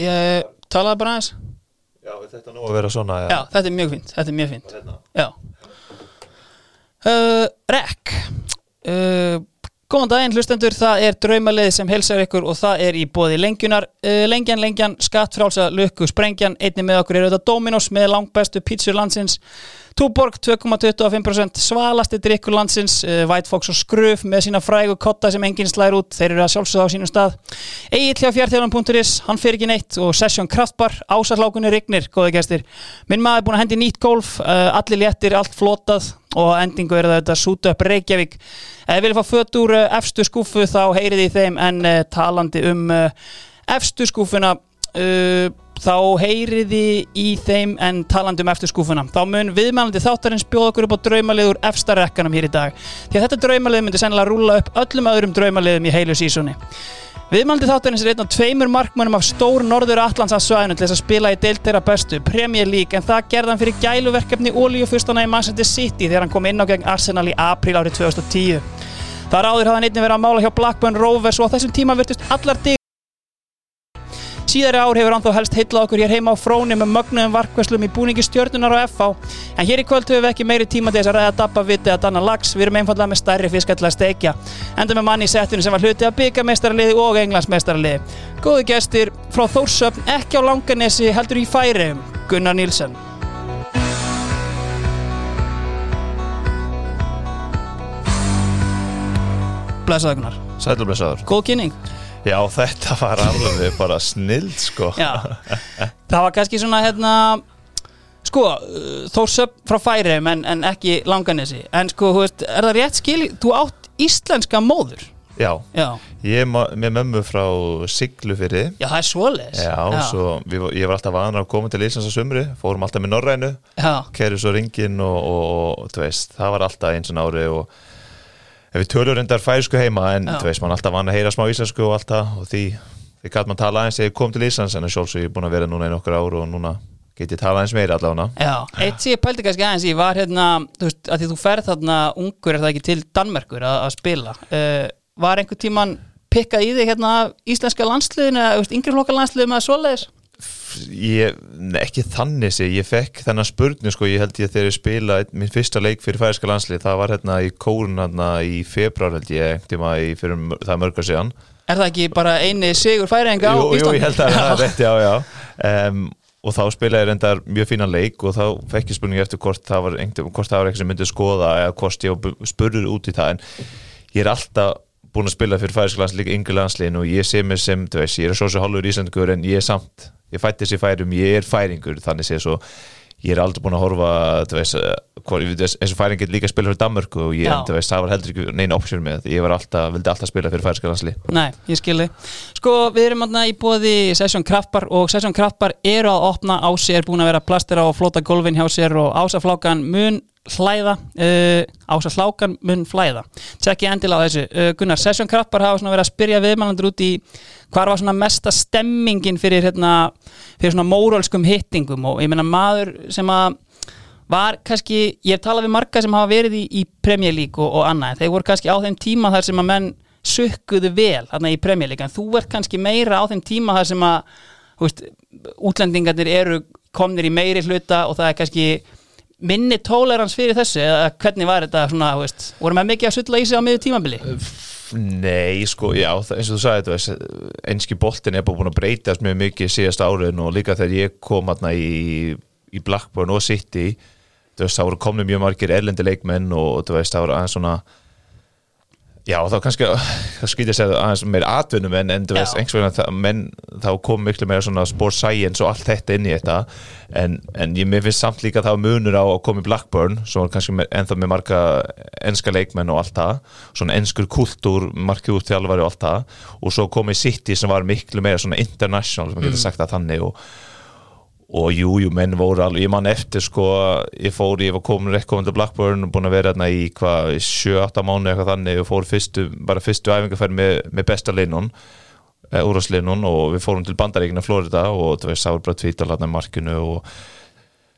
ég talaði bara aðeins. Já, þetta nú að vera svona Já, þetta er mjög fínt, þetta er mjög fínt. Hérna. Já. Uh, Rek. Uh, Góðan daginn hlustendur, það er draumalið sem helsar ykkur og það er í bóði lengjunar. Uh, Lengjan, lengjan, skattfrálsa, lukku, sprengjan. Einnig með okkur er auðvitað Dominos með langbæstu pítsur landsins Túborg 2,25% svalasti drikkur landsins uh, White Fox og Skruf með sína frægu kotta sem enginn slæðir út, þeir eru að sjálfsögða á sínum stað. Egil hjá fjartjóðan.is, hann fyrir ekki neitt og Session Kraftbar, ásarlákunni Rignir, góði gestir. Minn maður er búin að hendi nýtt golf, uh, allir léttir, allt flotað og endingu er þetta Súta upp Reykjavík. Þið viljið fá fött úr uh, efstu skúfu þá heyrið í þeim en talandi um efstu skúfuna uh, þá heyriði í þeim en talandi um eftir skúfuna þá mun viðmælandi þáttarins bjóða okkur upp á draumaliður efsta rekkanum hér í dag. Því að þetta draumalið myndi sennilega rúla upp öllum öðrum draumaliðum í heilu sísoni Viðmælandi þáttarins er einn af tveimur markmannum af stór norður Atlantsafsvæðinu til þess að spila í deildera bestu Premier League en það gerði hann fyrir gæluverkefni Ólíufustana í Manchester City þegar hann kom inn á gegn Arsenal í april árið 2010 Þar áður hafði hann einnig verið að mála hjá Blackburn Rovers og á þessum tíma virtust allar Síðari ár hefur hann þó helst heitlað okkur hér heima á fróni með mögnuðum varkvæslum í búningi stjörnunar á FH en hér í kvöld höfum við ekki meiri tíma til þess að ræða dabba viti að danna lags við erum einfallega með stærri fiskall að steikja. Enda með manni í settinu sem var hluti að byggamestaraliði og englandsmestaraliði Góði gestir frá Þórsöfn ekki á Langanesi heldur í færiðum Gunnar Nílsson Blessaði Gunnar. Sælublesaður Góð kynning Já, þetta var alveg bara snild sko. Já, það var kannski svona hérna sko, uh, Þórsöp frá Færiðum en, en ekki Langanesi. En sko, veist, er það rétt skil þú átt íslenska móður? Já, Já, ég er með mömmu frá Siglufyrði já það er svoleiðis. Já, svo við, ég var alltaf vanar að koma til Íslands á sumri Fórum alltaf með Norrænu. Já, Kerið svo ringin og, og, og veist, það var alltaf eins og ári og við tölur reyndar færisku heima en þú veist, mann alltaf vann að heyra smá íslensku og allt það og því, því gæt mann tala þegar ég kom til Íslands en sjálfsög ég er búin að vera núna í nokkur ár og núna get ég tala aðeins meira allavega. Já Eitt sem ég pældi kannski aðeins í var hérna þú veist, að því þú ferð þarna ungur er það ekki til Danmerkur að, að spila? Uh, var einhver tíman pikkað í þig hérna íslenska landsliðinu eða yngri flokka landsliðinu með svoleiðis ég, ekki þannig sé, ég fekk þennan spurning sko, ég held ég þegar ég spila minn fyrsta leik fyrir færiska landslið, það var hérna í kórun hérna í februar held ég, tíma í fyrir það mörgar síðan Er það ekki bara eini sigur færinga á jú, jú, Íslandi? ég held að það er rétt, já, já um, og þá spilaði ég reyndar mjög fínan leik og þá fekk ég spurningi eftir hvort það var, eitthvað sem myndi skoða eða hvort ég spurður út í það en ég er alltaf búin að spila fyrir færiska landslið, líka yngri landsliðin og ég sé mig sem, þú veist, ég er svo svo hálfur íslendur en ég er samt, ég fætti þessi færum ég er færingur, þannig sé svo. Ég er aldrei búin að horfa þú veist, og færing get líka að spila fyrir Danmörku og ég, þú veist, það var heldur ekki neina option með, ég var alltaf, vildi alltaf spila fyrir færiska landslið Nei, ég skilði. Sko, við erum í bóði Session Kraftbar og Session Kraftbar eru að opna á sér, búin að vera plastir á flóta gólfin hjá sér og ásaflákan mun hlæða, uh, ásaflákan mun flæða. Tjekki endilega á þessu. Uh, Gunnar, Session Kraftbar hafa verið að spyrja viðmælandur út í hvar var mesta stemmingin fyrir, hérna, fyrir svona mórálskum hittingum og ég meina maður sem að var kannski, ég hef talað við marga sem hafa verið í, í League og, og annað, þeir voru kannski á þeim tíma þar sem að menn sukkuðu vel þarna í League, en þú ert kannski meira á þeim tíma þar sem að veist, útlendingarnir eru komnir í meiri hluta og það er kannski minni tolerans fyrir þessu eða hvernig var þetta svona, veist, voru með mikið að sulla í sig á miður tímabili? Nei, sko, já, eins og þú sagði einski boltin er búin að breytast mjög mikið síðast árin og líka þegar ég kom hérna í, í Blackburn og City þú veist, það voru komni mjög margir erlendi leikmenn og þú veist, það voru aðeins svona já, þá kannski það skýtir að segja aðeins meira atvinnum en, en þú Já. veist, einhvers vegna það- menn þá kom miklu meira svona sport science og allt þetta inn í þetta. En, en ég finnst samt líka að það var munur á að koma í Blackburn svo var kannski með, ennþá með marga enska leikmenn og allt það. Svona enskur kultúr, markið út þjálfari og allt það. Og svo kom í City sem var miklu meira svona international sem maður getur sagt það þannig. Og og jú, jú, menn voru alveg, ég man eftir sko, ég fór, ég var komin til Blackburn og búin að vera hérna í hvað 7-8 mánu eitthvað þannig og fór fyrstu, bara fyrstu æfingarferð með, með besta linnun úrvarslinnun og við fórum til Bandaríkina Florida og það var bara tvítal hérna í markinu og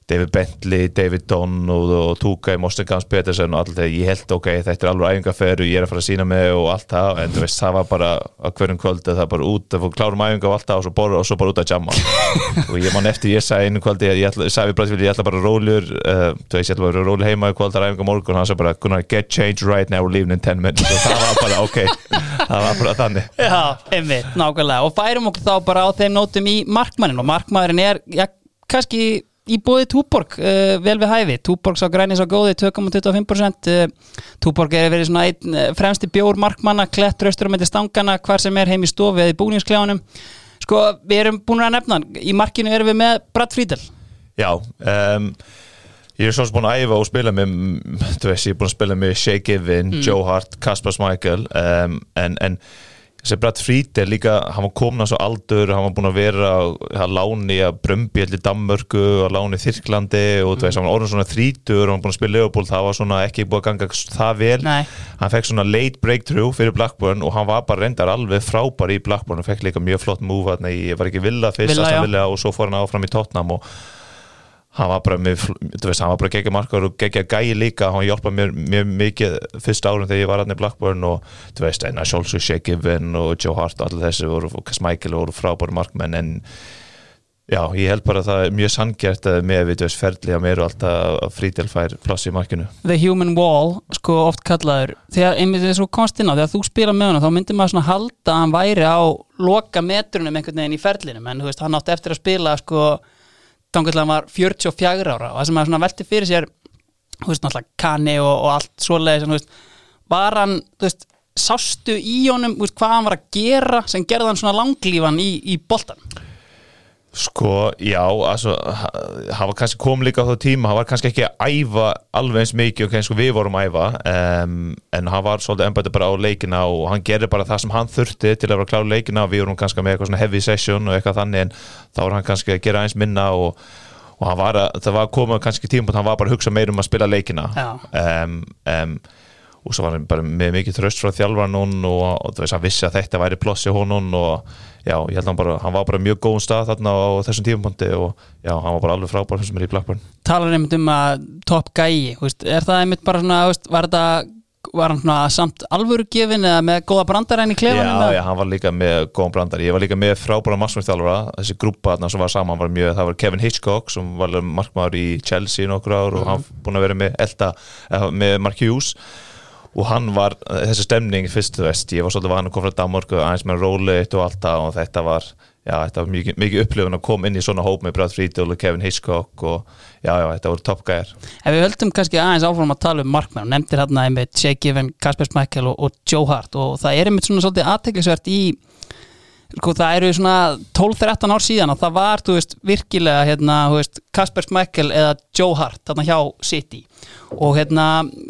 David Bentley, David Donn og, og Tuka í Mostin Gams Peterson og allt þetta, ég held ok, þetta er alveg æfingarferð og ég er að fara að sína mig og allt það en þú veist, það var bara á hverjum kvöldi það var bara út, það fór klárum æfingar og allt það og svo bara, og svo bara út að jamma. Og ég man eftir, ég sagði einu kvöldi ég, ég sagði við Bræðsvíli, ég ætla bara rólur uh, þú veist, ég ætla bara rólur heima í kvöld það er æfingar morgun og hann sagði bara, gonna get changed right now leaving in 10 minutes. Og það var bara ok, það var bara þannig. Já, einmitt, nákvæmlega. Og færum okkur þá bara á þeim nótum í markmannin og markmannin er, já, kannski í bóði Túborg, uh, vel við hæfi. Túborg sá grænis á góði, 2,25% uh, Túborg er verið svona einn uh, fremsti bjór markmanna, klett röstur um þetta stangana, hvar sem er heim í stofi eða í búningskljáðunum sko, við erum búin að nefna, í markinu erum við með Brad Friedel. Já, um, ég er svo sem búin að æfa og spila með, þú veist, ég er búin að spila með Shea Given, Joe Hart, Kasper Schmeichel um, en, en þessi Brad Friedel líka, hann var komin að svo aldur, hann var búin að vera að láni að Brömbi allir Danmörku að láni Þyrklandi og þú veist, hann var orðin svona þrítur og hann var búin að spila Leopold, það var svona ekki búin að ganga það vel, Nei. hann fekk svona late breakthrough fyrir Blackburn og hann var bara reyndar alveg frábær í Blackburn og fekk líka mjög flott move, hann var ekki villa fyrst, Villa, og svo fór hann áfram í Tottenham og hann var bara með, þú veist, hann var bara geggja markar og geggja gæi líka, hann hjálpaði mér mjög mikið fyrst árum þegar ég var hann í Blackburn og þú veist, enna Sjólsson, Shekiven og Joe Hart allir þessi voru, og Smækil voru frábæri markmenn en já, ég held bara að það er mjög sangjart að með við, veist, ferli að mér og alltaf að frítel fær pláss í markinu. The Human Wall, sko oft kallaður. Þegar einmitt þess að komst inn á þegar þú spila með hann þá myndir maður svona halda að hann væri á loka metrunum einhvern veginn í ferlinum en þannig að hann var 44 ára. Og það sem svona velti fyrir sér veist, kanni og, og allt svoleiðis, var hann þú veist, sástu í honum veist, hvað hann var að gera sem gerði hann svona langlífan í, í boltan Sko, já, altså, hann var kannski kom líka á þá tíma, hann var kannski ekki að æfa alveg eins mikið og kannski við vorum að æfa um, en hann var svolítið ennbætið bara á leikina og hann gerði bara það sem hann þurfti til að vera klára leikina við vorum kannski með eitthvað svona heavy session og eitthvað þannig en þá var hann kannski að gera eins minna og, og var að, það var komið kannski tíma hann var bara að hugsa meir um að spila leikina Já. um, um, og svo var hann bara með mikið tröst frá þjálfan og, og þú veist, hann vissi að þetta væri ploss í honum og já, ég held að hann bara, hann var bara mjög góðum stað þarna á þessum tímapunkti og já, hann var bara alveg frábær sem er í Blackburn. Talar einmitt um að topp gæi er það einmitt bara svona var þetta var hann svona samt alvöru gefin eða með góða brandaræn í klefanum Já, já, hann var líka með góðan brandar Ég var líka með frábæra markmannstjálfara Þessi grúpa þarna sem var saman var mjög Það var Kevin Hitchcock sem var markmaður í Chelsea nokkur ár og hann búin að vera með Elta, eh, með Mark Hughes og hann var, þessi stemning fyrst þú veist, ég var svolítið vann að koma frá Danmark aðeins með róleitt og allt það og þetta var já, þetta var mikið, mikið upplifun að koma inn í svona hóp með Brad Friedel og Kevin Hitchcock og já, já, þetta voru toppgæðar Ef við höldum kannski aðeins áfram að tala um markmenn nefndir hérna einmitt Shea Given, Kasper Schmeichel og, og Joe Hart og það er einmitt svona svolítið aðteklisvert í það eru svona 12-13 ár síðan og það var, þú veist, virkilega hérna, þú veist, Kasper Schmeichel eða Joe Hart, þarna hjá City. Og hérna,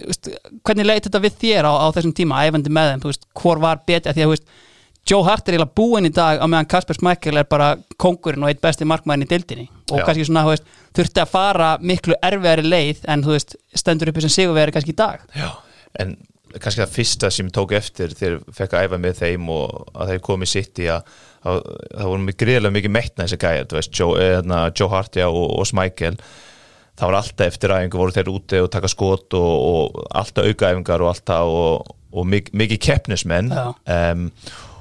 veist, hvernig leit þetta við þér á, á þessum tíma, æfandi með þeim, þú veist, hvor var betið, því að, þú veist Joe Hart er eiginlega búinn í dag á meðan Kasper Schmeichel er bara kongurinn og eitt besti markmæðin í dildinni og Já. kannski svona, þú veist, þurfti að fara miklu erfiðari leið en, þú veist, stendur uppi sem sigurveri kannski í dag. Já, en kannski það fyrsta sem ég tók eftir þegar ég fekk að æfa með þeim og að þeir komið sitt í að það voru mig greiðlega mikið mettna þessi gæjar, þú veist, Joe, eðna, Joe Hart já, og, og Smækel það var alltaf eftir æfingu, voru þeir úti og taka skot og, og alltaf aukaæfingar og alltaf og, og mik mikið keppnismenn. Um,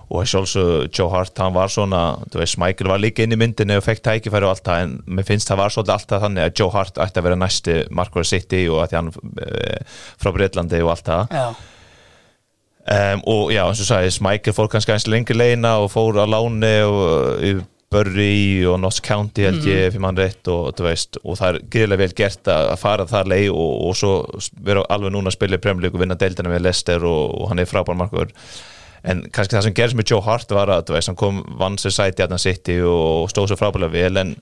og sjálfsög Joe Hart, hann var svona þú veist, Michael var líka inn í myndinni og fekk tækifæri og allt það, en mér finnst það var svolítið alltaf þannig að Joe Hart ætti að vera næsti Markvar City og að hann e, frá Breitlandi og allt það. Já, um, og já, eins og sagði, Michael fór kannski eins lengri leina og fór að láni og í Burry og Notts County held ég fyrir mann rétt og þú veist og það er greiðlega vel gert að fara þar leið og, og svo vera alveg núna að spila í League og vinna deildina með Leicester og, og hann er frábær markur en kannski það sem gerist með Joe Hart var að veist, hann kom vann sér sæti að hann sitt og stóð svo frábærlega vel en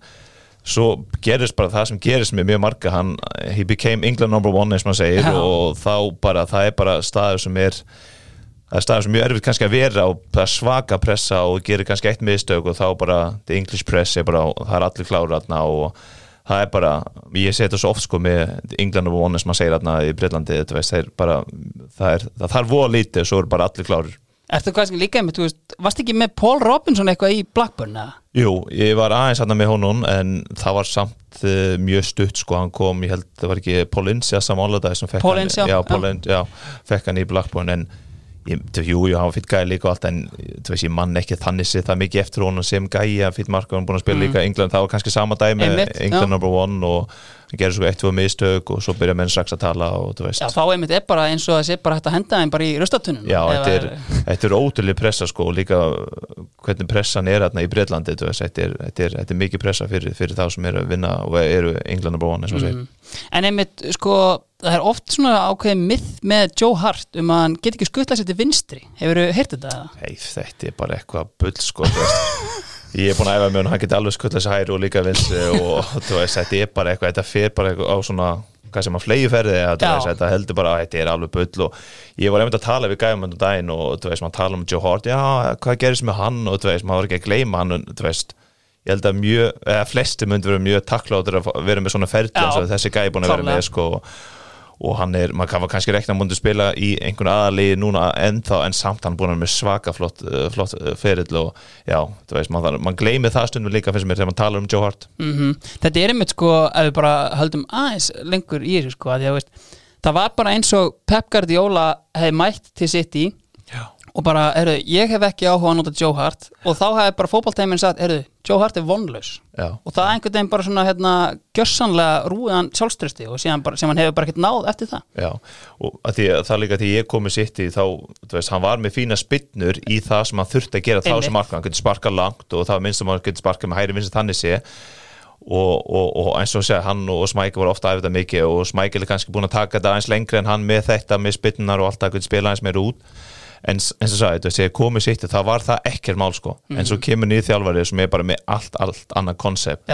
svo gerist bara það sem gerist með mjög marga hann, he became England number one eins og maður segir Já. og þá bara, það er bara staður sem er það er staður sem er mjög erfitt kannski að vera og svaka pressa og gerir kannski eitt miðstök og þá bara, the English press er bara, það er allir klára þarna og það er bara, ég þetta svo oft sko með England number one eins og maður segir þarna í Breitlandi, þetta veist, það er bara það er, það þarf voða lítið, svo er bara allir klárir Ertu kannski líka einmitt, þú veist, varst ekki með Paul Robinson eitthvað í Blackburn eða? Jú, ég var aðeins hann með honum en það var samt uh, mjög stutt sko, hann kom, ég held, það var ekki Paul Ince að samálaðið sem fekk Paul hann, Ince, já, já, já. Já, fekk hann í Blackburn en ég, þú- jú, jú, hann var fyrir gæði líka og allt en þú veist, ég mann ekki þannig sér það mikið eftir honum sem gæði að fyrir marka hann búin að spila líka í England, það var kannski sama Mm. Einmitt, England number one og hann gerir svo eitt, tvö mistök og svo byrja menn strax að tala og þú veist Já, þá einmitt er bara eins og það sé bara hægt að henda þeim bara í rustatunum Já, þetta er, þetta er ótrúlega pressa sko og líka hvernig pressan er hérna í Breitlandi þetta er, þetta er, þetta er mikið pressa fyrir, fyrir þá sem eru að vinna og eru England og segir Mm. En einmitt, sko, það er oft svona ákveðið myth með Joe Hart um að hann get ekki skuttlað sér til vinstri Hefur þú heyrt þetta? Hei, þetta er bara eitthvað bull sko. Ég er búin að æfa með hann, hann geti alveg skutt þessi hæri og líka vinstri og þú veist, þetta er bara eitthvað, þetta fer bara eitthvað á svona hvað sem að flegi ferði þetta heldur bara að þetta er alveg bull og ég var einmitt að tala við gæfum um daginn og þú veist, maður tala um Joe Hart já, hvað gerist með hann? og þú veist, maður var ekki að gleyma hann og þú veist, ég held að mjög eða flesti myndi vera mjög takkláttur að vera með svona ferli Já, eins og þessi gæi að og hann er, maður kann kannski rekna að múndi spila í einhvern aðalegi núna ennþá en samt hann búin að vera með svaka flott, uh, flott uh, ferill og já, þú veist, maður, maður gleymið það stundum líka finnst mér þegar maður talar um Joe Hart. Mm Þetta er einmitt sko ef við bara höldum aðeins lengur í þessu sko að að veist, það var bara eins og Pep Guardiola hefði mætt til sitt í og bara, heyrðu, ég hef ekki áhuga að nota Joe Hart og þá hefði bara fótballteimin sagt, heyrðu, Joe Hart er vonlaus. Og það einhvern veginn bara svona hérna gjössanlega rúiðan sjálfströsti og síðan bara, sem hann hefur bara ekkert náð eftir það. Já og að því, að það líka því ég komið sitt í þá, þú veist, hann var með fína spinnur í það sem hann þurfti að gera þá Einmitt. sem marka, hann getur sparkað langt og það minnst að hann getur sparkað með hæri minnst þannig sé. Og, og, og eins og segja, hann og Smækil voru ofta að þetta mikið og Smækil er kannski búin að taka þetta aðeins lengri en hann með þetta, með spinnar og allt það getur spila aðeins meira út en eins og sagði, veist, þegar komið sitt það var það ekkert mál sko, en svo kemur nýð þjálfari sem er bara með allt, allt annað konsept.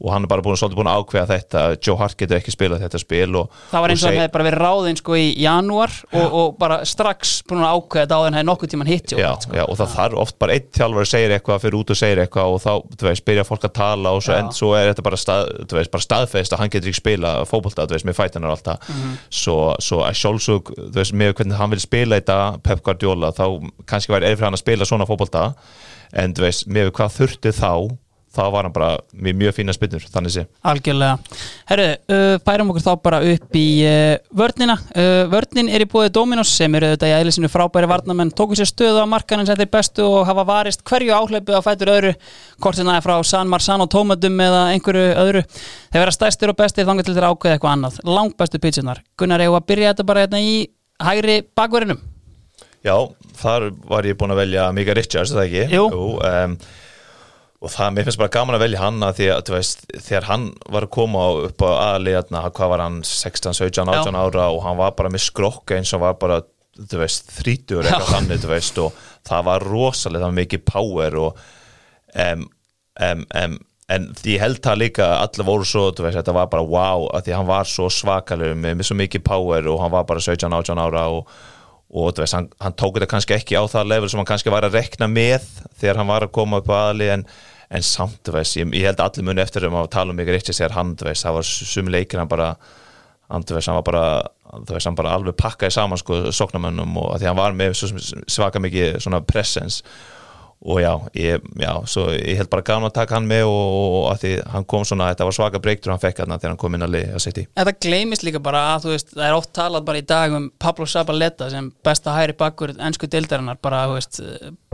Og hann er bara búin, svolítið búin að ákveða þetta. Joe Hart getur ekki spilað þetta spil og, það var eins og seg- hann hefði bara verið ráðinn sko í janúar og, og bara strax búin að ákveða þetta á hann hefði nokkuð tíman hitt já, sko. já, og það þarf oft bara einn þjálfari segir eitthvað fyrir út og segir eitthvað og þá, þú veist, byrja fólk að tala og svo, en, svo er þetta bara, stað, veist, bara staðfest að hann getur ekki spila fótbolta, þú veist, með fætunar og allt það. Mhm. svo, svo að sjálfsög, þú veist, með hvernig hann vil spila þetta Pep Guardiola, þá kannski væri erfið hann að spila svona fótbolta. En þú veist, með hvað þurfti þá þá var hann bara með mjög fína spinnur þannig sé Algjörlega. Herru, uh, færum okkur þá bara upp í uh, vörnina. Uh, vörnin er í búið Dominos sem eru auðvitað í eðlisinu frábæri varnamenn, tóku sér stöðu á markanum sem þeir bestu og hafa varist hverju áhlaupu á fætur öðru, hvort sem það er frá San Marzano tómatum eða einhverju öðru. Þeir vera stærstir og bestir þangar til þeir ákveða eitthvað annað. Langt bestu pitchunar. Gunnar, eigum við að byrja þetta bara hérna í hægri bakverðinum? Já, þar var ég búin að velja Mika Richards, það ekki? Jú. um, og það, mér finnst bara gaman að velja hann að því að, þú veist, þegar hann var að koma upp á aðliðna, hvað var hann 16, 17, 18 ára og hann var bara með skrokka eins og var bara þú veist, þrítur eitthvað Já. þannig, þú veist og það var rosalega, það var mikið power og um, um, um, en ég held það líka allir voru svo, þú veist, þetta var bara wow að því hann var svo svakalegur með, með svo mikið power og hann var bara 17, 18 ára og, og veist, hann, hann tók þetta kannski ekki á það level sem hann kannski var að rekna með þegar hann var að koma upp aðli en, en samt, veist, ég, ég held allir muni eftir um að tala um mig rétti sér hann, veist, það var sumi leikir hann bara hann, hann var bara hann bara alveg pakkaði saman sko sóknarmönnum og því hann var með svaka mikið presence og já, ég, já, svo ég held bara gaman að taka hann með og, og að því hann kom svona, þetta var svaka breyktur hann fekk hann þegar hann kom inn að að setja í Þetta gleymist líka bara að þú veist, það er oft talað bara í dag um Pablo Zabaleta sem besta hæri bakkur ennsku deildarinnar, bara, þú veist,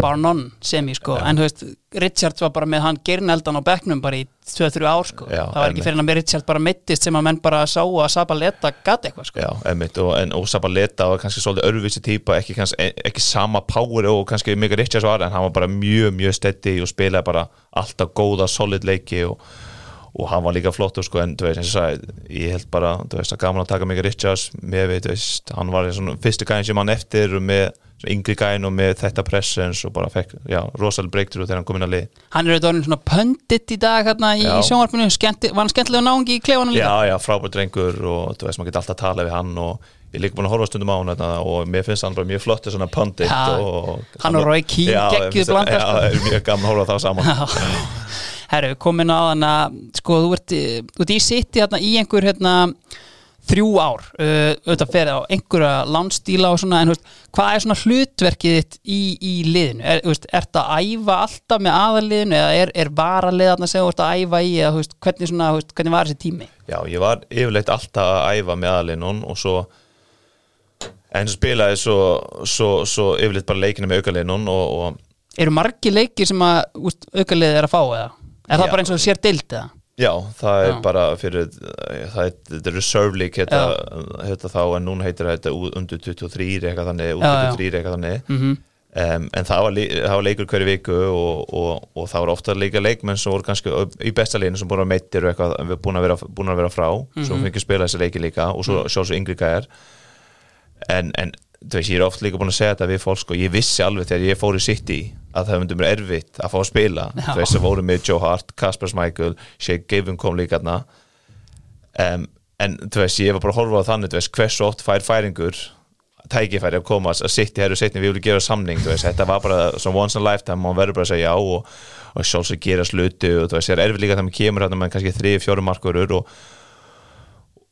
bar none semi, sko, en þú veist, Richards var bara með hann gerneldan á bekknum bara í 2-3 ár, sko, Já, það var ekki fyrir hann með Richards bara mittist sem að menn bara sá að Zabaleta gati eitthvað, sko. Já, einmitt, og, en, og Sabaleta var kannski svolítið örvísi típa, ekki, kannski, ekki sama power og kannski Mika Richards var en hann var bara mjög, mjög steady og spilaði bara alltaf góða, solid leiki og, og hann var líka flottur sko, en veist, sagði, ég held bara veist, að gaman að taka Mika Richards með, veist, hann var fyrstu gæðin sem hann eftir með yngri gæðin og með þetta presence og bara fekk, rosalega breakthrough þegar hann kom inn að lið Hann er auðvitað orðinn svona pöndit í dag hérna í Já. sjónvarpinu, Skemmti, var hann skemmtilega náungi í klefanum líka? Já, já, frábært drengur og þú veist, maður geti alltaf að tala við hann og ég líka búin að horfa stundum á hann þarna, og mér finnst hann bara mjög flott svona pundit Já, og, hann og geggjuð ég finnst- blanda, Já, sko. mjög gaman að horfa á það saman Herru, komin á þann að sko, þú ert, eh, þú ert í sitt hérna, í einhver hérna, þrjú ár uh, auðvitað ferið á einhverja landstíla og svona en veist, hvað er svona hlutverkið þitt í, í liðinu? Er, veist, ert að æfa alltaf með aðaliðinu eða er, er varaliðarna sem þú ert að æfa í eða veist, hvernig, svona, hvernig var þessi tími? Já, ég var yfirleitt alltaf að æfa með aðalinnun og svo en svo spilaði svo, svo, svo yfirleitt bara leikina með aukalinnun og, og Eru margi leikir sem að úst, aukalið er að fá eða? Er það Já. bara eins og sér deild eða? Já, það er Já. bara fyrir það er, þetta er reserve league heita, heita þá en núna heitir þetta undir 23 eitthvað þannig, undir Já, já. 23 eitthvað þannig Mm um, en það var, lí- það var leikur hverju viku og, og, og það var ofta leika leikmenn sem voru kannski upp- í besta leginu sem búin að meittir og eitthvað við búin að vera, búin að vera frá svo fengið spila þessi leiki líka og svo mm. sjálfsög yngri gæjar en, en þú veist, ég er oft líka búin að segja þetta við fólk sko, ég vissi alveg þegar ég fór í City að það myndi mér erfitt að fá að spila. Já. þú veist, það voru með Joe Hart, Kasper Schmeichel Shea Given kom líka þarna. Um, en þú veist, ég var bara að horfa á þannig, þú veist, hversu oft fær færingur tækifæri að koma að City herru setni, við viljum gera samning, þú veist, þetta var bara svona once in a lifetime, maður verður bara að segja já og, og sjálfsög gera slutu og þú veist, það er erfitt líka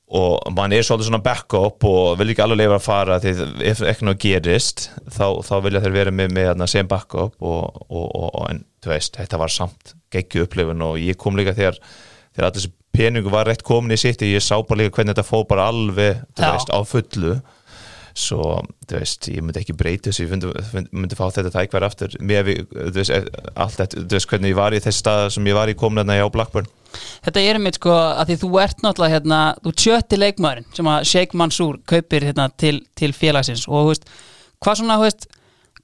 og mann er svolítið svona backup og vil ekki alveg leifa að fara því ef ekki náðu gerist þá, þá vilja þeir vera með, með hérna, sem backup og, og, og, en þú veist, þetta var samt geggju upplifun og ég kom líka þegar þegar allir þessi peningu var rétt komin í sitt ég sá bara líka hvernig þetta fór bara alveg veist, á fullu svo, þú veist, ég myndi ekki breyta þessu ég myndi, myndi fá þetta tækværi aftur. Með við, þú veist, e- allt þetta þú veist, hvernig ég var í þessi stað sem ég var í komin hérna á Blackburn. Þetta er einmitt sko að því þú ert náttúrulega hérna, þú ert sjötti leikmaðurinn sem að Sheikh Mansour kaupir hérna til, til félagsins. Og þú veist, hvað svona, þú veist,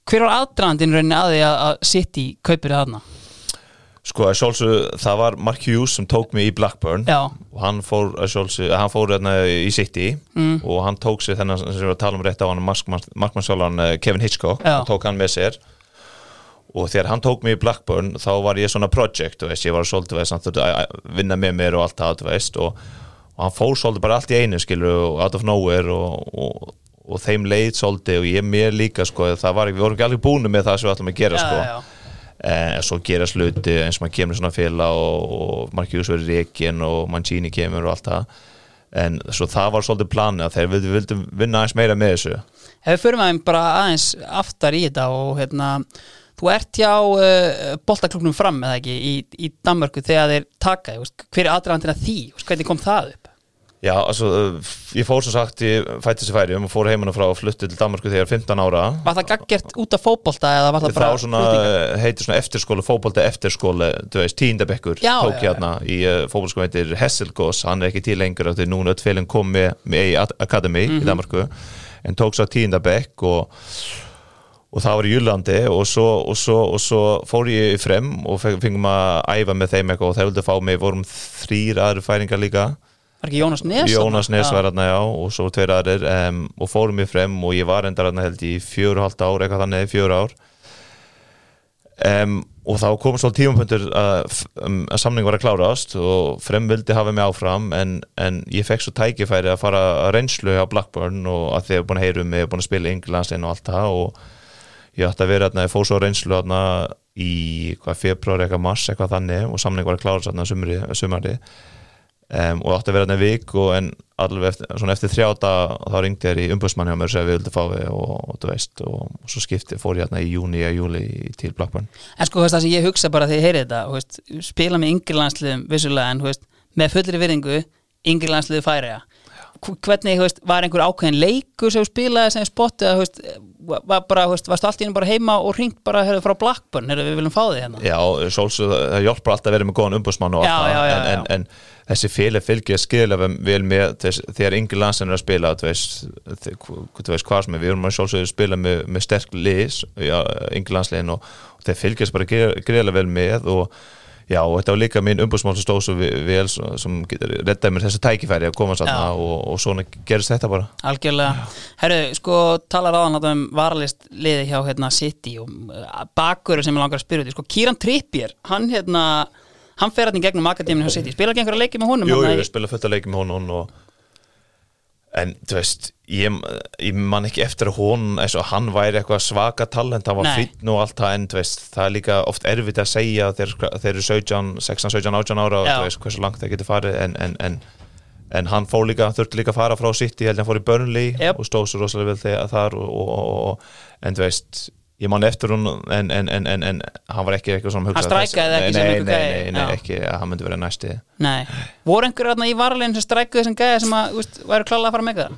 hver var aðdraðandinn rauninni að því að, að City kaupir þarna? Sko, að sjálfsög, það var Mark Hughes sem tók mig í Blackburn. Já, og hann fór, að sjálfsög, hann fór hérna í City. Mm. og hann tók sér þennan sem við varum að tala um rétt á hann markmannsjólan Kevin Hitchcock tók hann með sér. Og þegar hann tók mig í Blackburn þá var ég svona project, veist, ég var svolítið veist, samt að að vinna með mér og allt það, veist og, og hann fór svolítið bara allt í einu skilur og out of nowhere og, og, og þeim leið svolítið og ég mér líka sko, það var, við vorum ekki alveg búinu með það sem við ætlum að gera já, sko. já, eh, svo gera sluti eins og maður kemur svona félag og, og Markius verið reikin og Mancini kemur og allt það. En svo það var svolítið planið að þeir vildu, vildu vinna aðeins meira með þessu. Ef við förum aðeins bara aðeins aftar í þetta og hérna, þú ert hjá uh, boltaklubnum fram eða ekki í, í Danmörku þegar þeir taka hver er aðdraðandinn að því, hvernig kom það upp? Já, altså, uh, ég fór sem sagt ég fætti þessi færi og fór heimann frá og flutti til Danmarku þegar ég var 15 ára Var það gaggjert út af fótbolta eða var það bara svona, flutningar? heitir svona eftirskóla fótbolta eftirskóla, þú veist, tíndabekkur tók ég hérna í uh, fótbolskóla heitir Hesselgås, hann er ekki til lengur því núna félinn kom með, með Ad- Academy Mhm. í Danmarku en tók svo tíndabekk og og það var í Júlandi og svo, og, svo, og svo fór ég frem og fe- fengum að æfa með þeim eitthvað og þeir vildu fá mig, vorum þrýr aðri færingar líka Var ekki Jónas Nes? Jónas? Nes var hérna já og svo tveir aðrir um, og fórum ég frem og ég var endar hérna held í fjör og halvt ár eitthvað þannig fjör ár um, og þá kom svo tímapunktur að, að samning var að klárast og frem vildi hafa mig áfram en, en ég fekk svo tækifæri að fara að reynslu á Blackburn og að þið hefur búin að heyra um mig, búin að spila Englandslein og allt það og ég ætti að vera hérna, ég fór svo reynslu hérna í hvað februar eitthvað mars eitthvað þannig og samning var að klárast hérna sumri, sumari um, og átti að vera í vik og en alveg eftir, svona eftir þrjáta þá ringdi þér í umbúsmann hjá mér og segði við vildi fá við og, og þú veist og, og svo skipti fór ég hérna í júni eða júli til Blackburn. En sko, það sem ég hugsa bara þegar ég heyri þetta veist, spila með yngri landsliðum vissulega en veist, með fullri virðingu yngri landsliðu færiða hvernig, veist, var einhver ákveðin leikur sem spilaði sem spotti að, var bara, varstu allt í einu bara heima og ringt bara heyrðu, frá Blackburn, heyrðu, við viljum fá þig hérna? Já, sjálfsög, það hjálpar alltaf að vera með góðan umbúsmann og Já, allt já, það já, en, en, en þessi félag fylgja skilja vel með þess, þegar yngri landsin er að spila þú veist, hvað sem er við erum að sjálfsögðu að spila með, með sterk lis yngri landslegin og, og þeir fylgjast bara greiðlega vel með og Já, og þetta var líka mín umbúsmál sem stóð svo ve- vel sem reddaði mér þessu tækifæri að koma saman og, og svona gerist þetta bara. Algjörlega, herru, sko talar áðan þarna um varalist liði hjá hérna City og uh, bakur sem ég langar að spyrja út sko Kieran Trippier hann hérna, hann fer hérna í gegnum akademinu hjá City, spilar ekki einhverja leiki með honum Jú, jú, ég spila fullt að leiki með honum og en þú veist ég, ég man ekki eftir að og hann væri eitthvað svaka talent hann var fýtn og allt það en veist það er líka oft erfitt að segja þeir, þeir eru 17, 16, 17, 18 ára og þú veist hversu langt það getur farið en, en, en en hann fór líka, þurfti líka að fara frá sitt ég held að hann fór í Burnley Yep. og stóð svo rosalega vel þegar þar og, og, og, og, en þú veist ég man eftir hún en, en, en, en, en hann var ekki eitthvað svona Hann strækaði ekki sem nei, einhver nei, nei, nei, ekki að hann myndi vera næsti Nei, voru einhverju þarna í varlegin sem strækuðu þessum gæja sem að, úst, væru klálega að fara með það?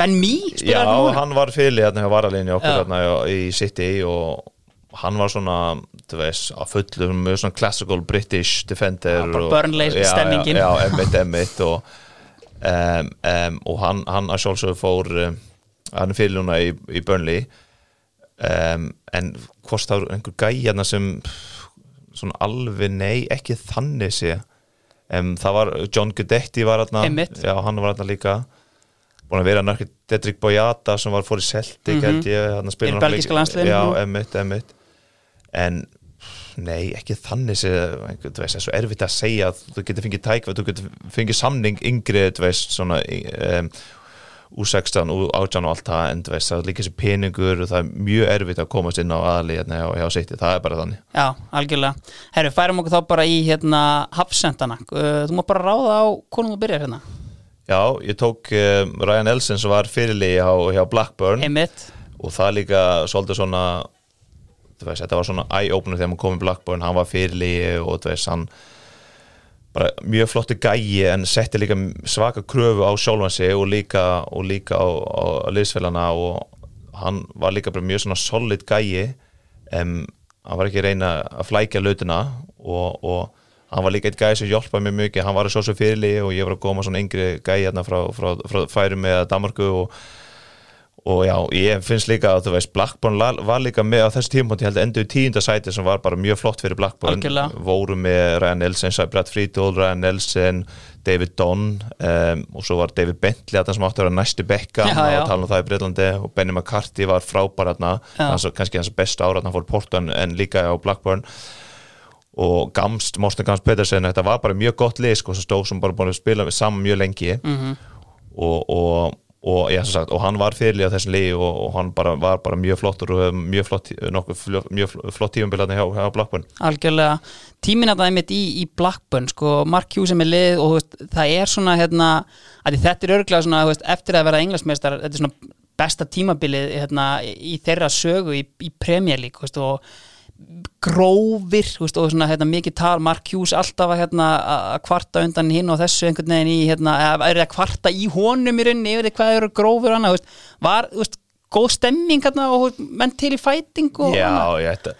Ben Mee? Já, hann hann var fyrir hérna hjá varalinni okkur Já. hérna í City og hann var svona, þú veist, á fullu með svona classical British defender og- Burnley stemmingin. Já, emmitt, emmitt og, um, um, og hann, hann að sjálfsögðu fór um, hann fyrir núna í, í Burnley um, en hvort það eru einhver gæjana sem svona alveg nei, ekki þannig sé um, það var, John Guidetti var hérna, Einmitt. já, hann var hérna líka búin að vera nörkið Dedrick Boyata sem var fór í Celtic Mhm. held ég, hann spila Er leiki. landsliðinu já, nú. emmitt, emmitt en nei, ekki þannig sé, það er svo erfitt að segja að þú getur fengið tækvað, þú getur fengið samning yngri, þú veist, svona um, U16, U18 og allt það en veist, það er líka þessi peningur og það er mjög erfitt að komast inn á aðali hérna hjá, hjá City, það er bara þannig Já, algjörlega. Herru, færum okkur þá bara í hérna hafsendana. Þú má bara ráða á konum þú byrjar hérna. Já, ég tók um, Ryan Elson sem var fyrirligi hjá, hjá Blackburn Einmitt. og það líka svolítið svona veist, þetta var svona eye-opener þegar maður kom í Blackburn, hann var fyrirligi og þú veist, hann bara mjög flotti gæi en setti líka svaka kröfu á sjálfan sig og líka, og líka á, á, liðsfélana og hann var líka mjög svona solid gæi um, hann var ekki reyna að flækja lautina og, og hann var líka eitt gæi sem hjálpaði mér mikið, hann var að svo svo fyrirligi og ég var að koma svona yngri gæi hérna frá, frá, frá færum með Danmarku og og já, ég finnst líka að þú veist Blackburn la- var líka með á þessu tímpónti held að endur í tíunda sæti sem var bara mjög flott fyrir Blackburn. Algjörlega. voru með Ryan Nelson, Brad Friedel, Ryan Nelson David Donn um, og svo var David Bentley að sem átti að vera næstu bekka og tala um það í Breitlandi. Og Benny McCarthy var frábær hans, kannski hans besta ára hann fór Portland en líka á Blackburn. Og Gamst, Morten Gamst Pedersen þetta var bara mjög gott lið sko, sem stóð sem bara búin að spila saman mjög lengi. Mhm. og, og, og, sem sagt, og hann var fyrirlið á þessum liði og, og hann bara, var bara mjög flottur og hefur mjög flott, nokkuð, flott- tífumbilaðni hjá, hjá Blackburn Algjörlega. Tímin að það er mitt í, í Blackburn, sko, Mark Hughes er með lið og veist, það er svona, hérna, þetta er örglega svona, veist, eftir að vera englandsmeistar, þetta er svona besta tímabilið, hérna, í þeirra sögu í, í veist, og grófir veist, og svona hérna, mikið tal, Mark Hughes alltaf að hérna, kvarta undan hinn og þessu einhvern veginn í, hérna, er að kvarta í honum í rauninni yfir því hvað eru grófur annað, þú veist, var, veist, góð stemming og menn til í fæting Já, annað. ég, þetta,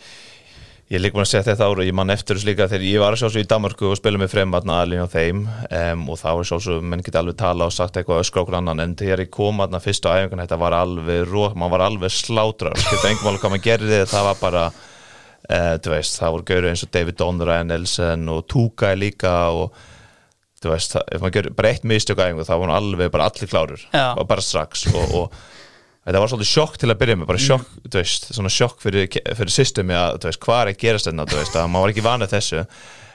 ég er líka búin að segja þetta ára ég man eftir þess líka þegar ég var að sjá svo í Danmarku og spila með fremmatna aðlinn á þeim um, og þá var svo svo, menn geti alveg tala og sagt eitthvað öskra okkur annan en þegar ég kom aðna fyrst á æfingun þetta var alveg ró, mann var alveg slátrar skipta engum alveg hvað maður gerði það var bara uh, veist, það voru gaurið eins og David Donner, Ryan Nelson og Tuka líka og þú veist, það, ef maður gerði bara eitt mistök á æfingu þá var hann alveg bara allir klárur Já. og bara strax og, og þetta var svolítið sjokk til að byrja með bara sjokk, þú veist, svona sjokk fyrir, fyrir systemi að, þú veist, hvað er að gerast þarna þú veist, að maður var ekki vanið þessu.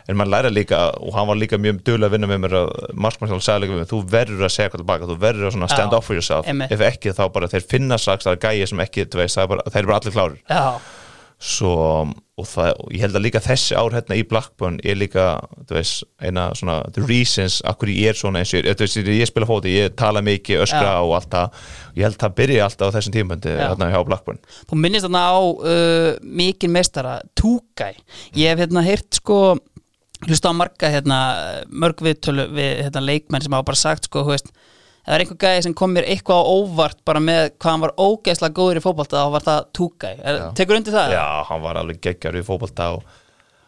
En maður læra líka, og hann var líka mjög duðlega að vinna með mér að markmannsjálf sagði líka við mig, þú verður að segja hvað tilbaka, þú verður að stand Já, up for yourself, ef ekki þá bara þeir finna strax það er gæi sem ekki, þú veist, það er bara, þeir eru bara allir klárir. Já, svo, og, það, og ég held að líka þessi ár hérna í Blackburn er líka, veist, eina svona the reasons akkur ég er svona eins og ég, veist, ég spila fóti, ég tala mikið, öskra Já. og allt það, ég held að það byrja alltaf á þessum tímpundi Já. hérna hjá Blackburn þú minnist þarna á uh, mikinn meistara, Túkæ ég hef hérna heyrt sko hlusta á marga hérna mörg viðtölu við hérna, leikmenn sem hafa bara sagt sko, þú veist, það er einhver gæði sem kom mér eitthvað á óvart bara með hvað hann var ógeðslega góður í fótbolta þá var það Túkæ, tekur undir það? Já, hann var alveg geggjar í fótbolta og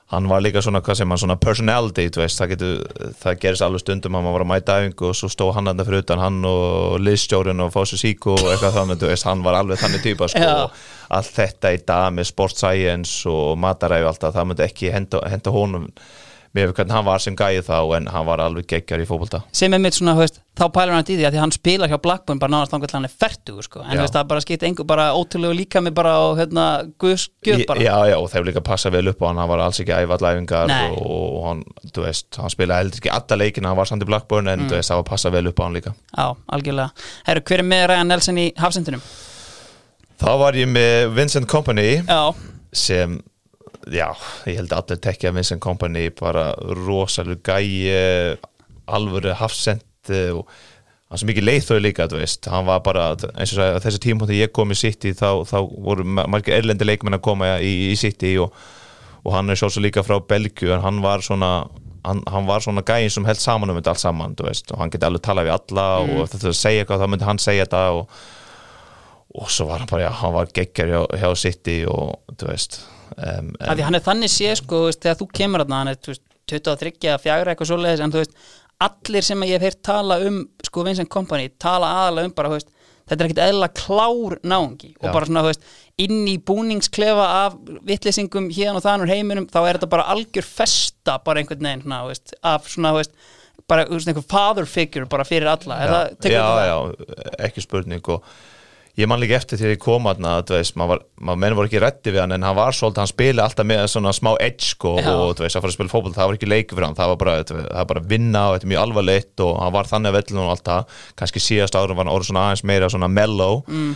hann var líka svona, hvað sem hann, svona personality, þú veist, það getur það gerist alveg stundum að maður var að mæta æfingu og svo stóð hann þarna fyrir utan hann og liðstjórin og Fossi Síko og eitthvað þannig, þú veist, hann var alveg þannig típa, sko, og allt þetta í dag með sport science og mataræfi og allt það, það myndi ekki henda, henda honum með hvernig hann var sem gæði þá en hann var alveg geggjar í fótbolta sem er mitt svona, veist, þá pælur hann í því að því hann spilar hjá Blackburn bara nánast þangar til hann er fertugur sko, en veist, það bara skipti einhver bara ótrúlegu líka mig bara og hérna, guðs gjöf bara Já, já, og þeir líka passa vel upp á hann, hann var alls ekki æfallæfingar Nei. og, og hann, þú veist, hann spilaði heldur ekki alla leikina, hann var samt í Blackburn en Mm. það var passa vel upp á hann líka Já, algjörlega. Herru, hver er með Ryan Nelson í hafsendunum? Þá var ég með Vincent Company Já, sem, já, ég held að allir tekja Vincent Company bara rosalega gæi alvöru hafsend eh, og hann sem mikið leið þau líka, þú veist. Hann var bara, eins og sagði, að þessi tímpóndi ég kom í City þá, þá voru ma- margir erlendi leikmenn að koma í, í City og, og hann er sjálfsög líka frá Belgju en hann var svona hann, hann var svona gæðin sem held saman um þetta allt saman veist, og hann geti alveg talað við alla og þetta að segja eitthvað, þá myndi hann segja þetta og, og svo var hann bara, já, hann var geggjar hjá, hjá City og þú veist um, því hann er þannig sé sko, veist, þegar þú kemur þarna hann er þú veist, 23 að fjagra eitthvað svoleiðis en þú veist, allir sem ég hef heyrt tala um sko Vincent Kompany, tala aðalega um bara, þú veist, þetta er ekkit eðla klár náungi. Og Já. bara svona, þú veist inn í búningsklefa af vitleysingum hérna og þann úr heiminum, þá er þetta bara algjör festa bara einhvern veginn svona, veist, af svona, þú veist bara þú veist, einhver father figure bara fyrir alla. Já, þetta já, ekki spurning og ég man líka eftir að ég kom aðna maður, menn voru ekki rætti við hann en hann var svolítið, hann spila alltaf með svona smá edge sko, Já. og þú veist, að fara að spila fótboll það var ekki leik fyrir hann, það var bara, það var bara vinna og þetta er mjög alvarleitt og hann var þannig að vellinu og allt það, kannski síðast árum var hann orðið svona aðeins meira svona mellow mm.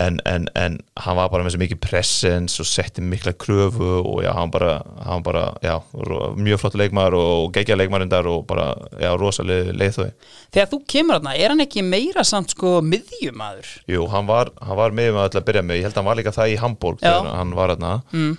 En, en, en hann var bara með svo mikið presence og setti mikla kröfu og já, hann bara, hann bara já, mjög flott leikmaður og geggja leikmaðurindar og bara, já, rosalega leið þau þegar þú kemur þarna, er hann ekki meira samt sko miðjumadur Jú, hann var, hann var með með að byrja með, ég held að hann var líka það í Hamburg Já. þegar hann var þarna mm.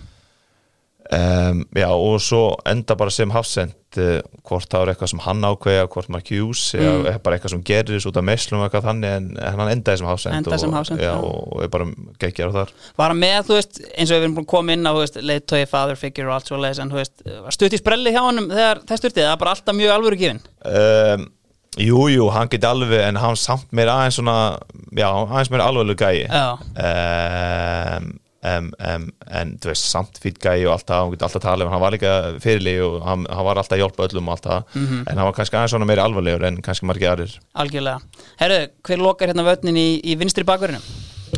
Um, Já, og svo enda bara sem hafsend uh, hvort það var eitthvað sem hann ákveða hvort Hughes, Mm. eða bara eitthvað sem gerðis út af meslum og eitthvað þannig en, en hann endaði sem hafsend hafsend, og, já, já. og er bara geggjar á þar var hann með, þú veist, eins og við erum koma inn á, leiðtói, father figure og allt svo leiðis, en þú veist, var stutt í sprelli hjá hann þegar það styrtið, það er bara alltaf mjög alvöru gefin um, Jú, jú, hann geti alveg en hann samt meir aðeins svona já, aðeins meir alveg gæi Já, um, um, um, en þú veist, samt fýtt gæi og alltaf, hann geti alltaf talið hann var líka fyrirli og hann, hann var alltaf að hjálpa öllum og alltaf, Mhm. en hann var kannski aðeins svona meiri alvarlegur en kannski margir aðrir. Algjörlega. Herru, hver lokar hérna vötnin í, í vinstri bakverðinu?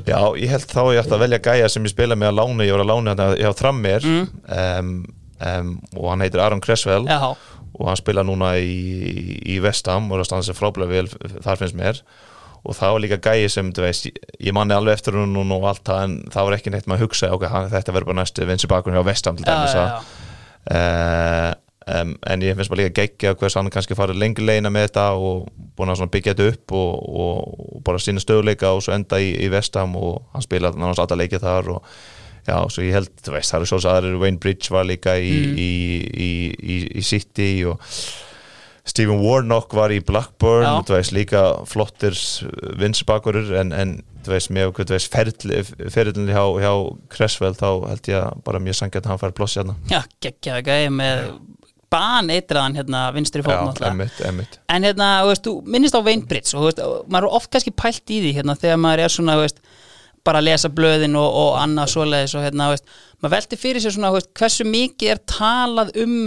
Já, ég held þá ég ætti að velja gæja sem ég spila með að lána, ég var að lána hérna hjá Trammir Mm. um, um, og hann heitir Aron Cresswell. Já, og hann spila núna í, í Vestam og er að standa sér frábælega vel þar finnst mér og það var líka gæi sem, þú veist, ég, manni alveg eftir hún og allt það en það var ekki neitt maður að hugsa ok, þetta verður bara næstu vinsi bakgrunn hjá Vestam til dæmis að uh, um, en ég finnst bara líka geggja hvers hann kannski farið lengur leina með þetta og búin að byggja þetta upp og, og, og bara sína stöðuleika og svo enda í, í Vestam og hann spilaði náttúrulega alltaf leikið þar og já, svo ég held, þú veist, það eru svo aðrir Wayne Bridge var líka í, Mm. í, í, í, í City og Stephen Warnock var í Blackburn Já. þú veist, líka flottir vinsbakurur en, en þú veist, með ferillin hjá, hjá Cresswell þá held ég að bara mjög sangjart að hann fær plossi hérna. Já, geggjaði gæði með ban eitraðan hérna vinstri emmitt En hérna, þú veist, þú minnist á Bridge og þú veist, maður er oft kannski pælt í því hérna þegar maður er svona, þú veist, bara að lesa blöðin og, og annað svoleiðis og hérna, maður velti fyrir sér svona, hversu mikið er talað um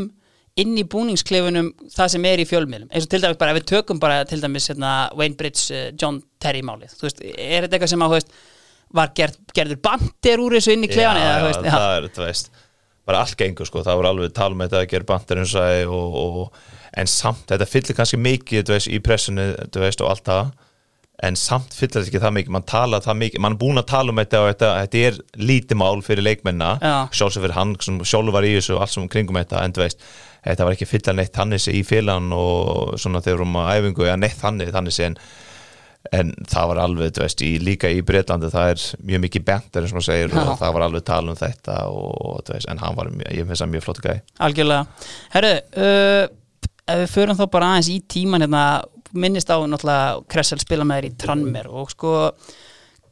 inn í búningsklefunum það sem er í fjölmiðlum, eins og til dæmis bara ef við tökum bara til dæmis hérna, Wayne Bridge uh, John Terry málið, þú veist, er þetta eitthvað sem að, veist, var gerð, gerður bandir úr þessu inn í klefan eða, þú veist, það er, þú veist bara allt gengur sko, það voru alveg tala um þetta að gera bandir eins og, og, en samt, þetta fyllir kannski mikið veist, í pressunni, þú veist, og allt það. En samt fyllir þetta ekki það mikið. Mann tala það mikið, mann er búin að tala um þetta og þetta, þetta er lítið mál fyrir leikmenna Já. sjálfsög fyrir hann, sem sjálfur var í þessu og allt sem kringum þetta, en þú veist þetta var ekki fylla neitt þannig sé í félagann og svona þegar um að æfingu eða neitt þannig sé en en það var alveg, þú veist, í, líka í Breitlandi það er mjög mikið bentar eins og maður segir Já. og það var alveg tala um þetta og, veist, en hann var, mjög- ég finnst það mjög flott gæi Algjörlega. Herru, uh, ef við förum þá bara aðeins í tíman hérna, minnist á náttúrulega Kressel spila með þér í Tranmer og sko,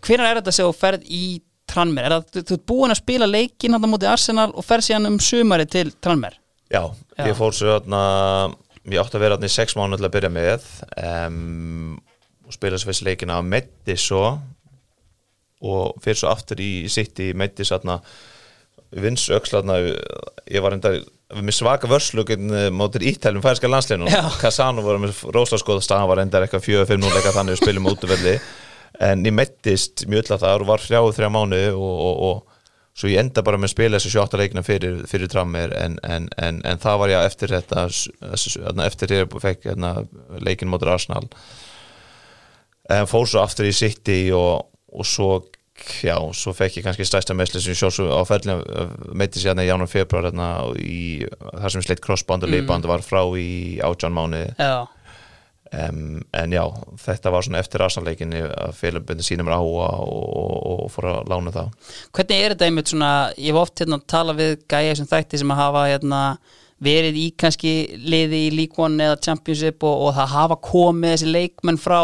hvernig er þetta að ferð í Tranmer? Er það, þú, þú ert búin að spila leikin hann á móti Arsenal og ferð síðan um sumari til Tranmer? Já, Já. ég fór svo þarna ég átti að vera þarna í sex mánu til að byrja með um, og spila svo fyrst leikina að metti svo og fyrir svo aftur í City metti svo þarna vins öxlarna ég var enda með svaka vörslugin mótir ítælum færska landsleginu Já. Casano voru með róslaskoða staðan var enda eitthvað 4-5-0 eitthvað þannig og spilum útvelli en ég mettist mjög öll að það og var frjáð þrjá mánu og, og, og svo ég enda bara með að spila þessu 28 leikina fyrir, fyrir trammir en, en, en, en það var ég eftir þetta þessu- þarna eftir ég fekk hérna, leikin mótur Arsenal. En fór svo aftur í City og, og svo já, svo fekk ég kannski stærsta meðsli sem ég sjálf svo á ferðinu meiti sér hérna í jánum februar hérna, þar sem sleitt crossband og leifband var frá í átján mánu Já, um, en já, þetta var svona eftir aðsannleikinni að félagbundi sínum áhuga og, og, og fór að lána það. Hvernig er þetta einmitt svona, ég hef oft hérna tala við gæja sem þætti sem að hafa hérna, verið í kannski liði í One eða Championship og, og það hafa komið þessi leikmenn frá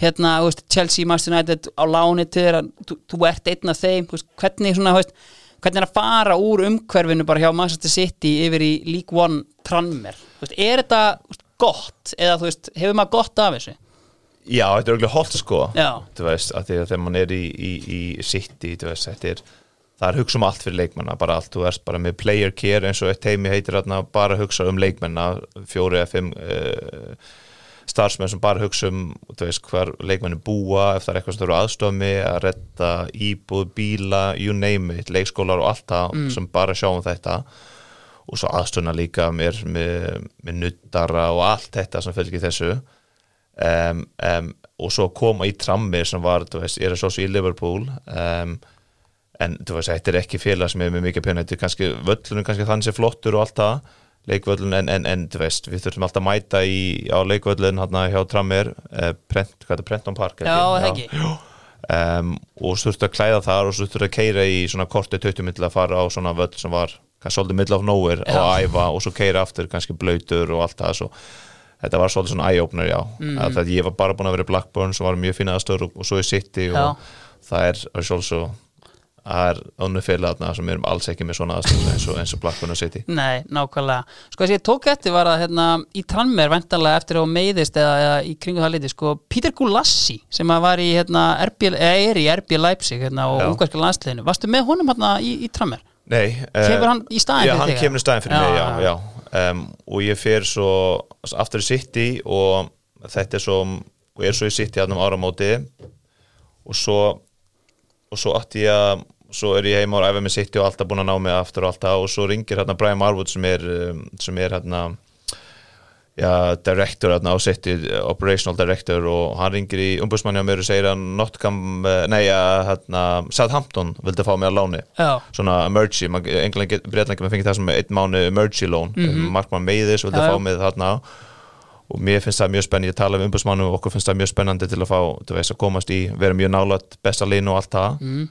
hérna, veist, Chelsea, Master United á láni til þeirra, þú, þú ert einn af þeim, veist, hvernig svona, veist, hvernig er að fara úr umhverfinu bara hjá Manchester City yfir í League One tranmer, er þetta gott eða þú veist, hefur maður gott af þessu? Já, þetta er auðvitað holdt sko. Þú veist, að því að þegar mann er í, í, í City, þú veist, þetta er það er hugsa um allt fyrir leikmenna, bara allt þú ert bara með player care eins og eitt heimi heitir þarna, bara hugsa um leikmenna fjóri eða fimm uh, starfsmenn sem bara hugsa um þú veist, hvar leikmenni búa ef það er eitthvað sem þú eru aðstofi að redda íbúð, bíla, you name it leikskólar og allt það sem bara sjá um þetta og svo aðstöna líka mér með, með nuttara og allt þetta sem fylgir þessu. Um, um, og svo koma í trammi sem var, þú veist, ég er svo í Liverpool um, en þú veist, þetta er ekki félag sem er með mikið penna þetta er kannski, völlunum kannski þannig sé flottur og allt það leikvöllun en, en, en þú veist, við þurfum alltaf að mæta í, á leikvöllun hérna hjá Trammir eh, prent, hvað er það, Prenton Park Já, það ekki. og svo þurftu að klæða þar og svo þurftu að keira í svona korti 20 mill að fara á svona völl sem var kannski svolítið middle of nowhere Já. og æfa og svo keira aftur kannski blöytur og allt það svo þetta var svolítið svona eye-opener já mm. að það ég var bara búin að vera í Blackburn sem var mjög fín aðstöður og, og svo í City Já. og það er, svolítið það er önnu félag þarna sem erum alls ekki með svona aðstöður eins eins og Blackburn og City Nei, nákvæmlega. Sko þess að ég tók eftir var að hérna, í Tranmer vendarlega eftir að meiðist eða, eða í kringu það liti, sko Peter Gulassi sem var í hérna, RB, er í RB Leipzig hérna, og Já. ungarska landsliðinu. Varstu með honum hérna í, í Tranmer? Nei, Kemur hann í staðinn já, fyrir hann þig, kemur í staðin fyrir Já, mig, já, já. já. Um, og ég fer svo aftur í City og þetta er svo og ég er svo í City hann um áramóti og svo og svo átti ég að svo er ég heima og æfa með City og alltaf búin að ná mig aftur og alltaf og svo ringir hérna Brian Marwood sem er sem er hérna já, director hérna á City operational director og hann ringir í umbúsmanni á mér og segir að Nottingham, eh, nei, að hérna Southampton vildi fá mig að láni Já. svona emergency, breytlega með fengið það sem einn mánu emergency loan mm -hmm. markmann meiðis vildi Já, fá mig þarna og mér finnst það mjög spennandi, ég tala við umbúsmannu og okkur finnst það mjög spennandi til að fá þú veist, að komast í, vera mjög nálat besta línu og allt það Mm.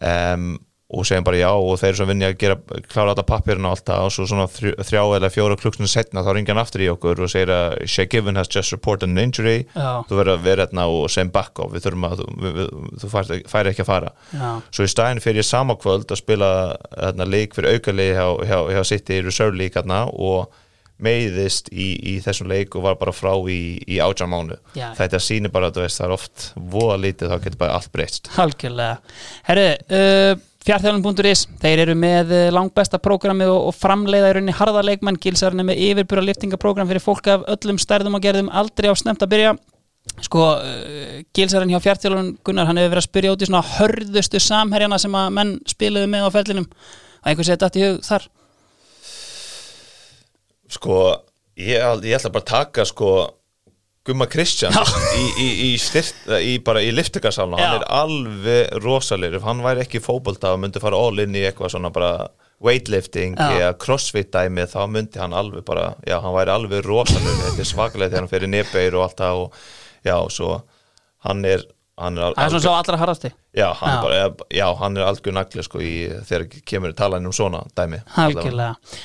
um, og segjum bara já og þeir eru svo vinni að gera, klára þetta pappirinn og allt það og svo svona þrjá eða fjóra klukknum setna þá ringja hann aftur í okkur og segir að Shea Given has just reported an injury Já. þú verður að vera hérna og segjum back off við þurfum að, þú, færi, ekki að fara Já. svo í staðin fyrir ég sama kvöld að spila hérna, leik fyrir aukalegi hjá, hjá, hjá City Reserve League hérna, og meiðist í, í þessum leik og var bara frá í, í átján mánu Já. þetta sýnir bara að það er oft voða lítið þá getur bara allt breyst Algjörlega. Herru, uh, fjartþjálfum.is, þeir eru með uh, langbesta prógramið og, framleiða í rauninni harðarleikmann, gilsarinn er með yfirbúra liftingaprógram fyrir fólk af öllum stærðum og gerðum. Aldrei á snemt að byrja. Sko, uh, gilsarinn hjá fjartþjálfun Gunnar, hann hefur verið að spyrja út í svona hörðustu samherjana sem að menn spiluðu með á fellinum. Og einhver setja þetta í hug þar? Sko, ég, ég ætla bara að taka sko Gumma Kristján í, í, í, styrt, í, bara í liftingarsalna, hann er alveg rosalir, ef hann væri ekki í fótbolta og myndi fara all in í eitthvað svona bara weightlifting Já. eða crossfit dæmi þá myndi hann alveg bara, já hann væri alveg rosalir, þetta er svakalega þegar hann fyrir nebeir og allt það og já, svo hann er hann er, svona svo allra harðasti já, hann Já. er bara, já, hann er algjör nagli sko í, þegar kemur talan um svona dæmi.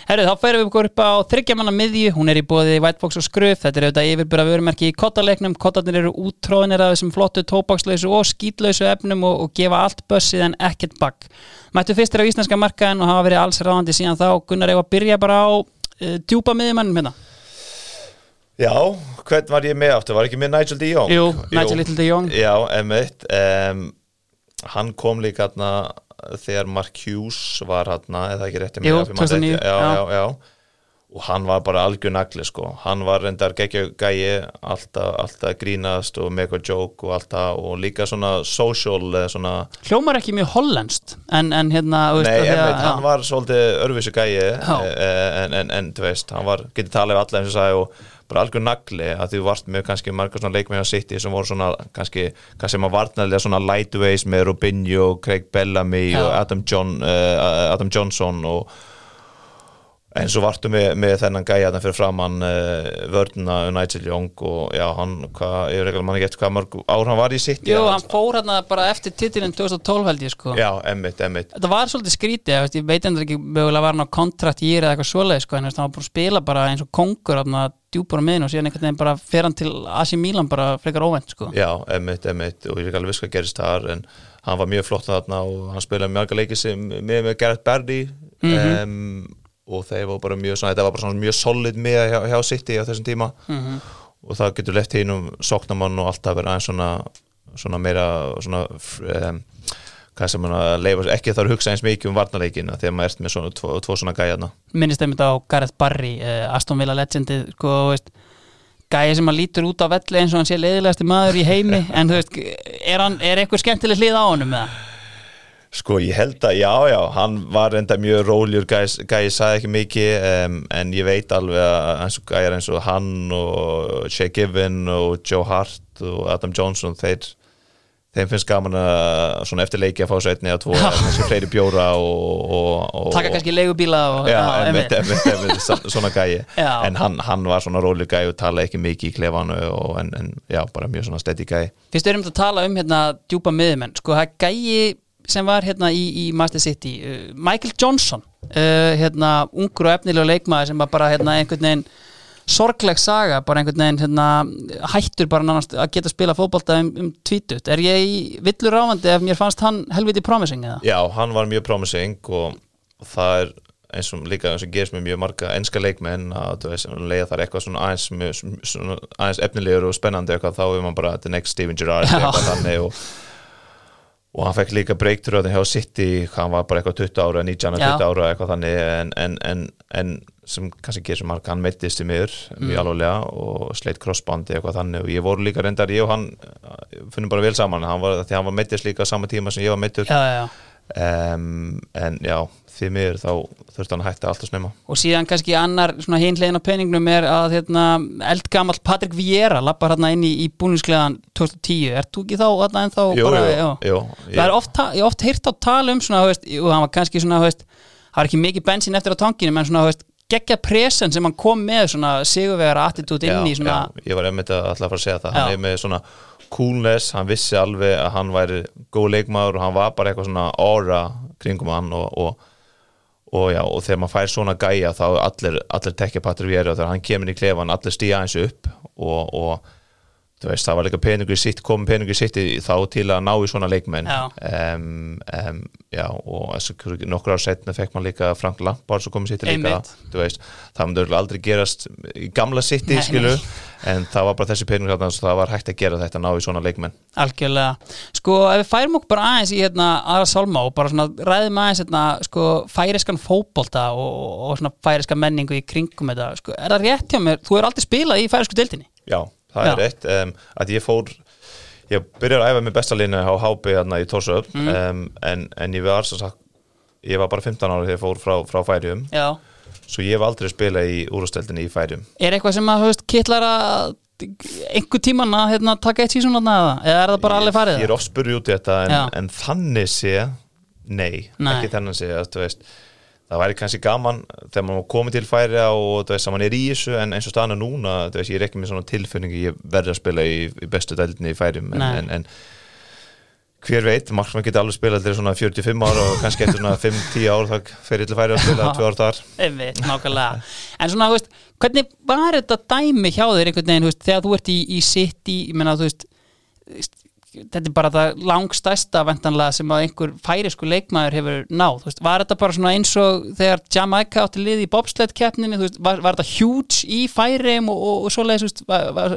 Herru, þá ferum við ykkur upp á þryggjamanna miðju, hún er í bóði White Box og Skruf, þetta er auðvitað yfirbyrða vörumerki í kottaleiknum, kottarnir eru útróðinir af þessum flottu tóbakslausu og skítlausu efnum og, og gefa allt bössið en ekkert bakk. Mættu fyrstir á íslenska markaðin og hafa verið alls ráðandi síðan þá, Gunnar Eva byrja bara á uh, djúpa miðjumannum hérna. Já, hvern var ég með aftur? Var ekki með Nigel de Jong? Jú, Nigel Little de Jong. Já, emitt um, Hann kom líka hérna þegar Mark Hughes var hérna eða ekki rétti Jú, ég man 2009, rétt. já, já. já, og hann var bara algjör nagli sko. hann var reyndar geggja gæi alltaf, alltaf grínast og mega joke og alltaf og líka svona social svona Hljómar ekki mjög hollenskt, en, en hérna, Nei, því að- hann var svolítið Já. eh, en, en, en þú veist, hann var getið talað við alla eins og sagði og bara algjör nagli að þú varst með kannski margar svona leikmenn á City sem voru svona kannski, kannski maður varnarlega svona lightways með Robinho, Craig Bellamy Já. og Adam, John, uh, Adam Johnson og En svo vartu með, með þennan gæja þarna fyrir framann uh, vörnuna Nigel Young og já, hann, hvað, ég er ekki mann ekki eftir hvað mörg ár hann var í sitt Jú, hann fór hérna bara eftir titilinn 2012 held ég sko Já, emmitt, emmitt Þetta var svolítið skrítið, ég, veist, ég veit endur ekki mögulega var hann á kontrakt í eða eitthvað svoleið sko, en hann var bara að spila bara eins og kongur djúpar á miðin og síðan einhvern veginn bara fer hann til Asi Milan bara frekar óvend sko. Já, emmitt, emmitt og ég er ekki alveg viss hvað gerist þar en hann var mjög flott þarna og hann spilaði mjög leikið sem með, með Gareth Barry Mhm. um, og þeir var bara mjög svona, þetta var bara svona mjög solid með hjá, hjá City á þessum tíma Mhm. og það getur lett hinn um sóknamann og allt að vera aðeins svona, svona meira svona um, hvað sem hann að leifa ekki þarf að hugsa eins mikið um varnarleikina þegar maður ert með svona tvo, tvo svona gæjarna minnist einmitt á Gareth Barry uh, Aston Villa legendið sko, veist, gæði sem að lítur út á velli eins og hann sé leiðilegasti maður í heimi en þú veist, er, hann, er eitthvað skemmtileg hlið á honum með það? Sko ég held að, já, já, hann var enda mjög róljur, gæði gæ, sagði ekki mikið, um, en ég veit alveg að eins og gæjar eins og hann og Shea Given og Joe Hart og Adam Johnson, þeir, þeim finnst gaman að svona eftir leiki að fá svo einni eða tvo, kannski fleiri bjóra og, og, og taka kannski leigubíla og Já, einmitt, einmitt, einmitt, svo- svona gæi. Já. en hann, hann var svona róljur gæi og talaði ekki mikið í klefanu og, en, en já, bara mjög svona steady gæi. Fyrst erum við að tala um hérna djúpa miðumenn sko það gæi sem var hérna í, í Master City uh, Michael Johnson uh, hérna ungur og efnilega leikmaður sem var bara hérna einhvern veginn sorgleg saga, bara einhvern veginn hérna, hættur bara nánast að geta spila fótbolta um, um tvítut, er ég í villur ráfandi ef mér fannst hann helviti promising eða? Já, hann var mjög promising og, það er eins og líka eins og gerist með mjög marga enska leikmenn að leiða þar eitthvað svona aðeins, mjög- svona aðeins efnilegur og spennandi eitthvað þá er maður bara the next Steven Gerrard eitthvað þannig og, og hann fekk líka breakthrough hjá City, hann var bara eitthvað 20 ára 19 Já. 20 ára eitthvað þannig en, en, en, en sem kannski gerir sem hann meittist í miður mjög alvarlega og sleitt crossbandi eitthvað þannig. Og ég voru líka reyndar ég og hann uh, finnum bara vel saman. Hann var, því hann var meittist líka á sama tíma sem ég var meittur um, en já, því miður þá þurfti hann að hætta allt að snemma. Og síðan kannski annar svona hinlegin á peningnum er að hérna, eldgamall Patrik Vieira lappar hérna inn í, í búningskleðan 2010, ert þú ekki þá hérna ennþá jú, bara, jú, jú, það er oft, ta- ég hef oft heyrt á tala um svona, veist, jú, hann var kannski svona, veist það var ekki mikið bensín eftir á tankinu menn svona, veist, geggja presen sem hann kom með svona sigurvegara attitút inn í svona já, ég var einmitt að alltaf fara að segja það. Já. hann er með svona coolness, hann vissi alveg að hann væri góð leikmaður og hann var bara eitthvað svona aura kringum hann og, og, og já, og þegar maður fær svona gæja þá allir, allir tekja Patrik Vieri og þegar hann kemur í klefan, allir stíja eins upp og, og veist, það var líka peningur sitt, komum peningur sitt þá til að ná í svona leikmenn. Um, um, já, og þessu, nokkur ár setna fekk man líka Frank Lampard sem komið sitt líka, veist. Það örugglega aldrei gerast í gamla nei. en það var bara þessi peningur þarna, svo það var hægt að gera þetta, ná í svona leikmenn. Algjörlega, sko ef við færum okkur bara aðeins í hérna aðra sálma og bara svona ræðum aðeins hérna sko færiskan fótbolta og, og svona færiska menningu í kringum þetta, sko, er það rétt hjá mér? Þú er aldrei spilað í færisku deildinni? Já, það Já. er rétt um, að ég fór ég byrjar að æfa með besta línu á HB hérna í Tórsöf Mhm. um, en, en ég var sagt ég var bara 15 ára þegar ég fór frá, frá færium já, svo ég hef aldrei spilað í úrústeldinni í færium er eitthvað sem að, veist, kittlar að einhver tíman að hérna, taka eitt sísón eða, er það bara alveg farið Ég er oft spurði út í þetta en, en þannig sé nei, Nei. ekki þannig sé að, þú veist, það væri kannski gaman þegar maður komið til færi og þú veist að mann er í þessu en eins og staðan er núna veist, ég er ekki með svona tilfinningi ég verði að spila í, í bestu deildinni í færium en, en, en hver veit, markmann geti alveg spilað til svona 45 ára og kannski eftir svona 5-10 ár þá fer ég til færi að spila 2 ár þar. Einmitt, nákvæmlega. En svona, veist, hvernig var þetta dæmi hjá þér einhvern veginn, veist, þegar þú ert í, í City, ég meina, þú veist, þetta er bara það langstæsta vendanlega sem að einhver færisku leikmaður hefur náð, veist, var þetta bara svona eins og þegar Jamaica átti liði í bobsled keppninni, þú veist, var, var þetta huge í færiðum og, og, og svoleiðis, var, var,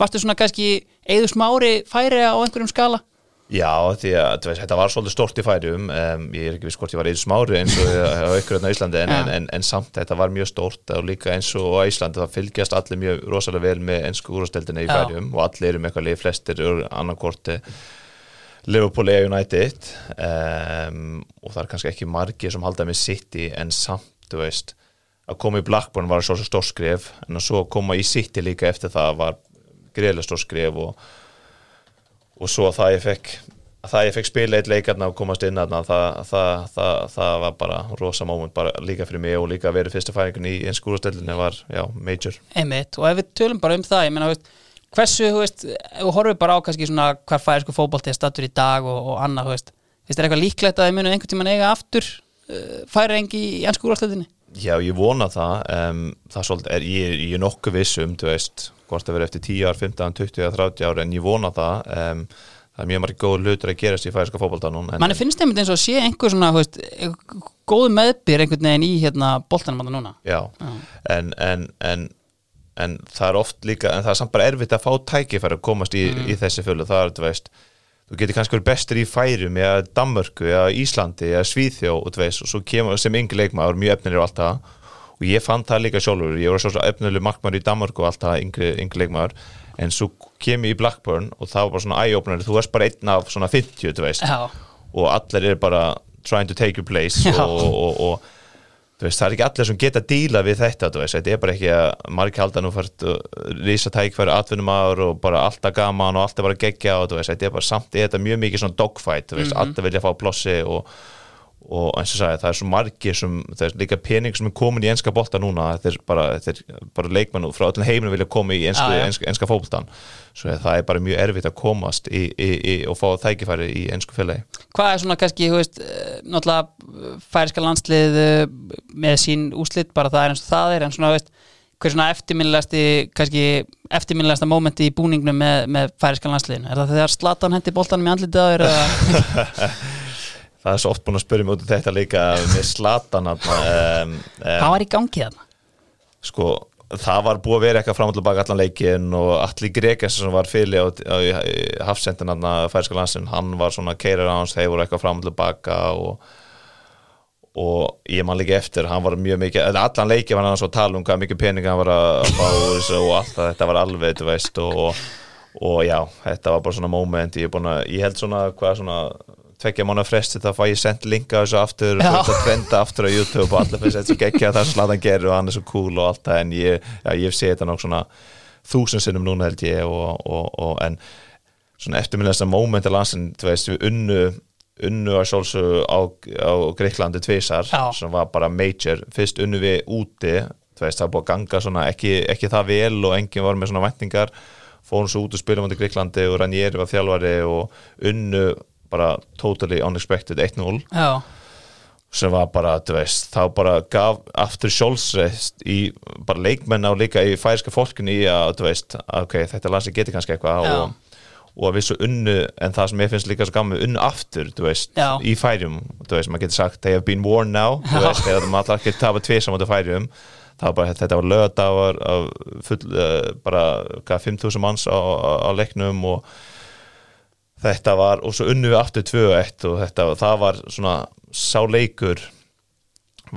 varstu svona kannski eður smári færi á einhverjum skala? Já, því að veist, þetta var svolítið stort í færium um, ég er ekki viss hvort ég var eins smári eins og ykkur hérna á Íslandi en, en, en, en samt þetta var mjög stort og líka eins og á Íslandi það fylgjast allir mjög rosalega vel með ennsku úrsteldinni í Já. færium og allir eru með eitthvað lið flestir eru annarkorti Liverpool eða United um, og það er kannski ekki margir sem halda með City en samt, þú veist að koma í Blackburn var svo stór skref en að svo koma í City líka eftir það var greiðlega stór skref og og svo það ég fekk það ég fekk spila eitt leikarna og komast inn aðna það, það, það, það var bara rosa moment bara líka fyrir mig og líka verið fyrsta færingun í einn skúrastöldinni var, já, major Einmitt, og ef við tölum bara um það ég meina, þú veist, hversu, þú veist við horfum bara á kannski svona hver færisku fótbolti er stattur í dag og, og annað, þú veist finnst þér eitthvað líklegt að þið munu einhvern tímann eiga aftur uh, færing í ennsku úrvalstöldinni? Já, ég vona það um, það svolítið, er, ég, ég er nokkuð vissum þú veist, hvort það verið eftir 10 ár, 15, 20 eða 30 ár, en ég vona það um, það er mjög margir góð hlutur að gerast í færiska fótboltanum en, Manni finnst einmitt eins og sé einhver svona, þú veist góð meðbyr einhvern veginn í hérna boltanum þarna núna. Já, en, en, en en það er oft líka, en það er samt bara erfitt að fá tækifæri að komast í, í þessi fjölu, það er, þú veist þú getur kannski verið bestur í færum eða Danmörku, eða Íslandi, eða Svíþjó og veist, og svo kemur sem yngi leikmaður mjög efnir og allt það. Og ég fann það líka sjálfur, ég var svo efnileg markmaður í Danmörku og allt það, yngri, yngri leikmaður. En svo kem ég í Blackburn og það var bara svona eye-opener, þú erst bara einn af svona 50, þú veist, Já, og allir er bara trying to take your place og, og, og veist, það er ekki allir sem geta díla við þetta, þetta er bara ekki að margir halda nú fært rísa tækfæri atvinnumæður og bara alltaf gaman og alltaf bara gegja og þetta er bara samt er þetta mjög mikið svona dogfight, þú veist, alltaf vilja fá plossi og, og eins og sagði, það er svo margir sem, það er líka pening sem er komin í enska bolta núna, þetta er bara, bara leikmenn frá öllum heiminu vilja koma í Já, já. enska, enska fótboltan svo það er bara mjög erfitt að komast í, í, í, og fá tækifæri í ensku félagi. Hvað er svona kannski, þú veist eh, náttúrulega færiska landslið eh, með sín úslit, bara það er eins og það er en svona, veist, hver svona eftirminnilegasti kannski eftirminnilegasta mómenti í búningnum með, með færiska landsliðin er það þegar Slatan hendi boltanum í þér eða það er svo oft búin að spyrja mig út um þetta líka með slatan um, um, hvað var í gangi þarna? sko, það var búið að vera eitthvað fram og tilbaka allan leikin og Alli Greges sem var fyrirli á, á, á hafsendin færska landsin, hann var svona keirir á hans, þeir voru eitthvað fram og tilbaka og og ég man líka eftir, hann var mjög mikið allan leiki var hann að tala um hvað mikið pening hann var að fá og allt þetta var alveg, þú veist og, og, já, þetta var bara svona moment ég, að, ég held svona, hvað svona tvekja mánu fresti þá fæ ég sendt linka þessu aftur og þetta trenda aftur á YouTube og allir finnst þetta svo geggja það sem Zlatan gerir og hann er svo cool og allt það en ég, já, ég sé þetta nokk svona þúsund sinnum núna held ég og, og, og en svona eftirminnilega þess að moment að landsin, þú veist, við unnu unnu að sjálfsögðu á, á Greiklandi tvisar Já. sem var bara major, fyrst unnu við úti þú veist, það búið að ganga svona ekki, ekki það vel og enginn var með svona væntingar. Fórum svo út og spilum á Greiklandi og Ranieri var þjálfari og unnu bara totally unexpected 1-0 Já, sem var bara, þú veist, þá bara gaf aftur sjálfsreist í bara leikmenn á líka í færiska fólkinu í að, þú veist, ok, þetta lansi geti kannski eitthvað og, og að við svo unnu, en það sem ég finnst líka svo gaman, unnu aftur, þú veist, Já. í færum þú veist, maður getur sagt, they have been worn now þú veist, þegar maður allar ekki tapa tvið saman á færum, það var bara, þetta var lögadagar af full, uh, bara, hvað, 5.000 manns á, á, á leiknum og þetta var, og svo unnu við aftur 2-1 og þetta, það var svona sá leikur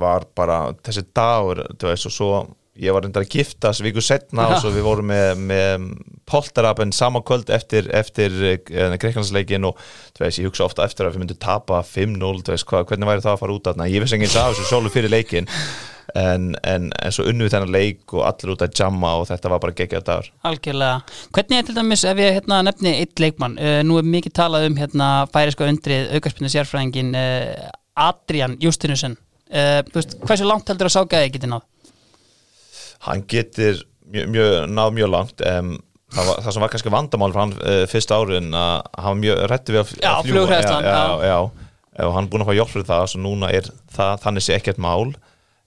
var bara þessi dagur þú veist, og svo ég var reyndar að giftast viku setna og svo við vorum með, með poltarapen sama kvöld eftir, eftir uh, greiklandsleikin og þú veist, ég hugsa ofta eftir að við myndum tapa 5-0, þú veist, hvað, hvernig væri það að fara út að ég veist enginn sá þessu sjálfur fyrir leikin en, en, en svo unnu við þennan leik og allir út að jamma og þetta var bara geggjað dagur. Algjörlega. Hvernig er til dæmis, ef ég hérna, nefni eitt leikmann uh, nú er mikið talað um hérna færiska undrið aukarspinnu sérfræðingin uh, Adrian Justinusen uh, veist, hversu langt heldur að sákaði geti náð? hann getur mjög, mjög, náð mjög langt um, það, var, það sem var kannski vandamál fyrir hann fyrsta árin að hann mjög rættu við að, Já, að flughræðslan, já, já. já, já, og hann er búin að fá hjálp fyrir það svo núna er það, þannig sé ekkert mál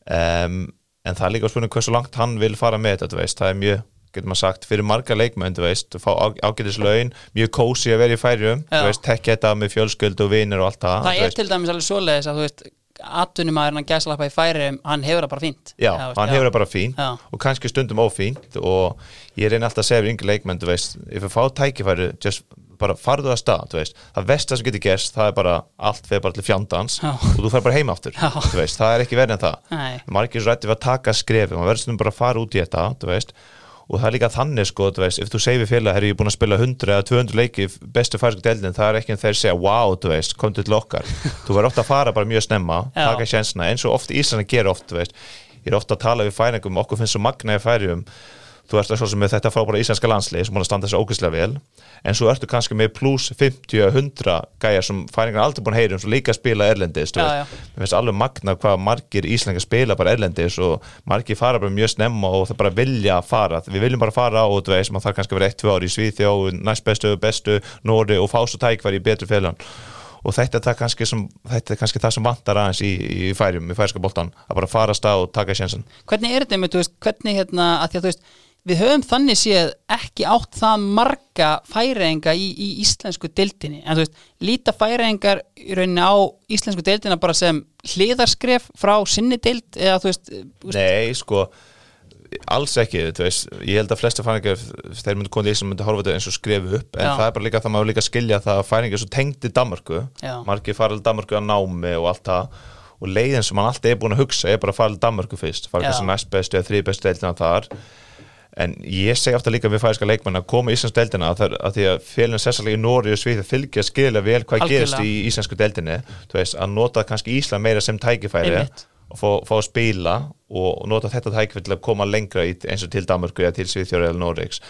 um, en það er líka spurning hversu langt hann vil fara með þetta, þú veist, það er mjög getur maður sagt, fyrir marga leikmenn, þú veist. Fá ágætislaun, mjög kósi að vera í Já. þú veist, tekja þetta með fjölskyld og vinir og allt það, Það þú er til dæmis alveg svoleiðis að þú veist atvinnumæðurinn að gæsa lappa í færi hann hefur það bara fínt. Já, þú veist, hann hefur það bara fínt Já. og kannski stundum ófínt og ég reyni alltaf að segja við yngri leikmenn, þú veist, ef við fá tækifæri just bara farðu það stað, þú veist. Það versta sem getur gerst, það er bara allt fyrir bara til fjandans Já. og þú fer bara heim aftur þú veist, það er ekki verið en það. Nei. margir svo rætti við að taka skrefi, maður verður stundum bara að fara út í þetta, þú veist. Og það er líka þannig sko, þú veist, ef þú segir félag herri, ég er búin að spila 100 eða 200 leiki bestu færsku deildin, það er ekki en þeir segja wow, þú veist, kom til okkar. Þú verður ofta að fara bara mjög snemma, Já. taka sjensna eins og oft Íslandi gerir oft, þú veist. Ég er ofta að tala við færingum, okkur finnst svo magna í færium þú ert svo sem með þetta frábæra íslenska landslið sem búin að standa þessu ógæslega vel en svo ertu kannski með pluss 50-100 gæjar sem færingar aldrei búin að heyra um sem líka spila erlendis Já, já. mér finnst alveg magna hvað margir íslenska spila bara erlendis og margir fara bara mjög snemma og það bara vilja fara. Við viljum bara fara og þú veist maður þarf kannski að vera 1-2 ári í Svíþjó, næst bestu, bestu Nóri og fá svo tækvar í betri félagann og þetta er, kannski sem, þetta er kannski það sem vantar aðeins í, í færum, í færska boltan að bara fara að stað og taka sjensan hvernig er þetta með, þú veist, hvernig hérna að því að þú veist, við höfum þannig séð ekki átt það marga færiðinga í, í íslensku deildinni. En þú veist, líta færiðingar í rauninni á íslensku deildina bara sem hliðarskref frá sinni deild eða þú veist, veist Nei, sko alls ekki, þú veist, ég held að flesta færingar þeir myndu koma í sem myndu horfa þetta eins og skrifu upp, en Já. það er bara líka það maður líka skilja það að færingar svo tengdi Danmarku Já. margir fara til Danmarku að námi og allt það. Og leiðin sem hann alltaf er búin að hugsa er bara til Danmarku fyrst, fara en ég segi ofta líka við færiska leikmenn að koma í Íslands deildina að, að því að félagin sérstaklega í Nóri og Svíð fylgja skilja vel hvað Algjörlega. gerist í íslensku deildinni veist, að nota kannski Ísland meira sem tækifæri Einmitt. og fá, fá að spila og nota þetta tækifæri til að koma lengra í, eins og til Danmarku eða til Svíðfjóri eða Noregs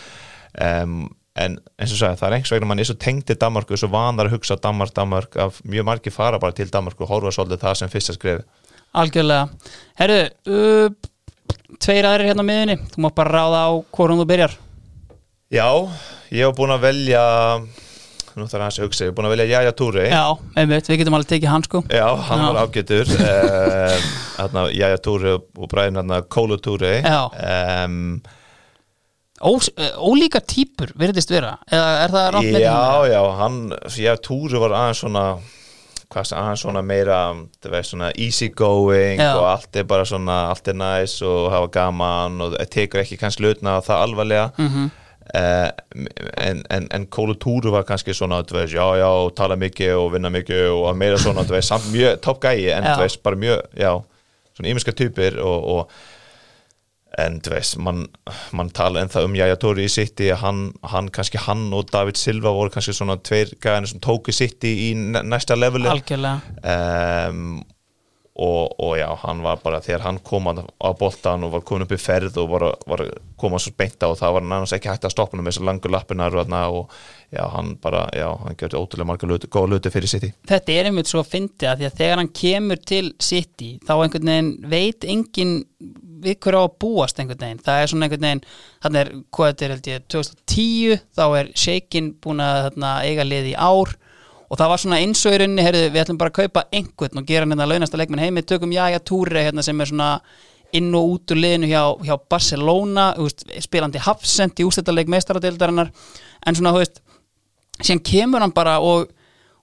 um, en eins og sagði, það er einhvers vegna mann er svo tengdi Danmarku, svo vanar að hugsa Danmark, Danmark, að mjög margir fara bara til Danmarku og horfa svolítið það sem fyrsta skrefi algjörlega herru, uh, tveir aðrir hérna á miðunni þú má bara ráða á hvorum þú byrjar. Já, ég hef búin að velja nú þarf aðeins að hugsa, ég hef búin að velja Jaja Túri já, einmitt, við getum alveg tekið hann sko. Já, hann Já. var um, hérna, Jaja Túri og bræðin Kólu Túri Já. um, Ós, uh, ólíka típur virðist vera. Eða er það rátt með Já, já, hann Jaja Túri var aðeins svona hvað aðeins svona meira veist svona easy going Já. og allt er bara svona, allt er næs og hafa gaman og tekur ekki kannski hlutna það alvarlega Mhm. Uh, en, en, en Kólu Túru var kannski svona, þú veist, já, já, tala mikið og vinna mikið og meira svona, veist, samt mjög topp gæi, en veist, bara mjög, já, svona ímiska typir og, og en þú veist, mann man tala ennþá um Jæja Tóri í City, hann, hann kannski hann og David Silva voru kannski svona tveir gæðinu sem tóku City í næ- næsta leveli. Um, og, og já, hann var bara þegar hann kom að- á boltan og var komin upp í ferð og var, að- var að koma svo beint á og það var nánast ekki hægt að stoppa hann með þessar langur lappinar og, já, hann bara, já, hann gjörði ótrúlega marga luti, góða luti fyrir City. Þetta er einmitt svo að fyndi að að þegar hann kemur til City þá einhvern veginn veit engin við hverju á að búast einhvern veginn. Það er svona einhvern veginn, þannig er hvað þetta er held ég 2010, þá er Shakin búin að þarna, eiga lið í ár. Og það var svona eins og í rauninni heyrðu, við ætlum bara að kaupa einhvern og gera hann hérna launasta leikmenn heimi, tökum Jaja Túri hérna sem er svona inn og út úr liðinu hjá, hjá Barcelona veist, spilandi hafsend í ústættarleik meistaradeildarinnar. En svona, þú veist síðan kemur hann bara og,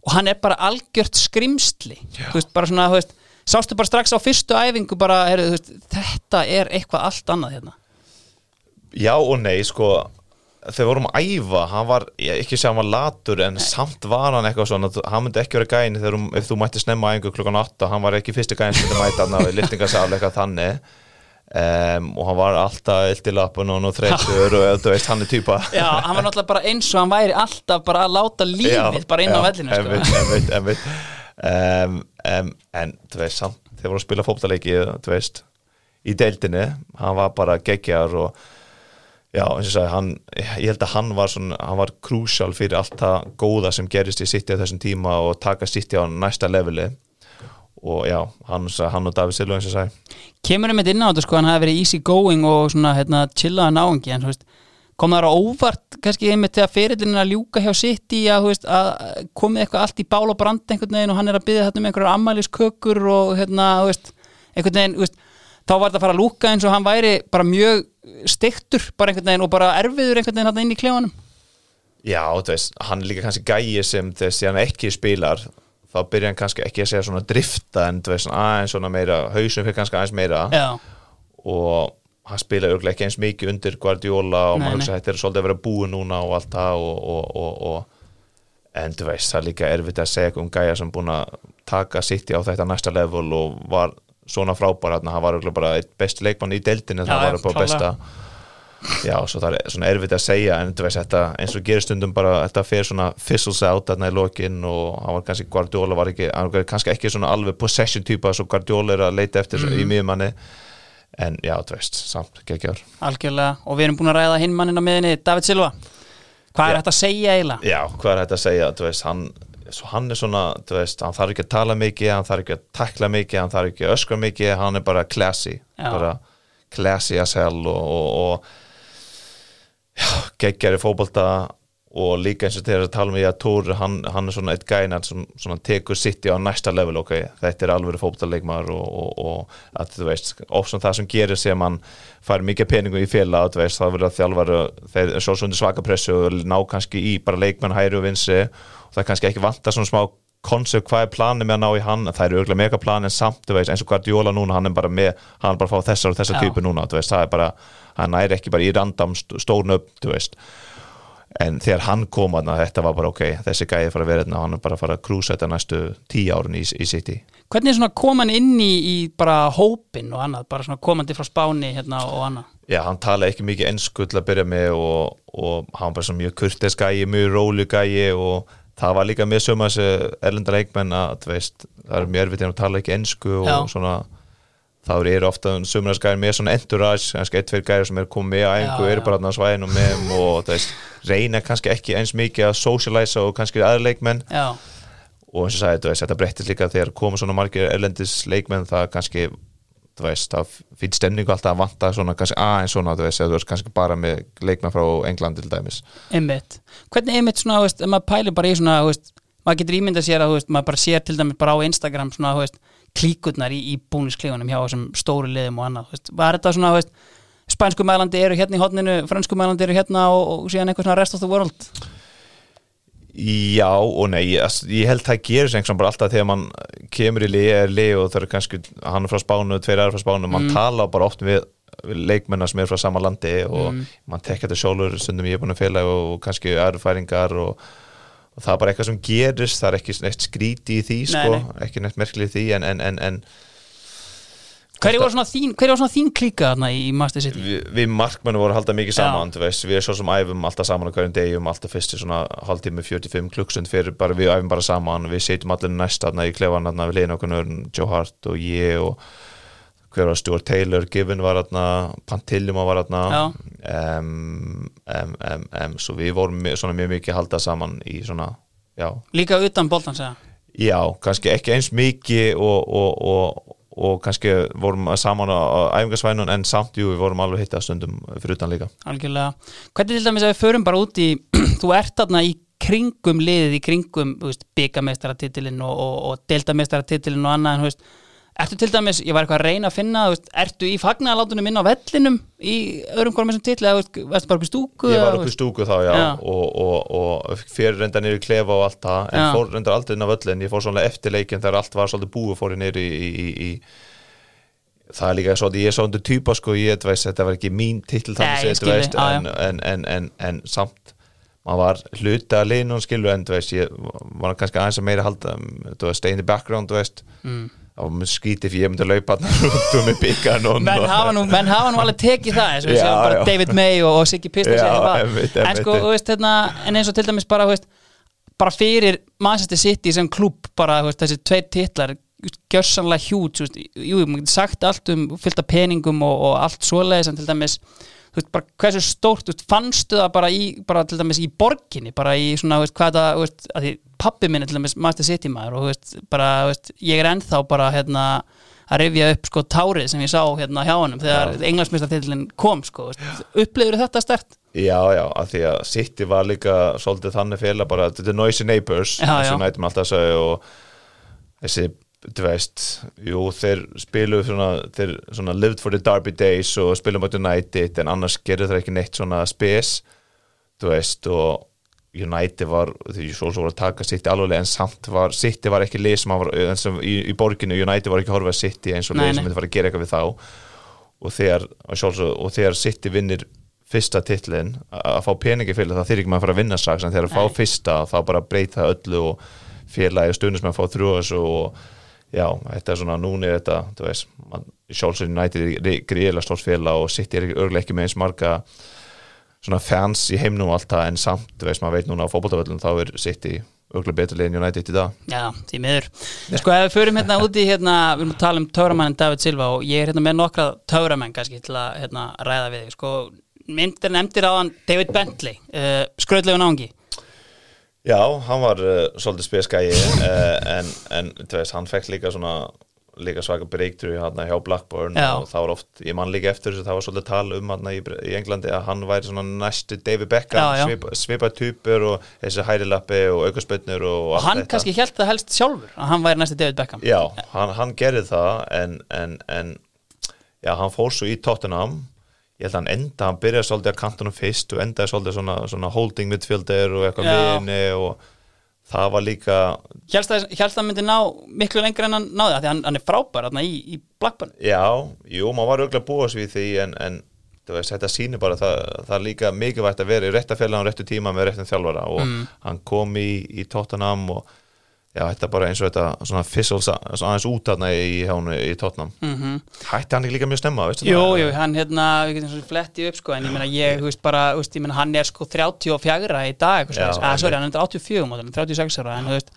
og hann er bara algjört skrimsli. Þú veist, bara svona, þú veist sástu bara strax á fyrstu æfingu bara, heyrðu, þú veist, þetta er eitthvað allt annað hérna Já og nei, sko þegar vorum að æfa, hann var ekki að hann var latur en samt var hann eitthvað svona, þú- hann myndi ekki vera gæni þegar um, þú mætti snemma æfingu klukkan 8 hann var ekki fyrsti gæni sem myndi mæta hann á liftingasal eitthvað þannig um, og hann var alltaf illt í lappun og nú þreytur og þú veist, hann er týpa Já, hann var náttúrulega bara eins og hann væri alltaf bara að láta lífið bara inn á vellinu sko. einmitt, einmitt, einmitt. Um, um, en þú veist, samt þegar voru að spila veist, í deildinni. Hann var bara geggjar og já, eins og sagði, hann, ég held að hann var svona, hann var krúsjál fyrir allt það góða sem gerist í City á þessum tíma og taka City á næsta leveli. Og já, hann, hann og David Silva eins og sagði. Kemur einmitt inn á þetta sko, hann hafi verið easy going og svona, hérna, chillaða náungi en þú veist, kom það á óvart kannski einmitt þegar ferillin er að ljúka hjá sitt í að, veist, að komið eitthvað allt í bál og brand einhvern veginn og hann er að byggja þetta um einhverjar ammæliskökur og hérna, veist, einhvern veginn, veist, þá var þetta að fara að lúka eins og hann væri bara mjög stektur bara einhvern veginn og bara erfiður einhvern veginn hann inn í klefanum. Já, þú veist, hann er líka kannski gæi sem þess að hann ekki spilar þá byrja hann kannski ekki að segja svona drifta en þú veist, aðeins svona meira hausum fyrir kannski aðeins meira. Já, og hann spila örgulega ekki eins mikið undir Guardiola og Nei, maður hugsa að þetta er svolítið að vera búið núna og allt það og, og, og, og en þú veist, það er líka erfitt að segja um gæja sem búin að taka City á þetta næsta level og var svona frábær hann var örgulega bara besti leikmann í deildinu það var klárlega. besta Já, svo það er svona erfitt að segja en þú veist, þetta eins og gerir stundum bara þetta fer svona fizzles out þarna í lokin og hann var kannski, Guardiola var ekki hann var kannski ekki svona alveg possession típa svo Guardiola er að leita eftir Mhm. í miðjumanni en já, þú veist, samt geggjör algjörlega og við erum búin að ræða hinn mannin á miðinni David Silva hvað er Já. þetta að segja eiginlega? Já, hvað er þetta að segja, þú veist, hann svo hann er svona, þú veist, hann þarf ekki að tala mikið hann þarf ekki að takla mikið, hann þarf ekki að öskra mikið, hann er bara classy Já. bara classy as hell og, og, og geggjari fótbolta og líka eins og þegar að tala um í að Tór, hann, hann er svona eitt gæna sem svona tekur sitt á næsta level, ok, þetta er alveg fótboltaleikmar og, og, og að þú veist, ofsum það sem gerir sem hann fær mikið peningu í félag, þú veist, það verður að þjálfara þeir er svo svona svaka pressu og ná kannski í bara leikmenn hæri og vinsi og það er kannski ekki vanta svona smá koncept hvað er planið með að ná í hann? Það er auðvitað mega plan en samt, veist, eins og Guardiola núna hann er bara með, hann er bara að fá þessar og þessar Já. typu núna, veist, það er bara hann er ekki bara í randam stórn upp, þú veist en þegar hann kom að þetta var bara ok, þessi gæði fara að vera hérna, hann er bara fara að krúsa þetta næstu tíu árun í, í City hvernig er svona koman inn í, í bara hópin og annað, bara svona komandi frá Spáni hérna og annað Já, hann talaði ekki mikið ennsku til að byrja með og, og hann var bara svona mjög kurtes gæi, mjög rólu gæi og það var líka með söma þessi erlenda leikmenn að veist, það er mjög erfitt en að tala ekki ennsku og Já. svona þá eru ofta sömurnas gæri með svona entourage, kannski ein, tveir gæri sem er komið æfingu, Já, eru bara á svæðinu með og veist, reyna kannski ekki eins mikið að socialisa og kannski aðra leikmenn. Já, og eins og sagði, veist, þetta breyttist líka þegar koma svona margir erlendis leikmenn það kannski, veist, það fyrir stemningu alltaf að vanta svona kannski aðeins svona, þú veist, þú veist kannski bara með leikmenn frá England til dæmis. Einmitt. Hvernig einmitt svona, þú veist, maður pælir bara í svona þú veist, maður getur ímyndað sér að, þú veist, maður bara sér til dæmis bara á Instagram svona, þú veist, klíkurnar í, í búnisklefunum hjá þessum stóru liðum og annað, veist, var þetta svona, veist spænsku meðlandi eru hérna í hotninu, fransku meðlandi eru hérna og, og síðan eitthvað svona rest of the world? Já og nei, ég, ég held það gerir sem bara alltaf þegar mann kemur í lið, er og það er kannski hann frá Spánu, tveir aðra frá Spánu mann tala bara oft við við leikmennar sem er frá sama landi og mann tekja þetta sjálfur stundum ég er búin að fela og kannski aðurfæringar og, og það er bara eitthvað sem gerist það er ekki neitt skríti í því Nei, sko, nei. ekki neitt merkli í því en, en, en, en hver var svona þín, hver var svona þín klíka þarna í Master City? við, við markmennu vorum að halda mikið saman þú veist, við erum svo sem æfum alltaf saman á hverjum degi um alltaf fyrst í svona hálftími 45 klukkstund fyrir bara við æfum bara saman við setjum allir næst aðna í klefan aðna við liðin okkur Joe Hart og ég og hver var Stuart Taylor Given var aðna, Pantillum var aðna um, um, um, svo við vorum svona mjög mikið að halda saman í svona já, líka utan boltan segja já kannski ekki eins mikið og, og, og, og kannski vorum saman á, æfingasvænun en samt jú við vorum alveg hitta stundum fyrir utan líka. Algjörlega, hvernig til dæmis að við förum bara út í þú ert þarna í kringum liðið í kringum, byggamestaratitilinn og, og, og deltamestaratitilinn og annað en þú veist, ertu til dæmis, ég var eitthvað að reyna að finna, veist, ertu í fagnaðalátunum inn á vellinum í öðrum hvorum þessum titli eða, varstu bara upp í stúku Ég var upp í stúku þá, já, Já. Og, og, og fyrir reynda niður í klefa og allt það en Já. fór reynda aldrei inn á völlin ég fór svona eftir leikin þegar allt var svolítið búið fór niður í, í, í, í það er líka svolítið, ég er svolítið týpa sko, ég þú veist, þetta var ekki mín titl Nei, þannig skil veist, já, en, en, en, en, en samt maður var hluta að liðnum skilu en veist, ég var kannski aðeins að meira halda, veist, mjög skítið fyrir ég myndi að laupa hann út um með byggan menn hafa, nú, menn hafa nú alveg tekið það eins og Já, bara já. David May og, og Siggy það einmitt, en sko, þú veist, hérna, en eins og til dæmis bara, veist, bara fyrir Manchester City sem klúb bara, veist, þessi tveir titlar gjörsanlega hjút, jú, maður getur sagt allt um fyllt af peningum og, og allt svoleiðis, en til dæmis þú veist, bara hversu stórt, þú veist, fannstu það bara í, bara til dæmis í borginni bara í svona, þú veist, hvað það, þú veist, að því pappi minni til dæmis Master City maður og þú veist, bara, þú veist, ég er ennþá bara, hérna, að rifja upp sko tárið sem ég sá hérna hjá honum þegar englandsmyndstartillin kom sko, upplifur þetta stert? Já, já, af því að City var líka svolítið þannig félag bara, þetta er noisy neighbors og nætum alltaf að segja og þessi, þú veist jú, þeir spilu svona þeir svona lived for the Derby days og spilum á United en annars gerir það ekki neitt svona spes þú veist, og United var, því svo voru að taka City alveg en samt var, City var ekki lið sem var, og í, í borginu, United var ekki að horfa City eins og lið sem myndi fara að gera eitthvað við þá. Og þegar, og þegar City vinnir fyrsta titlin að fá peningi fyrir það þýr ekki maður að fara að vinna strax en þegar að fá fyrsta þá bara breyta öllu og félagi og stundum að fá þessu og já, þetta er svona núni þetta, þú veist, man, sjálfsög United er gríðilega stórt félag og City er örgulega ekki með eins marga svona fans í heimnum og allt það en samt, þú veist, maður veit núna á fótboltavöllum þá er City örgulega betur liðin United í dag Já, því miður. Sko, ef við förum hérna úti, hérna, við erum að tala um töframannin David Silva og ég er hérna með nokkra töframenn kannski til að hérna, ræða við. Sko, myndir nefndir á hann David Bentley, uh, skröðlegu náungi. Já, hann var uh, svolítið speskægi uh, en, en þú veist, hann fekk líka svona líka svaka breakthrough hérna hjá Blackburn Já. og það var oft, ég man líka eftir þessu það var svolítið tal um hann í, í Englandi að hann væri svona næstu David Beckham Já, já. svipa, svipa typur og þessi hærilappi og aukarspötnur og Og allt hann þetta. kannski held það helst sjálfur að hann væri næsti David Beckham. Já, hann, hann gerði það en, en, en já, hann fór svo í Tottenham ég held að hann enda, hann byrjaði svolítið að kantunum fyrst og endaði svolítið svona, svona holding midfielder og eitthvað Já. miðinni og það var líka hélst það myndi ná miklu lengur en hann náði það, því hann, hann er frábær þarna í, í Blackburn. Já, jú, maður var auðvitað búast við því en, en veist, þetta sýnir bara það, það er líka mikilvægt að vera í rétta félag á réttu tíma með réttum þjálfara og Mm. hann kom í, í Tottenham og já, þetta bara eins og þetta svona svona aðeins út þarna í, í Tottenham. Mm Hætti hann ekki líka mjög snemma, veistu Jú, það? jú, hann hérna, við getum svona fletti upp sko, en ég meina ég, þú veist bara, veist, ég meina hann er sko 34 í dag, eitthvað Já, svo, ah, sorry, hann er 84 mótum, 36 ára, en þú veist,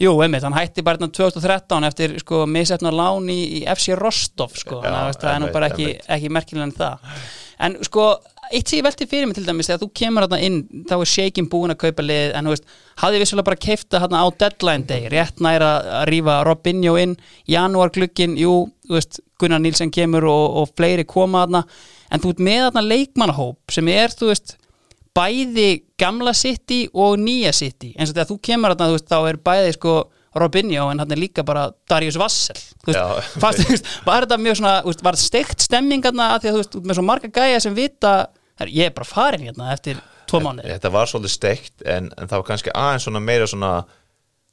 jú, einmitt, hann hætti bara hérna 2013 eftir sko misefnar lán í, í FC Rostov, sko, þannig að það er nú bara ekki, ekki merkilega en það. En sko, eitt sem ég velti fyrir mig til dæmis, þegar þú kemur hérna inn, þá er Shakin búin að kaupa lið, en þú veist, hafði vissulega bara keifta hérna á deadline day, rétt næra að rífa Robinho inn, janúar glukkin, jú, þú veist, Gunnar Nílsen kemur og, og fleiri koma þarna, en þú ert með þarna leikmannahóp sem er, þú veist, bæði gamla City og nýja City, eins og þegar þú kemur þarna, þú veist, þá er bæði sko Robinho en hann er líka bara Darius Vassel veist, fast, veist, var þetta mjög svona veist, var steikt stemming að því að þú veist, með svo marga gæja sem vita her, ég er bara farin hérna eftir tvo mánuði. Þetta var svolítið steikt en, en það var kannski aðeins svona meira svona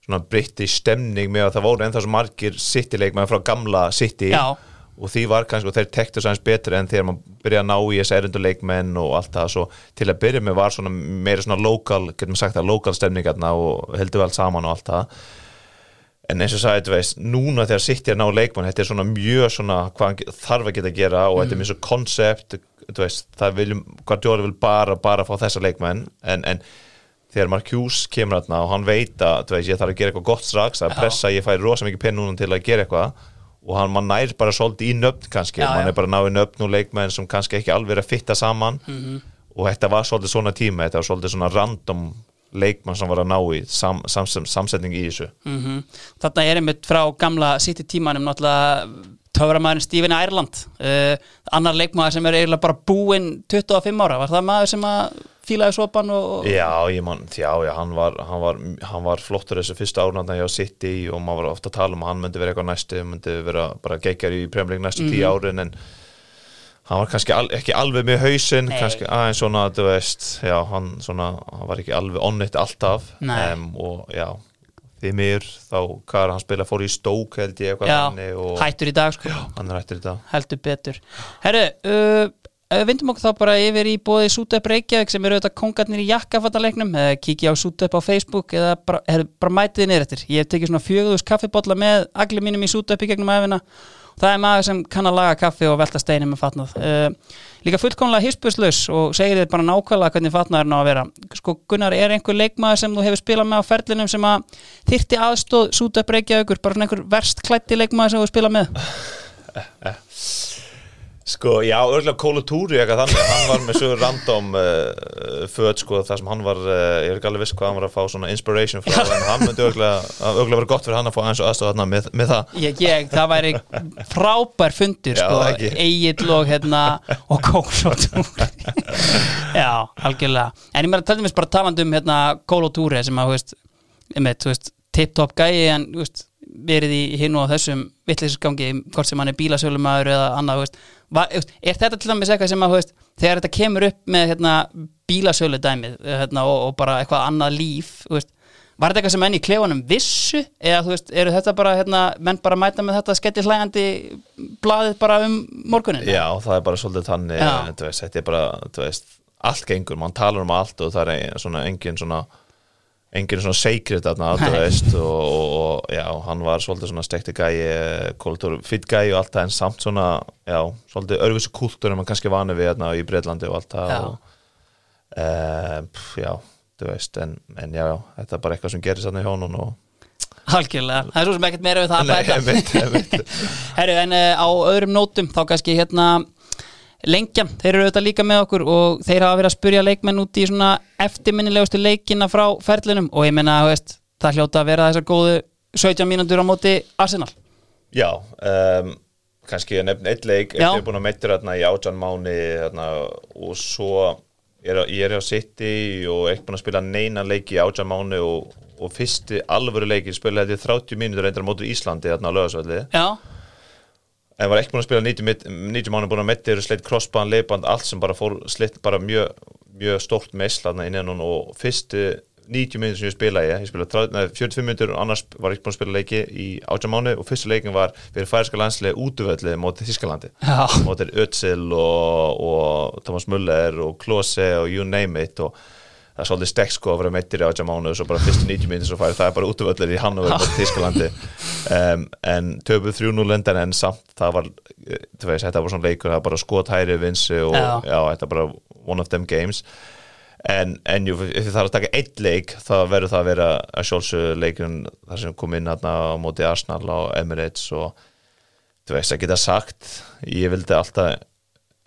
svona british stemning með að það voru ennþá svo margir City-leikmenn frá gamla City. Já. og því var kannski, og þeir tektu aðeins betur en þegar maður byrja að ná í þessi erinduleikmenn og allt það, svo til að byrja með var svona meira svona lokal, getum við sagt það, lokal stemningarna og heldur við allt saman og allt það en eins og sagði, þú veist, núna þegar City er að ná leikmann, þetta er svona mjög svona hvað þarf að geta að gera og þetta er mjög svo koncept, þú veist, það viljum Guardiola vil bara, bara fá þessa leikmenn en, en þegar Marcuse kemur þarna og hann veit að, þú veist, ég þarf að gera eitthvað gott strax, að Já. pressa, ég fæ rosa mikið penn núna til að gera eitthvað og hann, mann nær bara svolítið í nöfn kannski, Já, mann já. er bara náið nöfn og leikmenn sem kannski ekki alveg er að fitta saman Mhm. og þetta var svolítið svona tíma, þetta var svolítið svona random leikmann sem var að ná í sam, sam, sam, samsetning í þessu. Mm Þarna er einmitt frá gamla City tímanum náttúrulega töframæðurinn Stephen Ireland uh, annar leikmaður sem er eiginlega bara búinn 25 ára, var það maður sem að fílaði sopan og, Já, ég man, já, já, hann var, hann var, hann var flottur þessu fyrsta árnanda hjá City og maður var ofta að tala um að hann myndi vera eitthvað næstu, myndi vera bara geikjar í League næstu Mhm. tíu árin en hann var kannski al, ekki alveg með hausinn, Nei. kannski aðeins svona, þú veist, já, hann svona, hann var ekki alveg onnit alltaf. Um, og já, því mér þá, hvað er hann spila, fór í stók held ég eitthvað já, hættur í dag sko. Er hættur í dag. Heldur betur. Herru, uh, vindum okkur þá bara yfir í bóði Sútöp Reykjavík sem eru auðvitað kongarnir í jakkafattaleiknum eða kíkja á Sútöp á Facebook eða bara, bara mætið þið niður eftir. Ég hef tekið svona fjöguðus kaffibotla með allir mínum í Sútöp í gegnum æfina það er maður sem kann að laga kaffi og velta steini með fatnað. Uh, líka fullkomlega hispurslaus og segir þið bara nákvæmlega hvernig fatnað er ná að vera. Sko Gunnar, er einhver leikmaður sem þú hefur spilað með á ferlinum sem að þyrti aðstóð Sútöp Reykjavíkur, bara svona einhver verst klætti leikmaður sem þú spilað með Sko, já, örgulega Kóla Túri eitthvað þannig, hann var með svo random uh, föt, sko, þar sem hann var uh, ég er ekki alveg viss hvað hann var að fá svona inspiration frá, en hann myndi örgulega örgulega vera gott fyrir hann að fá eins og aðstofa þarna með, með það. Ég, ég, það væri frábær fundur sko. Egil og hérna og Kóksóttúri já, algjörlega. En ég meira til dæmis bara talandi um hérna Kóksóttúri sem að, þú veist, einmitt, þú veist tip-top gæi en, þú veist verið í hinn og þessum vittleysisgangi hvort sem hann er bílasölumæður eða annað veist, var, er þetta til dæmis eitthvað sem að veist, þegar þetta kemur upp með hérna, bílasölu dæmið hérna, og, og bara eitthvað annað líf veist, var þetta eitthvað sem menn í klefanum vissu? Eða eru þetta bara hérna, menn bara mæta með þetta skellir hlægandi blaðið bara um morgunin Já, það er bara svolítið þannig þetta er bara, þú veist, allt gengur mann talar um allt og það er ein- svona engin svona engin svona þú Nei. veist og, og, og já, hann var svolítið svona stekti gæi, kóltur, fit gæi og allt það en samt svona, já, svolítið örfissu kultúr en mann kannski vani við þarna í Breitlandi og allt það og, e, pff, já, þú veist, en, en já, já, þetta er bara eitthvað sem gerir sann í hjónun og Algjörlega, það er svo sem ekkert meira við það að Nei, bæta einmitt, einmitt. Herru, en uh, á öðrum nótum þá kannski hérna lengjan, þeir eru auðvitað líka með okkur og þeir hafa verið að spurja leikmenn út í svona eftirminnilegustu leikina frá ferlinum. Og ég menna, veist, það hljóta að vera þessar góðu 17 mínútur á móti Arsenal. Já, um, kannski að nefna eitt leik eftir ég er búin að meittur í átjan mánu og svo er, ég er á City og ekki búin að spila neina leiki í átjan mánu og, og fyrsti alvöru leiki spilaði þetta 30 mínútur reyndar á móti Íslandi þarna á lögasvelli Já, en var ekki búin að spila 90, mit- 90 mánu búin að meittur sleitt crossband, leifband, allt sem bara fór sleitt bara mjög, mjög stórt meisl þarna inn og, og fyrsti 90 mínútur sem ég spilaði, ég spilaði 30 nei, 45 mínútur og annars var ég ekki búin að spila leiki í átjan mánu og fyrsti leikin var fyrir færiska landslega útvöldli mótið Þískalandi já, mótið Ötzil og, og Thomas Muller og Klose og you name it. Og það er svolítið stekk sko að vera meittir í átja mánu og svo bara fyrstu 90 minnir svo færi það er bara útvöldur í Hannover mótið Þískalandi um, en töpuð 3-0 lendan en samt það var eh, þú veist, þetta var svona leikur, það var bara skot hæri vinsi og Já. já, þetta var bara one of them games en, en jú, ef þið þarf að taka eitt leik þá verður það að vera að sjálfsögðu leikun þar sem kom inn hérna á móti Arsenal á Emirates og þú veist að geta sagt ég vildi alltaf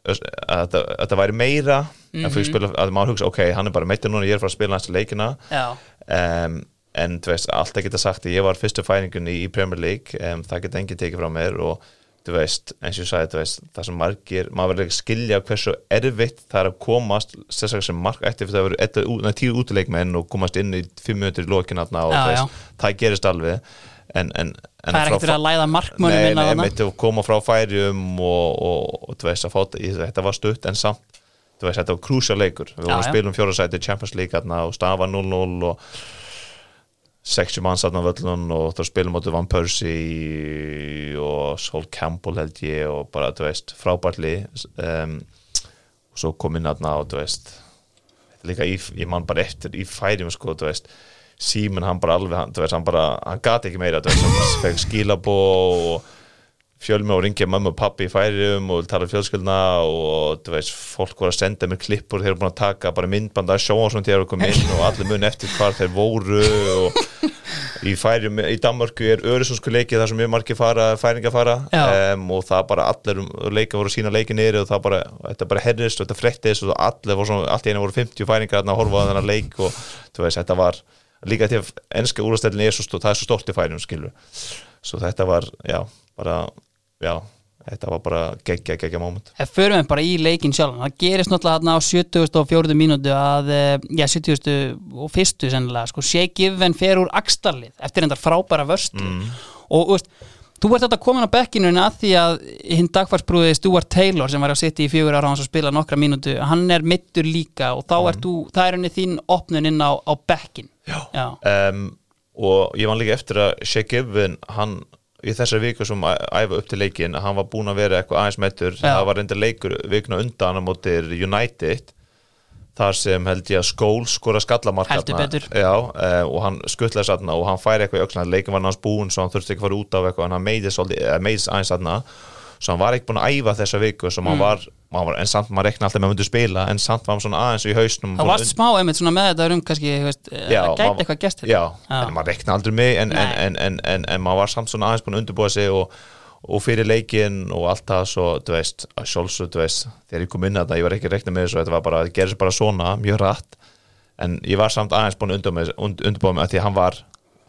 að þetta, að væri meira en fyrir spila, að maður hugsa, ok, hann er bara meittur núna, ég er frá að spila næstu leikina. Já. Um, en þú veist, alltaf geta sagt að ég var fyrstu færingunni í Premier League um, það geta enginn tekið frá mér og þú veist, eins og ég sagði, þú veist, það sem margir maður verður ekki að skilja hversu erfitt það er að komast, sérstaklega sem mark eftir það verður eitthvað út- nei, tíu útileikmenn og komast inn í fimm minútur í þarna og Já, þú veist, það gerist alveg en, en, en Það er ekkert að læða markmönnum Nei, inn á nei, þarna? mitt að koma frá færium og, og, og veist ég, þetta var stutt en samt, veist, þetta var krúsja leikur. Við vorum að spila um fjórasæti Champions League þarna og stafa 0-0 og 60 manns þarna á völlun og þá spilum áttu Van Persie og Sol Campbell held ég og bara, þú veist, frábærli um, og svo kom inn þarna og þú veist líka í, ég man bara eftir í færim sko, þú veist síminn hann bara alveg, hann, veist, hann bara hann gati ekki meira, hann fekk skilabó og fjölmi og ringja mömmu og pappi í færium og tala um fjölskyldna og þú veist, fólk voru að senda mér klippur þeir eru búin að taka bara myndband að sjóa svona þegar við komum inn og allir mun eftir hvar þeir voru og í færium í Danmörku er örysunnsku leikið þar sem mjög margir fara, færinga fara um, og það bara allir um leika voru sína leikin niður og það bara, þetta bara herrist og þetta frettist og allir voru svona, allt í einu voru 50 færingar að horfa á þennan leik og þú veist, þetta var líka til að ennska úrstæðin er svo stórt, það er svo stórt í færium skilur svo þetta var, já, bara já, þetta var bara geggja, geggja moment Ef förum við bara í leikin sjálf það gerist náttúrulega þarna á 74. mínútu að, eh, já, 70. og fyrstu sennilega, sko, Shea Given fer úr Axtarlið eftir endar frábæra vörstu og, þú veist, þú ert þetta komin á bekkinu að því að hinn dagfarsbrúði Stuart Taylor sem var að sitja í fjögur ára hans að spila nokkra mínútu, hann er mittur líka og þá ert þú, það er henni þín opnun inn á, á bekkin Já, já. um, og ég var líka eftir að Shea Given, hann í þessari viku sem æfa upp til leikin hann var búin að vera eitthvað aðeins meittur það var reynda leikur vikuna undan á mótir United þar sem held ég að skól skora skallamark Heldur þarna. betur. Já, uh, og hann skuttlaði satna og hann færi eitthvað í öxlan leikin var hans búin svo hann þurfti ekki að fara út af eitthvað en hann eða meiðist aðeins satna svo hann var ekki búin að æfa þessa viku sem Mm. hann var, hann var en samt maður rekna alltaf með að myndi spila en samt var hann svona aðeins í hausnum Það varst smá einmitt svona með þetta um kannski, veist, Já, það gæti maður- eitthvað gest Já, en maður rekna aldrei mig en, en, Nei. en, en, en, en maður var samt svona aðeins búin að undirbúa sig og, og fyrir leikin og allt það svo, þú veist, sjálfsög, þú veist þegar ég kom inn að það, ég var ekki að rekna með þessu þetta var bara, það gerist bara svona, mjög rætt en ég var samt aðeins búin undirbúa mig, und- undirbúa mig að því að hann var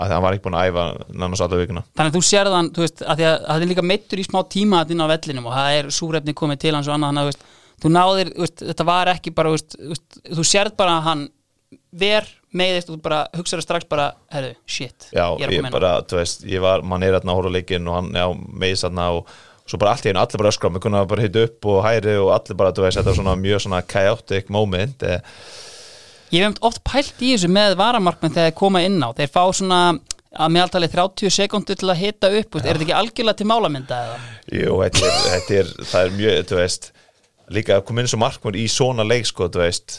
að hann var ekki búin að æfa nánast alla vikuna. Þannig að þú sérð hann, þú veist, að það er líka meittur í smá tíma að inn á vellinum og það er súrefni komið til hans og annað, þannig að þú veist, þú náðir, þú veist, þetta var ekki bara, þú veist, þú sérð bara að hann ver meiðist og þú bara hugsaður strax bara, herru, shit, Já, ég er að koma inn á. bara, þú veist, ég var, mann er hérna að horfa á leikinn og hann, já, meðist hérna og svo bara allt í einu, allir bara öskra, mér kunna bara hitta upp og hæri og allir bara, þú veist, þetta var svona mjög svona chaotic moment eh, Ég hef oft pælt í þessu með varamarkmenn þegar þeir koma inn á, þeir fá svona að meðaltali 30 sekundur til að hita upp, er þetta ekki algjörlega til málamynda eða? Jú, þetta er, þetta er, það er mjög, þú veist líka að koma inn svo markmur í svona leik sko, þú veist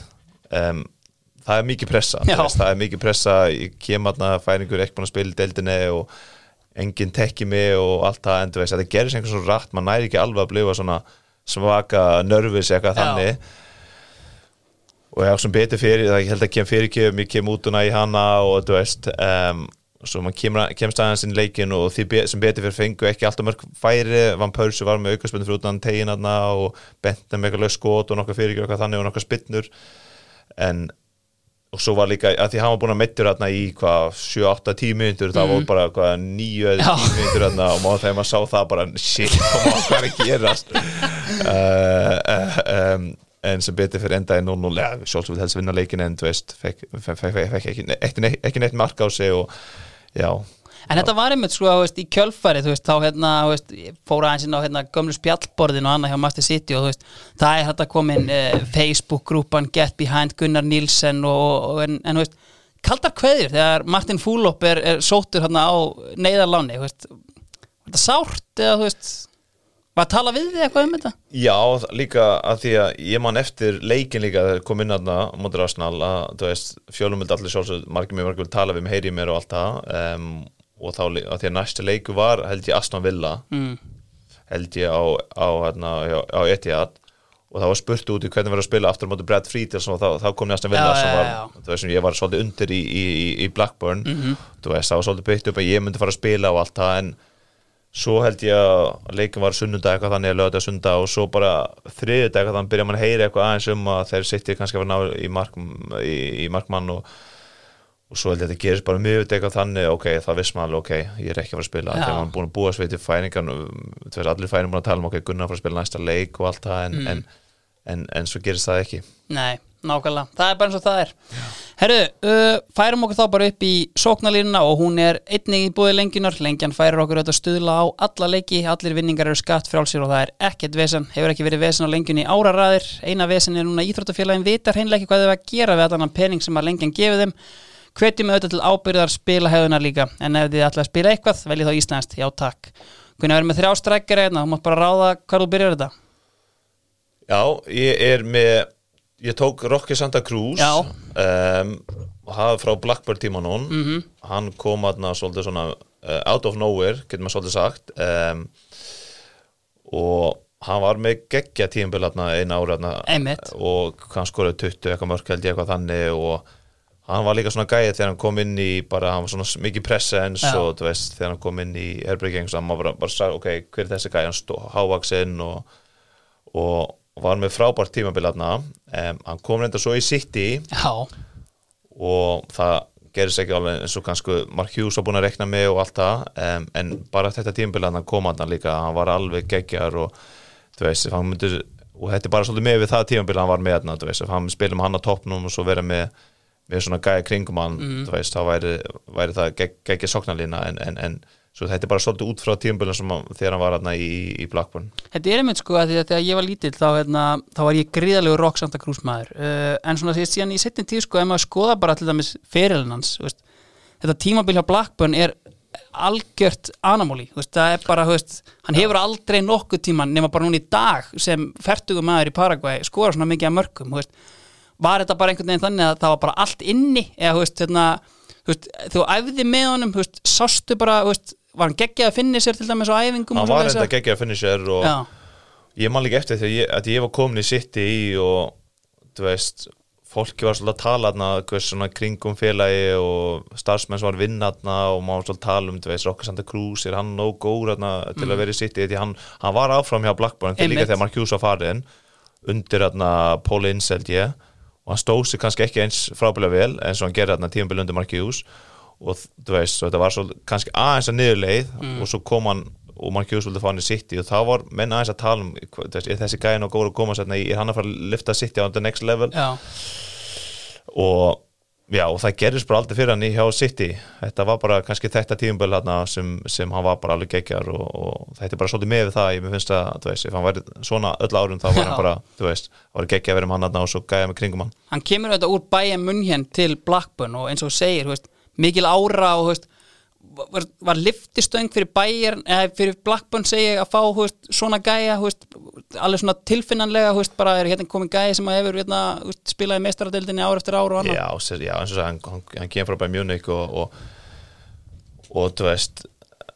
um, það er mikið pressa, veist, það er mikið pressa ég kem aðna færingur ekki búin að spila í deildinni og enginn tekki mig og allt það, en þú veist, þetta gerist einhvern svona rætt, maður næri ekki alveg að blifa svona svaka nörfis eitthvað Já. þannig. Og já, sem betur fyrir, það ég held að kem fyrirgjöfum ég kem út húnna í hana og þú veist um, svo maður kemur, kemst aðeins inn í leikin og því be, sem betur fyrir fengu ekki alltaf mörg færi, Van Persie var með aukarspilnum fyrir utan tegin hana og bent með eitthvað lög skot og nokkað fyrirgjöf og þannig og nokkað spinnur en og svo var líka, að því hann var búin að mittur hérna í hvað, 7-8-10 minntur það Mhm. var bara hvað, 9-10 minntur hérna og maður þegar maður sá það bara shit, hvað hvað er að gerast? Uh, um, en sem betur fyrir endaði 0-0 ja, sjálfsög helst vinna leikin en þú veist fekk, fekk, fekk, ekki, neitt, ekki neitt mark á sig og já, En þetta var einmitt sko, veist, í kjölfarið, þú veist, þá hérna, veist, ég fór aðeins inn á hérna gömlu spjallborðin og annað hjá Master City og það er þetta komin uh, Facebook-grúpan Get Behind Gunnar Nílsen og, og en, en kaldar kveðir þegar Martin Fúlop er, er sóttur hérna á neyðarláni, var þetta sárt eða þú veist, var að tala við þig eitthvað um þetta? Já, líka að því að ég man eftir leikin líka þegar kom inn aðna mótur Arsenal að þú veist, fjölumöld allir sjálfsög margir mjög margir vil tala við mig, heyri í mér og allt það um, og þá að því að næstu leiku var held ég Aston Villa Mm. held ég á, á, hérna, á, Etihad og það var spurt út í hvernig verður að spila aftur á móti Brad Friedels og þá, þá kom Aston Villa Já, sem já, var, já. þú veist sem ég var svolítið undir í, í, í, Blackburn Mhm. þú veist, það var svolítið byggt upp að ég myndi fara að spila og allt það en svo held ég að leikin var sunnudag eitthvað þannig að lögða sunnudag og svo bara þriðudag eitthvað þannig byrja mann að heyra eitthvað aðeins um að þeir sitti kannski að vera ná í, mark, í, í markmann og, og svo held ég að þetta gerist bara mjög eitthvað þannig ok, það viss maður ok, ég er ekki að fara að spila. Já. þegar maður búin að búa sveit í færingan veist, allir færingan búin að tala um ok, Gunnar fara að spila næsta leik og allt það en, Mm. en, en, en svo gerist það ekki. Nei, nákvæmlega, það er bara eins og það er. Herru, uh, færum okkur þá bara upp í sóknalínuna og hún er einnig í búið lengjunar, lengjan færir okkur auðvitað stuðla á alla leiki, allir vinningar eru skatt frálsir og það er ekkert vesen, hefur ekki verið vesen á lengjunni áraræðir, eina vesen er núna íþróttafélagin. Vitar hreinlega ekki hvað þau að gera við allan pening sem að lengjan gefið þeim hvetjum auðvitað til ábyrðar spila hefðunar líka, en ef þið ætla að spila eitthvað veljið þá íslenskt, já takk. Hvernig verður með þrjá strekkari hérna, þú mátt bara ráða hvað þú byrjar þetta. Já, ég er með ég tók Rocky Santa Cruz um, og það frá Blackbird tímanún Mhm. -hmm. hann kom aðna svolítið svona uh, out of nowhere, getur maður svolítið sagt um, og hann var með geggja tímabil aðna eina ára aðna og hann skoraði 20 eitthvað mörk held ég eitthvað þannig og hann var líka svona gæðið þegar hann kom inn í bara, hann var svona mikið presens Já. og þú veist, þegar hann kom inn í Herbreaking, hann var bara, bara sagði, ok, hver er þessi gæði hann stó, hávaksinn og og var með frábært tímabil aðna um, hann kom reynda svo í City Já, og það gerist ekki alveg eins og kannski Mark Hughes var búin að rekna með og allt það. Um, en bara þetta tímabil aðna kom aðna líka hann var alveg geggjar og þú veist, hann myndi og þetta er bara svolítið með við það tímabil hann var með aðna þú veist, hann spilum hann á toppnum og svo vera með, með svona gæja kringum hann þú veist, þá væri, væri það gegg, geggja sóknarlína en, en, en svo þetta er bara svolítið út frá hann, þegar hann var aðna í, í Blackburn. Þetta er einmitt sko að því að þegar ég var lítill þá, hérna, þá var ég gríðalegu rock Santa Cruz maður. Uh, en svona því síðan í setjum tíð sko ef maður skoða bara til dæmis veist, þetta tímabil hjá Blackburn er algjört anamóli það er bara, veist, hann hefur aldrei nokkuð tíman nema bara núna í dag sem fertugum maður í Paraguay skora svona mikið að mörgum, veist var þetta bara einhvern veginn þannig að það var bara allt inni eða þú veist, hérna, þú veist þú æfði með honum, þú veist, sástu bara veist, var hann geggjað að finna sér til dæmis á æfingum hann var svoleiðis enda að- að finisher og Já. ég man líka eftir því að ég, að ég var komin í City í og þú veist fólki var svolítið að tala þarna hvers svona kringum félagi og starfsmenn sem var að vinna þarna og maður svolítið að tala um þú veist Rocky Santa Cruz er hann nóg góður þarna til að vera í City? Því hann, hann var áfram hjá Blackburn þegar líka þegar Mark Hughes var farin undir þarna Paul Ince held ég og hann stóð sig kannski ekki eins frábælega vel eins og hann gerði þarna tímabil undir Mark Hughes og þú veist, svo þetta var svo kannski aðeins að niðurleið og svo kom hann og Mark Hughes vildi fá hann í City. Og þá var menn aðeins að tala um er þessi gæðin og góður að koma sérna í, er hann að fara að lifta City á the next level? Já, og já, og það gerist bara aldrei fyrir hann í hjá City. Þetta var bara kannski þetta hann sem, sem hann var bara alveg geggjar og, og þetta er bara svolítið með það ég finnst að, þú veist, ef hann væri svona öll árum þá var hann bara, þú veist, var geggja að vera um hann og svo gæja með kringum hann. Hann kemur þetta úr bæja munn til Blackburn og eins og segir, þú veist, mikil ára og þú veist, var, var liftistöng fyrir bæjar, eða fyrir Blackburn segi að fá, veist, svona gæja veist, alveg svona tilfinnanlega veist, bara er hérna komin gæja sem að hefur hérna, spilaði meistaradeildinni ár eftir ár og annað já, sér, já, eins og það, hann, hann, hann kemur frá Bayern Munich og, og, og þú veist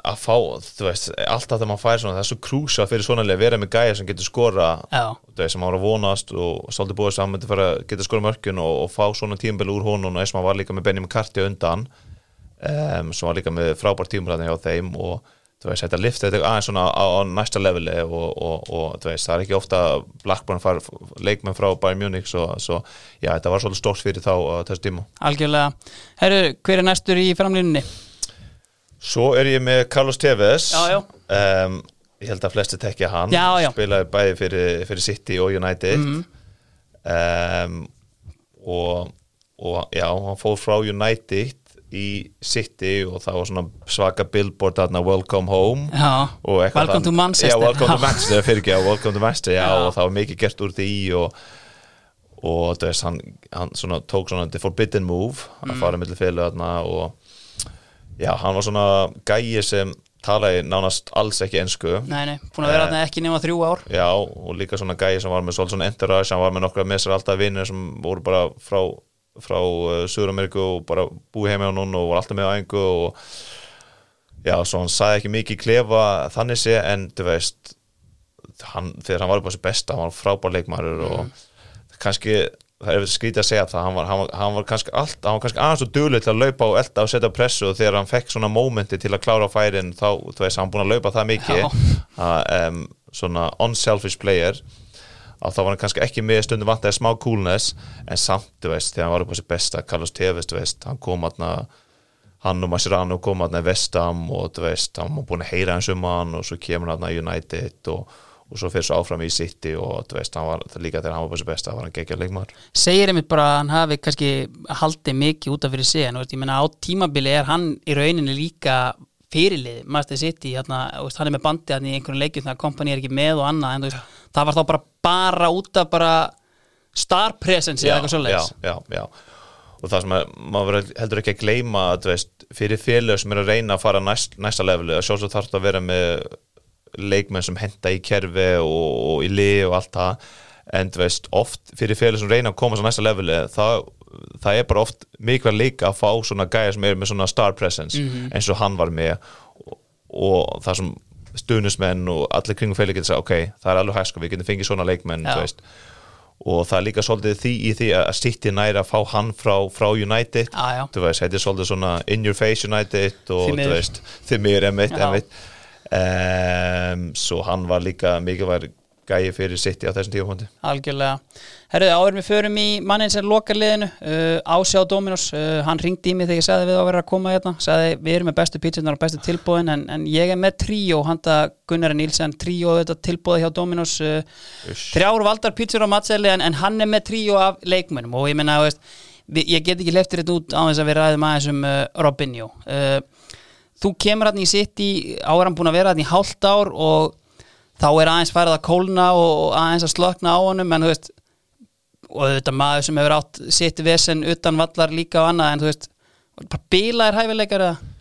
að fá, þú veist, alltaf þegar maður fær svona, það er svo krúsa fyrir svona leið að vera með gæja sem getur skora Já. þú veist, sem að vonast og svolítið búið saman til að geta skora mörkun og, og fá svona tímabili úr honum og eins og maður var líka með Benjamin Carti undan um, sem var líka með frábært tímabili hjá þeim og þú veist, þetta lifti þetta aðeins svona á, á næsta leveli og, og, og þú veist, það er ekki ofta Blackburn far leikmenn frá Bayern Munich svo, svo já, þetta var svolítið stórt fyrir þá á þessu tíma algjörlega Herru, hver er næstur í framlínunni? Svo er ég með Carlos Tevez Já, já. Um, Ég held að flesti tekja hann Já, já. Spilaði bæði fyrir, fyrir City og United Mhm. um, og, og já, hann fór frá United í City og það var svona svaka billboard þarna Welcome Home Já, Welcome to Manchester. Já, Welcome to. Manchester, fyrir ekki, Welcome to Manchester já, og það var mikið gert úr því og og veist, hann, hann svona, tók svona the forbidden move Mm. að fara millir félag þarna og já, hann var svona gæi sem talaði nánast alls ekki ensku nei, nei, búin að vera þarna ekki nema þrjú ár já, og líka svona gæi sem var með svona entourage, hann var með nokkra með sér alltaf vinnir sem voru bara frá frá uh, Suður-Ameriku og bara búið heim hjá hún og var alltaf með á engu og já, svo hann sagði ekki mikið klefa þannig sé, en þú veist hann, þegar hann var upp á sér besta hann var frábær leikmaður og kannski, það er skrítið að segja það hann var, hann var, hann var kannski allt, hann var kannski aðeins og duglega til að laupa og elda og setja pressu og þegar hann fekk svona mómenti til að klára færin þá, þú veist, hann búin að laupa það mikið. Að, um, svona unselfish player að þá var hann kannski ekki með stundum vantaði smá coolness en samt, þú veist, þegar hann var upp á sér besta Carlos Tevez, þú veist, hann kom aðna hann og Mascherano kom aðna í Vestam og þú veist, hann var búin að heyra hans um hann og svo kemur hann aðna United og, og svo fyrir svo áfram í City og þú veist, hann var það líka þegar hann var upp á sér besta, var hann geggja leikmaður. Segir einmitt bara að hann hafi kannski haldið mikið út af fyrir sig en þú veist, ég meina á tímabili er hann í rauninni líka fyrirlið Master City, hérna, veist, hann er með bandi hann í einhverjum leikjum þegar kompani er ekki með og annað en veist, það var þá bara bara út af bara star presence eða eitthvað svoleiðis já, já, já. og það sem er, maður heldur ekki að gleyma að veist, fyrir félög sem er að reyna að fara næst, næsta leveli að sjálfsög þarf það að vera með leikmenn sem henda í kerfi og, og í li og allt það en veist, oft fyrir félög sem reyna að koma á næsta leveli, það, það er bara oft mikilvæg líka að fá svona gæja sem er með svona star presence eins og hann var með. Og, og það sem stuðnismenn og allir kringum félög getur sagt, ok, það er alveg hægt sko, við getum fengið svona leikmenn, þú veist. Og það er líka svolítið því í því að City næri að fá hann frá, frá United. Þú veist, þetta er svolítið svona in your face United og Því þú miður. veist, þið mér emitt um, svo hann var líka mikilvæg gæi fyrir City á þessum tífumhundi Algjörlega. Herruðu, áður við förum í mannin sem lokar liðinu, uh, Ásjá Dominos, uh, hann ringdi í mig þegar ég sagði við á að vera að koma hérna, sagði við erum með bestu pítsunar og bestu tilbúðin en, en ég er með tríó, handa Gunnar Nílsen, tríó þetta tilbúði hjá Dominos, uh, þrjár valdar pítsur á matseli en, en hann er með tríó af leikmönnum og ég menna, veist, ég get ekki leftir þetta út á þess að við ræðum aðeins um uh, Robinho. Uh, þú kemur hann í sitt í, hann búin að vera hann í hálft ár og þá er aðeins færið að kólna og aðeins að slökna á honum en þú veist og þetta maður sem hefur átt sitt vesen utan vallar líka og annað en þú veist bara bílaðir hæfileikar eða?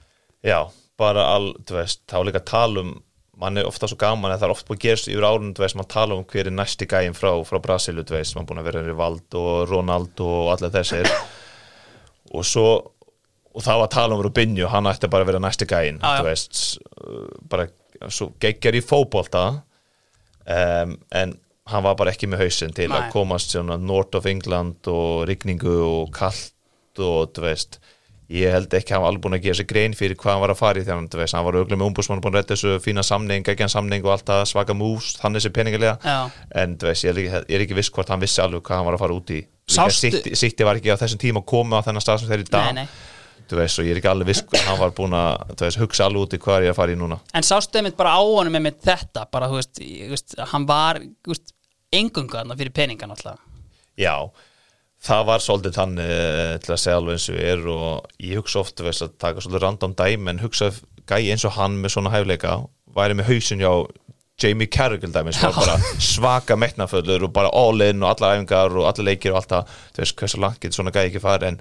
Já, bara all, þú veist, þá líka að tala um mann er ofta svo gaman en það er oft búin að gerast yfir árunum, þú veist, mann tala um hver er næsti gæin frá, frá Brasilu, þú veist, mann búin að vera Rivald og Ronaldo og allir þessir. Og svo og þá að tala um Rubinho, hann ætti bara að vera næsti gæin, þú veist bara svo geggjar í fótbolta um, en hann var bara ekki með hausinn til Nei. að komast svona North of England og rigningu og kallt og þú veist ég held ekki að hann var alveg búin að gera sér grein fyrir hvað hann var að fara í hann, þú veist, hann var auðvitað með umbúsmann búin að redda þessu fína samning, ekki samning og allt það svaka moves, þannig sem peningilega Já. en veist, ég er, ekki, ég er ekki viss hvort hann vissi alveg hvað hann var að fara út í Sástu- Sitti, Sitti var ekki á þessum tíma að koma á þennan stað sem þeir í dag Nei, nei. Þú veist, og ég er ekki alveg viss hann var búin að þú veist, hugsa alveg út í hvað er ég að fara í núna. En sástu einmitt bara á honum einmitt þetta bara þú veist, ég, þú veist hann var þú veist, engunga þarna fyrir peningan alltaf. Já, það var svolítið þannig eh, til að segja alveg eins og er og ég hugsa oft veist, að taka svolítið random dæmi en hugsa gæi eins og hann með svona hæfleika væri með hausin hjá Jamie Carragher dæmi sem var bara svaka metnaföllur og bara all in og allar æfingar og allar leikir og allt það, þú veist hversu langt getur svona gæi ekki farið en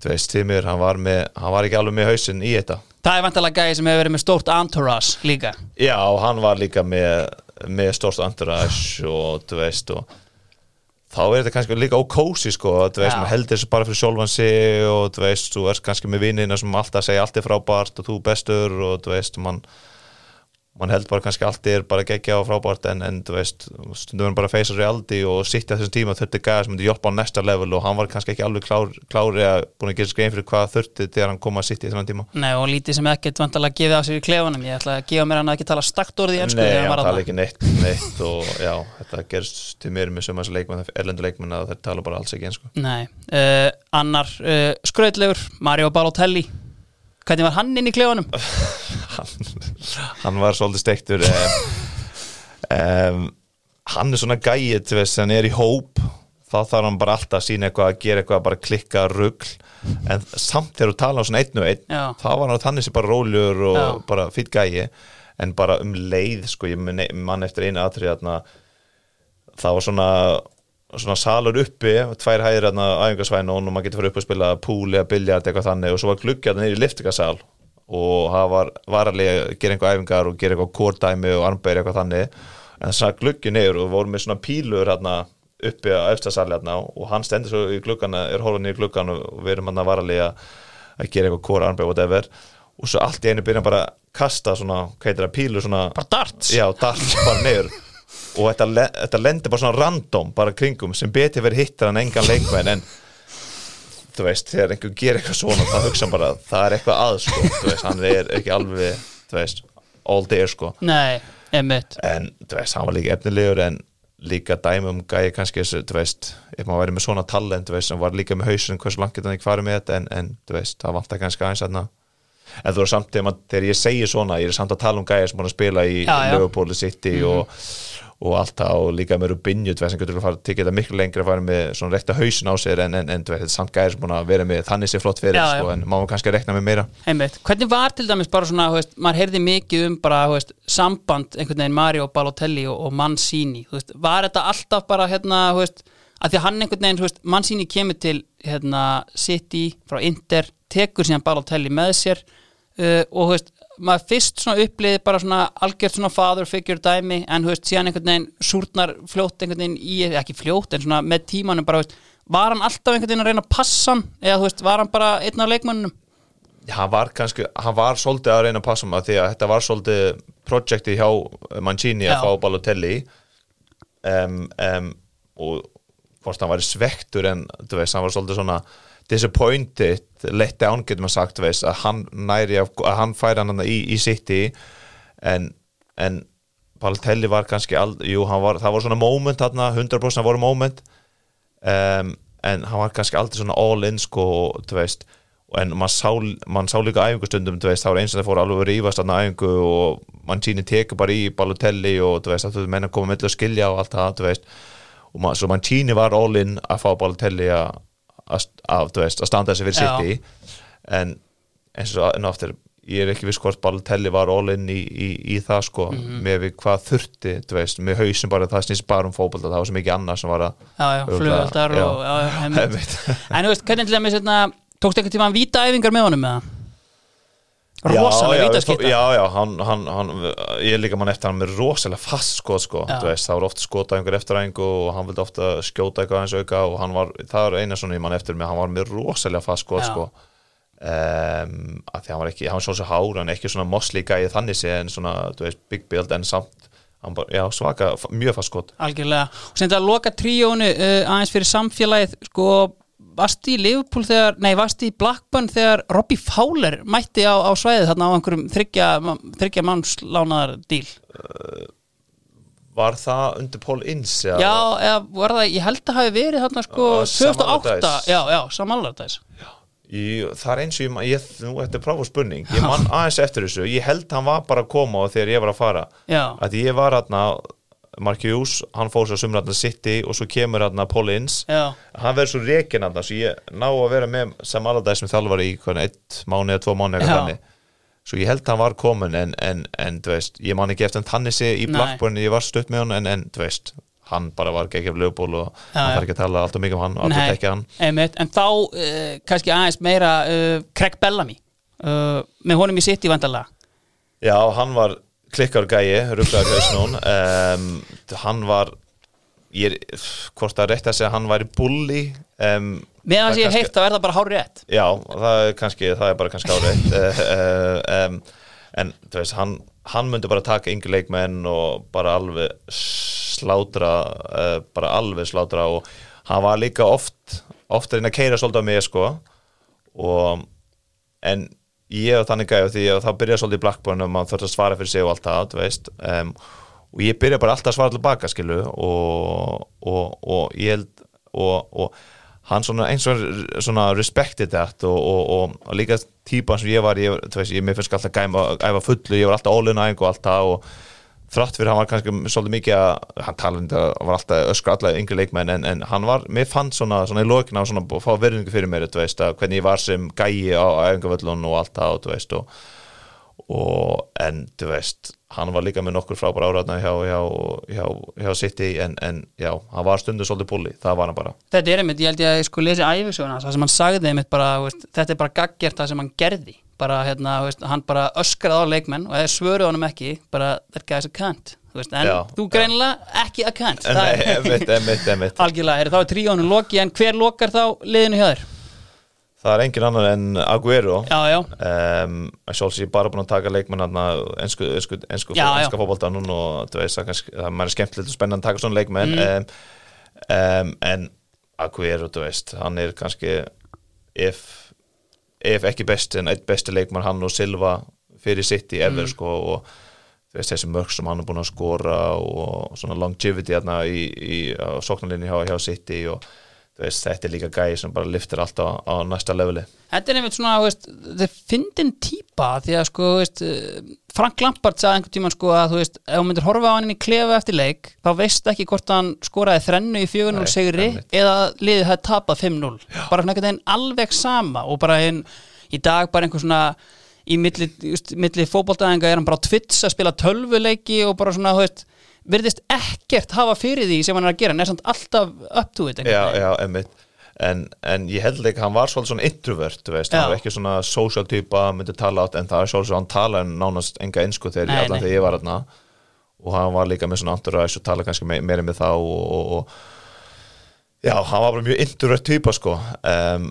þú veist tímur, hann var, með, hann var ekki alveg með hausin í þetta. Það er vantalega gæði sem hefur verið með stórt entourage líka. Já, hann var líka með, með stórst entourage og þú veist og þá er þetta kannski líka ókósi sko, þú veist, maður heldur þessu bara fyrir sjálfan sig og þú veist, þú ert kannski með vinnina sem alltaf segja allt er frábært og þú bestur og þú veist, mann mann held bara kannski allt er bara geggja og frábært en, en þú veist, stundum er bara að feysa realdi og sitt að þessum tíma þurfti gæða sem myndi hjálpa á næsta level og hann var kannski ekki alveg klár, klári að búin að gera skrein fyrir hvað þurfti þegar hann kom að sitt í þennan tíma. Nei, og lítið sem ekkert vantalega gefið á sér í klefanum. Ég ætla að gefa mér hann að ekki tala stakt ennsku Nei, hann tala ekki neitt, neitt og já, þetta gerst til mér með sömast leikmenn, erlendu leikmenn að þeir tala bara alls ekki hvernig var hann inn í klefanum? hann, hann var svolítið steiktur um, um, hann er svona gæið þú veist, hann er í hóp þá þarf hann bara alltaf að sína eitthvað að gera eitthvað bara klikka rugl en samt þegar þú tala á svona einn og einn Já. þá var hann þannig sem bara rólegur og Já. bara fýtt gæi en bara um leið sko, ég mun- mann eftir einu þarna það var svona svona salur uppi, tvær hæðir hérna æfingarsvæn og maður getur fyrir upp að spila púli að biljart eitthvað þannig. Og svo var gluggi hérna í liftingasal og það var varalegi að gera einhver æfingar og gera eitthvað kórdæmi og armbæri eitthvað þannig. En það gluggi niður og voru með svona pílur hérna uppi á efstasali hérna og hann stendur svo í gluggana, er niður í gluggan og við erum hérna varalegi að gera eitthvað kór armbæri whatever. Og svo allt í einu byrja hann bara að kasta svona, hvað heitir það, pílur svona Bara darts? Já, darts bara niður og þetta, þetta lendir bara svona random bara kringum sem betur verið hittar en engan leikmenn en þú veist, þegar einhver gerir eitthvað svona þá hugsa bara, það er eitthvað að sko, þú veist, hann er ekki alveg þú veist, all there sko. Nei, en þú veist, hann var líka efnilegur en líka dæmi um gæi kannski þú veist, ef maður væri með svona talent, þú veist, hann var líka með hausun hversu langt getur hann ekki farið með þetta en, en þú veist, það vantar kannski aðeins þarna. En þú er samt, þegar, ég segi svona ég er samt að tala um gæi sem búin að spila í. Liverpool City og, og allt það og líka með Rubinju, hann getur að fara tekið þetta miklu lengra að fara með svona rekta hausun á sér en, en, en er samt gæi sem búin að vera með þannig sér flott fyrir, Já, já. sko, en maður kannski að rekna með meira Einmitt. Hvernig var til dæmis bara svona, veist, maður heyrði mikið um bara, veist, samband einhvern veginn Mario Balotelli og, og Mancini, veist, var þetta alltaf bara, hérna, að því hann einhvern veginn, Mancini kemur til, hérna, City frá Inter, tekur síðan Balotelli með sér uh, og, maður fyrst svona uppliði bara svona algjört svona father figure dæmi, en, þú veist, síðan einhvern veginn súrnar fljótt einhvern veginn í, ekki fljótt, en svona með tímanum bara, þú veist, var hann alltaf einhvern veginn að reyna að passa hann, eða, þú veist, var hann bara einn af leikmönnum? hann var kannski, hann var svolítið að reyna að passa um að því að þetta var svolítið projekti hjá Mancini Já. að fá Balotelli um, um, og hvort hann var svektur en þú veist, hann var svolítið svona disappointed, let down getur maður sagt, veist, að hann næri af, að hann færi hann í, í City. En, en Balotelli var kannski, ald, jú, hann var það var svona moment þarna, 100% voru moment. Um, en hann var kannski aldrei svona all in sko, þú veist. En mann sá, man sá líka æfingustundum veist, það var eins og það fór alveg að rífast þarna æfingu og mann síni tekur bara í Balotelli og þú veist, það þú menn að koma með að skilja og allt það, og mann síni var all in að fá Balotelli að, að, að, veist, að standa þessi fyrir sitt en eins og aftur ég er ekki viss hvort Balotelli var all in í, í, í það sko, með við hvað þurfti veist, með hausum bara það snýst bara um fótbolta, það var svo mikið annað sem var að flugöldar og einmitt. Einmitt. en þú veist, hvernig til dæmis hérna, tókst einhvern tíma að víta æfingar með honum með það rosalega já, vítaskipta Já, já, hann, hann, hann, ég líka mann eftir hann með rosalega fast skot sko, veist, það var ofta skota einhver eftiræðingu og hann vildi ofta skjóta eitthvað eins auka og hann var, það er eina svona ég mann eftir með, hann var með rosalega fast skot sko. Um, að því hann var ekki, hann var svona svo hár hann er ekki svona mossli gæði þannig sé en svona, þú veist, big build en samt bara, já, svaka, mjög fast skot. Algjörlega, og sem þetta að loka tríónu uh, aðeins fyrir samfélagið sko, varst í Liverpool þegar nei, varst í Blackburn þegar Robbie Fowler mætti á, á svæðið þarna á einhverjum þryggja, mannslánaðar díl Var það undir Paul Ince? já, eða var það, ég held að hafi verið þarna sko Á, 2008, Samallardæs. já, já, Í, það er eins og ég, ég nú, þetta er práfa spurning, ég man aðeins eftir þessu. Ég held hann var bara að koma og þegar ég var að fara. Já, að ég var hérna Markius, hann fór svo sumur hérna City og svo kemur hérna Paul Ince. Já, hann verður svo rekin hérna svo ég ná að vera með sem alladæg sem þjálfari í eitt mánu eða tvo mánu svo ég held hann var komin en, en, en veist, ég man ekki eftir þannig sé í. Blackburn, ég var stutt með hann en, en veist, hann bara var geggjaf lögból og Já, hann þarf ekki að tala alltaf mikið um hann og alltaf tekja hann. einmitt, en þá uh, kannski aðeins meira uh, Craig Bellamy uh, með honum í City vandalega Já, hann var klikkar gæi, rugglaður hausnún um, hann var ég er, hvort er rétt að segja að hann væri bully um, Með það Það sem ég heitt þá er það bara hár rétt Já, það er kannski, það er bara kannski árið uh, uh, um, En þú veist, hann, hann myndi bara taka yngi leikmenn og bara alveg slátra uh, bara alveg slátra og hann var líka oft oft að reyna að keira svolítið á mig sko. Og en ég og þannig gæði því að það byrjaði svolítið í Blackburn og maður þurfti að svara fyrir sig og allt það, veist. Um, og ég byrjaði bara alltaf að svara tilbaka skilu og, og, og ég held og, og hann svona eins og svona respected that og, líka típan sem ég var ég, veist, ég mér finnst alltaf gæma æfa fullu, ég var alltaf æfingu og allt það og þrátt fyrir hann var kannski svolítið mikið að hann talandi var alltaf öskra allavega yngri leikmenn en, en hann var, mér fann svona, svona í lokina svona að fá verðingu fyrir mér, veist hvernig ég var sem gæi á æfingavöllun og allt það, og, og en, þú veist hann var líka með nokkur frábæra áræðna hjá, hjá, hjá, hjá City en, en já, hann var stundu svolítið púli, það var hann bara. Þetta er einmitt, ég held ég að ég sko lesi æfisöguna það sem hann sagði einmitt bara, veist, þetta er bara gaggjert það sem hann gerði. Bara, hérna, veist, hann bara öskraði á leikmenn og eða svöruð honum ekki bara, that guy's a cunt. Veist, en Já, þú greinilega ekki a cunt. En, Það nei, emitt, emitt, emitt algjörlega, er er tríónu loki en hver lokar þá liðinu hjá þér? Það er engin annar en Aguero Já, já, um, Sjálfs ég er bara búin að taka leikmenn Já, já. ensku fótbolta núna og þú veist það maður er skemmtilegt og spennandi að taka svona leikmenn Mm. um, um, en Aguero, þú veist, hann er kannski ef, ef ekki besti en eitt besti leikmann hann og Silva fyrir sitt í ever Mm. sko og þú veist þessi mörg sem hann er búin að skora og svona longevity hérna í, í sóknarlinni hjá, hjá City og veist þetta er líka gæi sem bara liftir allt á, á næsta leveli. Þetta er einmitt svona, veist, þið fyndin típa því að sko, veist, Frank Lampard sagði einhvern tímann sko að ef þú myndir horfa á hann í klefa eftir leik þá veist ekki hvort hann skoraði þrennu í 4-0 Nei, sigri einmitt. eða liðið hefði tapað 5-0 bara svona einhvern veginn alveg sama og bara einn í dag bara einhver svona í milli, milli fótboltaðinga er hann bara á Twitch að spila tölvuleiki og bara svona, þú veist, virðist ekkert hafa fyrir því sem hann er að gera, er samt alltaf up to it einhvern já, já, emmitt en, en ég held ekki, hann var svolítið svona introvert, veist, hann var ekki svona social typa, myndi tala átt, en það er svolítið hann tala en nánast enga einsku þegar ég allan þegar ég var þarna. Og hann var líka með svona entourage og tala kannski me meira með þá og, og, og já, hann var bara mjög introvert typa sko. Um,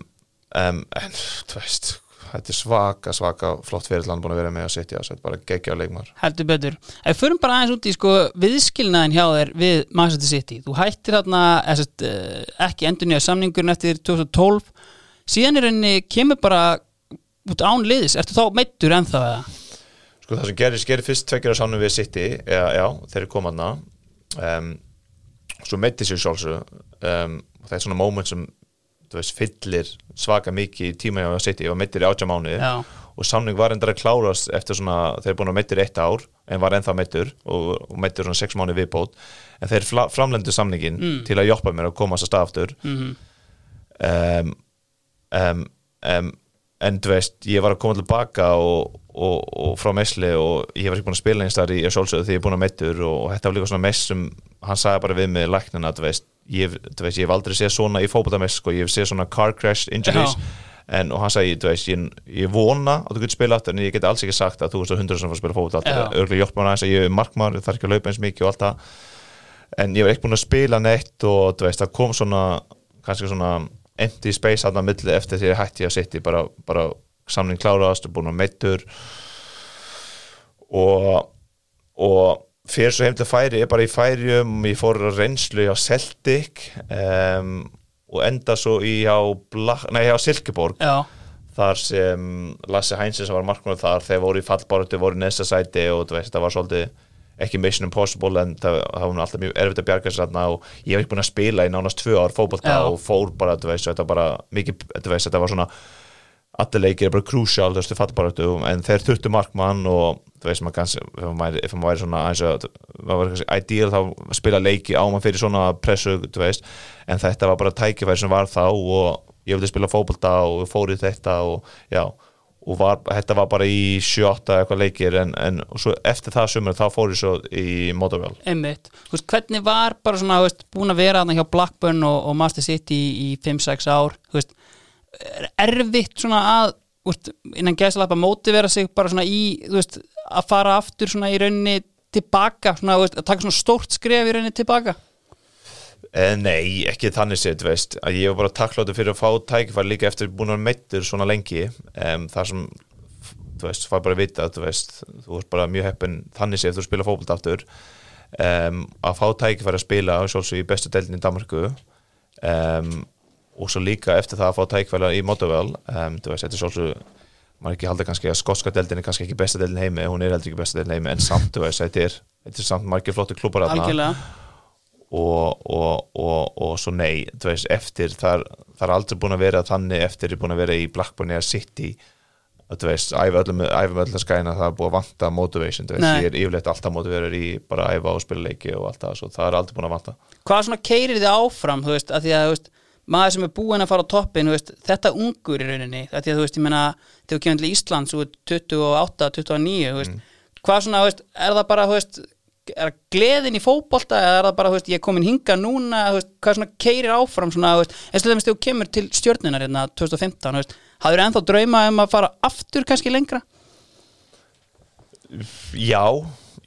um, en, þú veist þetta er svaka, svaka flott fyrir hann búin að vera með að sitja, þetta er bara geggja leikmar heldur betur. Ef við förum bara aðeins út í sko viðskilnaðin hjá þér við Manchester City. Þú hættir uh, ekki endur nýja samningurinn eftir 2012 síðan er henni kemur bara út án liðis, ertu þá meittur ennþá eða? Sko það sem gerist, gerist fyrst tveggjara sánum við City, já, já þeir eru komaðna um, svo meiti sér sjálfsög um, það er svona moment sem veist, fyllir svaka mikið í tíma hjá City og meittir í átjá mánuði Já. og samning var endara að klárast eftir svona, þeir eru búin að meittir eitt ár en var ennþá meittur og, og meittur svona sex mánuði viðbót en þeir framlendu samningin Mm. til að hjálpa mér að komast að stað aftur Mm um, um, um, en þú veist, ég var að koma tilbaka og, og, og frá mesli og ég var ekki búin að spila eins þar í sjálfsögðu því ég er búin að meittur og, þetta var líka svona mess sem hann sagði bara við mig læknina, þú veist, ég, hef aldrei séð svona í fótboltamess, sko, ég hef séð svona car crash injuries. Já. en, og hann sagði, þú veist, ég, ég vona að þú getur spila aftur en ég get alls ekki sagt að þú veist að hundur sem fór að spila aftur, örgulega hjálpa mér aðeins að ég er markmaður, ég þarf ekki að laupa eins mikið og allt það. En ég var ekki búin að spila neitt og þú veist, það kom svona kannski svona empty space hann að milli eftir því að hætti að sitt bara, bara samning kláraðast og búin að meittur og og fyrir svo heim til færi, ég er bara í færium ég fór á reynslu á Celtic um, og enda svo í á, á Silkeborg Já, þar sem Lasse Heinze sem var markmann þar, þeir voru í fallbáratu voru í næsta sæti og veist, það var svolítið ekki mission impossible en það, það var alltaf mjög erfitt að bjarga sér þarna og ég hef ekki búin að spila í nánast tvö ár fótbolta Já. og fór bara, veist, þetta bara mikið, veist, þetta var svona allir leikir bara crucial, þú veist, fallbáratu en þeir þurftu markmann og þú veist, maður kannski, ef maður, væri svona aðeins að, maður var kannski ideal þá spila leiki á maður fyrir svona pressu, þú veist, en þetta var bara tækifæri sem var þá og ég vildi spila fótbolta og fór í þetta og já, og var, þetta var bara í 7-8 eitthvað leikir. En, en eftir það sumur þá fór ég svo í Motherwell einmitt. Veist, hvernig var bara svona, veist, búin að vera þarna hjá Blackburn og, og Master City í, í 5-6 ár, veist er erfitt svona að veist, innan gæslega mótivera sig bara svona í, veist, að fara aftur svona í rauninni tilbaka, svona, veist, að taka svona stórt skref í rauninni tilbaka? Eh, nei, ekki þannig þú veist. Að ég var bara takkláttur fyrir að fá tækifæri líka eftir búin að meittur svona lengi. Um, þar sem, þú veist, fær bara að vita þú veist, þú veist bara mjög heppin þannig séð þú spila fókbalt aftur. Um, að fá tækifæri að spila sjálfsög í bestu deildin í Danmarku um, og svo líka eftir það að fá tækifæri í Motovel þú veist, þetta er sjálfsög maður ekki halda kannski að skotska deildin er kannski ekki besta deildin heimi, hún er heldur ekki besta deildin heimi en samt, þú veist, þetta er, þetta er samt margir flottu klúpar algjörlega. Og, og, og, og svo nei veist, eftir, það er aldrei búin að vera þannig eftir er búin að vera í Blackburn eða City. Þú veist, æfa öllum æfa öllum skæna, það er búin að vanta motivation, þú veist, ég er yfirleitt alltaf motiverður í bara að æfa og spila leiki og allt það það er aldrei búin að vanta. Hvað svona keirir þið áfram, þú veist, að því að þú veist, maður sem er búin að fara á toppin veist, þetta ungur í rauninni, að þú veist, ég menna þegar þú kemur til Íslands, þú veist, 28, 29, þú veist, mm. hvað svona, veist, er það bara, veist er gleðin í fókbólta eða er það bara, ég er komin hinga núna hvað svona keirir áfram svona, eins og þegar þú kemur til stjórnunar hérna 2015, hafður ennþá drauma um að fara aftur kannski lengra? Já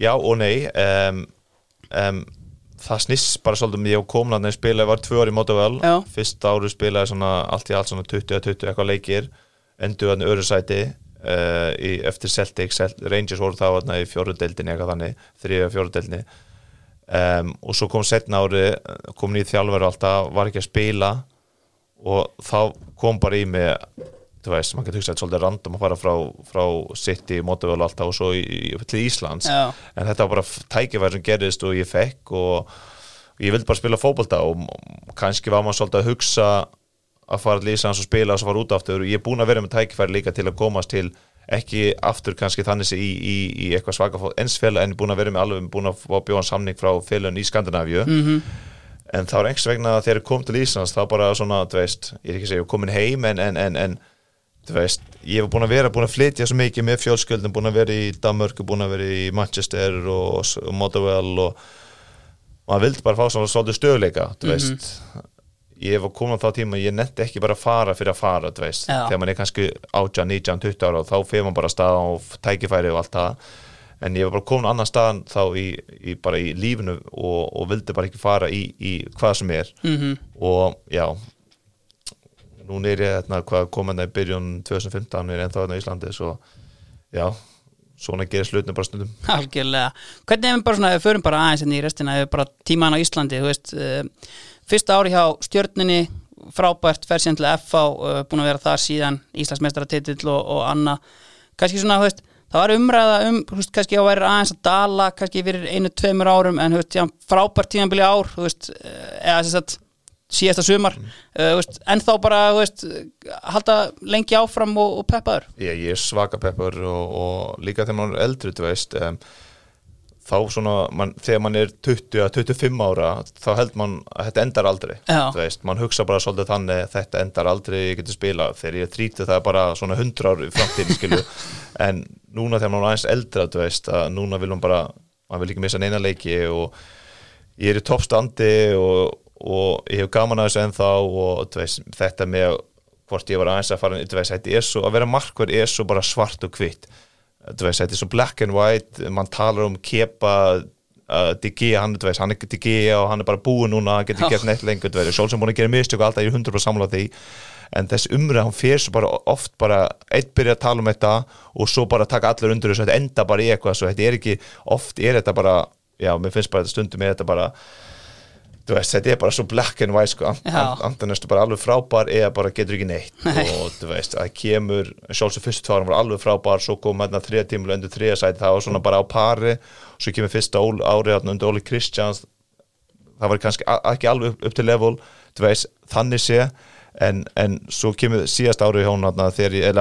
já og nei um, um, það snýst bara svolítið mér um á komlan en spilaði var tvö ári í Motovel fyrsta ári spilaði svona allt í allt svona 20-20 eitthvað leikir endur öru sæti Uh, í, eftir Celtic, Celtic Rangers voru þá í fjóruðdeldinni eitthvað þannig þrjöða fjóruðdeldinni um, og svo kom setna ári kom nýð þjálfur og alltaf var ekki að spila. Og þá kom bara í mig þú veist, maður getur hugsað svolítið random að fara frá, frá City, Motovel og alltaf og svo í, í, til Íslands Já. en þetta var bara tækifæri sem gerist og ég fekk og ég vildi bara spila fókbalta og kannski var maður svolítið að hugsa að fara til Íslands og spila og svo fara út aftur og ég er búin að vera með tækifæri líka til að komast til ekki aftur kannski þannig í, í, í eitthvað svaka ensfélag en búin að vera með alveg búin að bjóða samning frá félagin í Skandinavíu mm -hmm. en þá er einhvers vegna þegar ég kom til Íslands þá bara svona, þú veist, ég er ekki að segja komin heim en, en, en, en þú veist, ég hef búin að vera, búin að flytja svo mikið með fjölsköldum, búin að vera í Danmörku búin að vera í Manchester og, og Motherwell og maður vildi bara fá svolítið stöðleika, þú mhm. veist. Mm -hmm ég hef komið á þá tíma ég netti ekki bara að fara fyrir að fara veist, þegar maður er kannski 18, 19, 20 ára og þá fyrir maður bara stað og tækifæri og allt það. En ég var bara komin á annan stað þá í, í, bara í lífinu og, og vildi bara ekki fara í, í hvað sem er. Mm -hmm. og já nú er ég hérna hvað komin að byrjun 2015 er ennþá hérna í Íslandi svo já svona gerir slutinu bara stundum. Algjörlega, hvernig ef við bara svona, við förum bara aðeins hérna í restina, ef við bara tíman á Íslandi þú veist, uh, fyrsta ári hjá stjörninni frábært, fer síðan til FH uh, búin að vera þar síðan Íslandsmeistaratitill og, og Anna. Kannski svona, veist, það var umræða um veist, kannski að vera aðeins að dala kannski fyrir einu, tveimur árum en veist, já, frábært tímanbili ár veist, eh, eða þess að síðasta sumar. Mm. uh, en þá bara halda lengi áfram og, og peppaður ég, ég er svaka peppaður og, og líka þegar maður er eldri veist um, þá svona, man, þegar mann er 20-25 ára, þá held mann að þetta endar aldrei, veist, mann hugsa bara svolítið þannig, þetta endar aldrei ég getur spila, þegar ég er 30 það er bara svona 100 ár framtíðin, en núna þegar mann er aðeins eldra veist, að núna vil mann bara mann vil ekki missa neina leiki og ég er í toppstandi og, og ég hef gaman að þessu ennþá og veist, þetta með hvort ég var aðeins að fara, veist, þetta er svo að vera markverð er svo bara svart og hvitt. Þetta er svo black and white mann talar um kepa uh, DG, hann, veist, hann er DG og hann er bara búið núna, hann getur gert neitt lengur Sjálf sem búin að gera mistök og alltaf ég er 100% samlað því. En þess umræð, hann fyrir svo bara oft bara, eitt byrja að tala um þetta og svo bara taka allir undir þessu, þetta enda bara í eitthvað, svo þetta er ekki, oft er þetta bara já, mér finnst bara þetta stundum er þetta bara þú veist, þetta er bara svo black and white sko, andan er bara alveg frábær eða bara getur ekki neitt. Nei. og þú veist, það kemur sjálfsög fyrstu tvárum var alveg frábær, svo kom hérna þrija tímul undir þrija sæti, það var svona bara á pari. Svo kemur fyrsta árið undir Óli Kristjáns. Það var kannski ekki alveg upp, upp til level þú veist, þannig sé. En, en svo kemur síðast árið hjá hún þegar ég,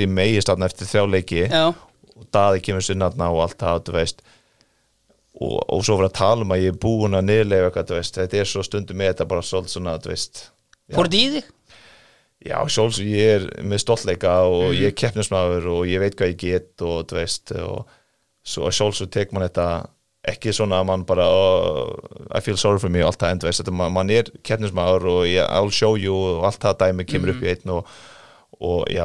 ég megist eftir þrjáleiki og daði kemur sinna og allt það, þú veist og, og svo fyrir að tala um að ég er búin að niðurlega eitthvað, veist, þetta er svo stundum með þetta bara svolítið svona, þú veist Fór þetta í þig? Já, sjálfsög, ég er með stoltleika og mm. ég er keppnismæður og ég veit hvað ég get og þú veist, og sjálfsög tek man þetta ekki svona að mann bara oh, I feel sorry for me og allt það, en þú veist, þetta, man, man er keppnismæður og ég, I'll show you og allt það dæmi kemur mm. upp í einn og og já,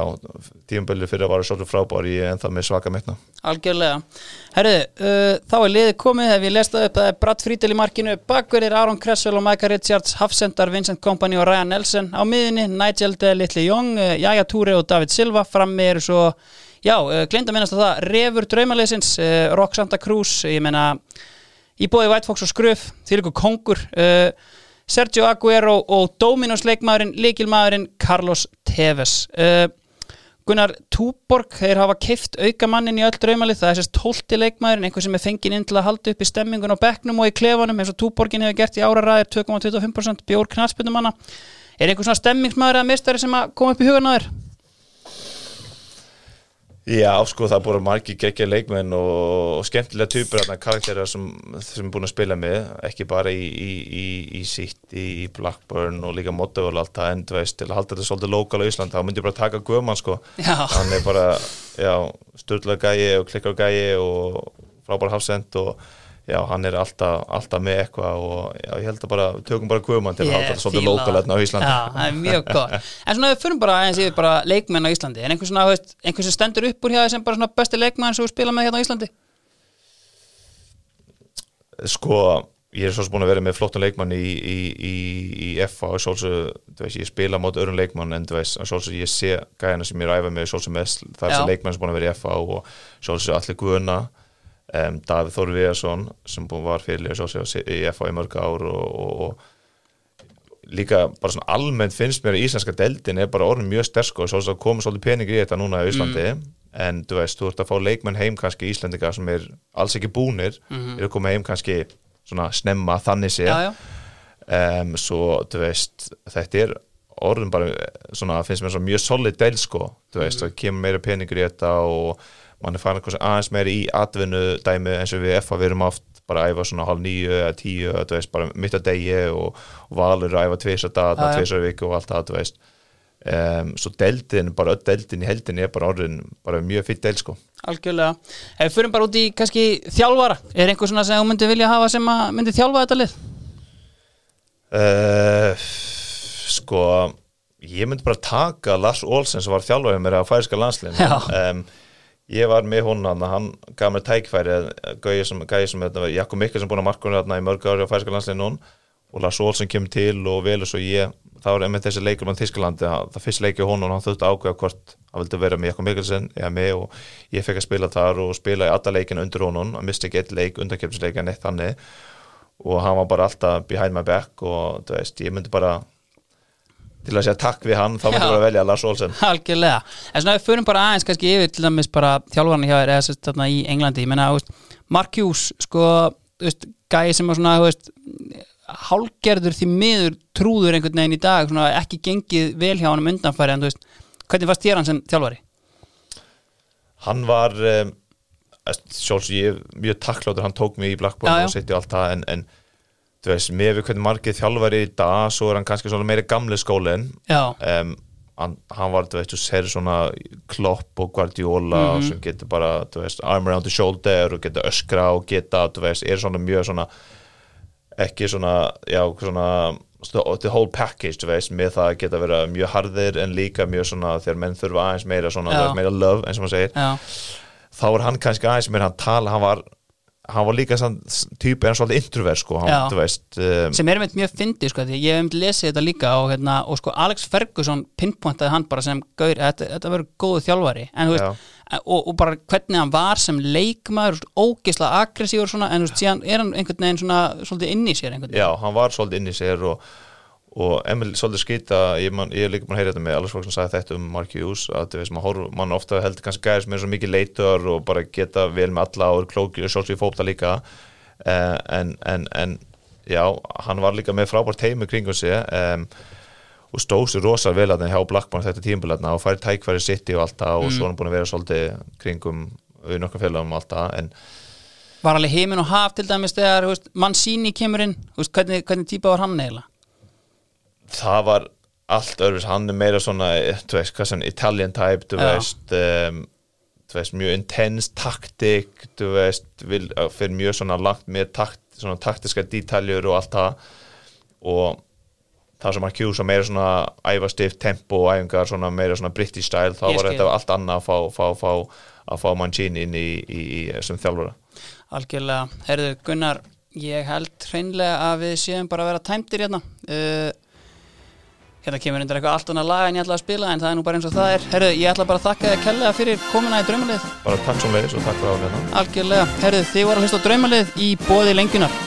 tíumbölu fyrir að vara svolítið frábár ég er ennþá með svaka metna Algjörlega. Herðu, uh, þá er liðið komið, ef ég lesta upp, er Brad Friedel í markinu, bakverðir Aron Kressvel og Micah Richards, Hafsendar, Vincent Kompany og Ryan Nelson. Á miðinni, Nigel de Little Young, uh, Jaja Túri og David Silva, frammi eru svo, já, uh, gleynda minnast að það, Refur Draumaleysins, uh, Rock Santa Cruz, ég meina, í bóði White Fox og til ykkur kongur, uh, Sergio Aguero og Dominos leikmaðurinn, leikilmaðurinn Carlos Tevez. Uh, Gunnar Túborg, þeir hafa keift auka mannin í öll draumalið, það er sérst tólti leikmaðurinn, einhver sem er fenginn inn til að halda upp í stemmingun á bekknum og í klefanum eins og Túborgin hefur gert í ára ræðir 2,25% bjór knallspytumanna. Er einhver svona stemmingsmaður eða mistari sem að koma upp í hugan á þér? Já, sko, það búin margir geggja leikmenn og, og skemmtilega typur þarna karakterar sem, sem er búin að spila með ekki bara í, í, í, í City, í Blackburn og líka Motto og allt það en veist, til að halda þetta svolítið lokal á Ísland, þá myndi ég bara taka Guðmann sko, Já. hann er bara já, störtlega gæi og klikkar gæi og frábær hafsend og já, hann er alltaf, alltaf með eitthvað og já, ég held að bara, við tökum bara Guðmann til að halda þetta svolítið það. hérna á Íslandi. Já, það er mjög gott. En svona við fyrir bara aðeins yfir bara leikmenn á Íslandi. En einhver svona, veist, einhver sem stendur upp úr hjá þér sem bara svona besti leikmenn sem þú spila með hérna á Íslandi? Sko, ég er svo búin að vera með flottan leikmann í, í, í, í FA og svolítið, þú veist, ég spila mát öðrum leikmann en þú veist, svolítið ég sé gæðina sem ég ræfa með svolítið mest, það er um, Davíð Þór Viðarsson sem búin var fyrir svolítið í FA í mörg ár og, og, og líka bara svona almennt finnst mér að íslenska deldin er bara orðin mjög sterk og að koma svolítið peningir í þetta núna í Íslandi. En þú veist, þú ert að fá leikmenn heim kannski Íslendinga sem er alls ekki búnir eru að koma heim kannski svona snemma þannig sé. Um, svo þú veist þetta er orðin bara svona finnst mér svona mjög solid deil sko. Þú veist, það kemur meira peningur í þetta og mann er farin aðeins meira í atvinnu dæmi eins og við FA við erum oft bara að æfa svona hálf nýju eða tíu þú veist, bara mitt að degi og, og valur að æfa tvisar dag, tvisar viku og allt það, þú veist. Um, svo deildin, bara öll deildin í heldin er bara orðin, bara mjög fyrir deil sko. Algjörlega. Ef við fyrir bara út í kannski þjálfara Er einhver svona sem þú myndi vilja hafa sem að myndi þjálfa þetta lið? Uh, sko ég myndi bara taka Lars Olsen sem var þjálfaði mér að færiska landslinn um, ég var með hún hann hann gaf mér tækfæri gæði sem, gæði sem þetta var Jakob Mikkel sem búin að marka hún í mörg ári á færiska landslinn hún og Lars Olsen kemur til og velur svo ég. Það var einmitt þessi leikur með Þískalandi það fyrst leikið hún og hann þurfti ákveða hvort hann vildi vera með Jakob Mikkelsen eða með. Og ég fekk að spila þar og spila í alla leikina undir honum. Að mista ekki eitt leik undarkjöpsleik en eitt þannig. Og hann var bara alltaf behind my back og veist, ég myndi bara til að segja takk við hann, þá Já. ég bara velja Lars Olsen Algjörlega, en svona við fyrir bara aðeins kannski yfir til dæmis bara þjálfarni hjá þér eða sérst þarna í Englandi, ég menna, Mark Hughes, sko, gæi sem var svona, þú veist hálgerður því miður trúður einhvern veginn í dag, svona ekki gengið vel hjá hann um undanfæri, en þú veist, hvernig fannst þér hann sem þjálfari? hann var um, sjálfs ég mjög takkláttur, hann tók mig í Blackburn Já, já. og sitt í allt það en, en þú veist, með við hvernig margið þjálfari í dag, svo er hann kannski svona meiri gamli skólin Já, um, hann, hann var, þú veist, þú ser svona Klopp og Guardiola Mhm. sem getur bara, þú veist, arm around the shoulder og getur öskra og geta, þú veist, er svona mjög svona ekki svona, já, svona the whole package, þú veist, með það að geta vera mjög harðir en líka mjög svona þegar menn þurfa aðeins meira svona, veist, meira love, eins og maður segir. Já, þá er hann kannski aðeins meira hann tala, hann var hann var líka sann típi en svolítið introvert sko, hann, veist um, sem er með mjög fyndið sko, ég hef um lesið þetta líka og, hérna, og sko Alex Ferguson pinpointaði hann bara sem gaur, þetta, þetta verður góðu þjálfari en veist, og, og bara hvernig hann var sem leikmaður, ógisla aggressífur svona, en þú veist, síðan er hann einhvern veginn svona, svolítið inn í sér Já, hann var svolítið inn í sér og, og Emil svolítið skýta ég, man, ég er líka búin að heyra þetta með alveg fólk sem sagði þetta um Mark Hughes að þú veist, mann, horf, mann ofta heldur kannski gæðir sem er svo mikið leitur og bara geta vel með alla og er klókir og svolítið fóta líka. Uh, en, en, en já, hann var líka með frábært heimi kringum sig um, og stóð sér rosa vel að hjá Blackburn þetta tímbilarna og færi tækfæri sitt og allt það og svo er hann búin að vera svolítið kringum við nokkuð félagum og allt það en var alveg heimin og haf til dæmis þegar þú veist, Mancini kemur inn, þú veist, hvernig, hvernig típa var hann eiginlega það var allt öðruvis, hann er meira svona þú veist, hvað sem Italian type þú veist, um, þú veist mjög intense taktik þú veist, vil, fyrir mjög svona langt með takt, svona taktiska dítaljur og allt það. Og það sem að kjúsa meira svona æfastift tempo og æfingar svona meira svona British style þá var þetta allt annað að fá, fá, fá, að fá Mancini inn í, í, í sem þjálfura Algjörlega, herðu Gunnar ég held hreinlega að við séum bara að vera tæmdir hérna. Uh, hérna kemur undir eitthvað allt annað lag en ég ætla að spila en það er nú bara eins og það er. Herðu, ég ætla bara að þakka þér kellega fyrir komuna í draumalið. Bara takk svo leiðis og takk fyrir álega algjörlega, herðu, þið voru að hlusta á draumalið í bóði lengjunar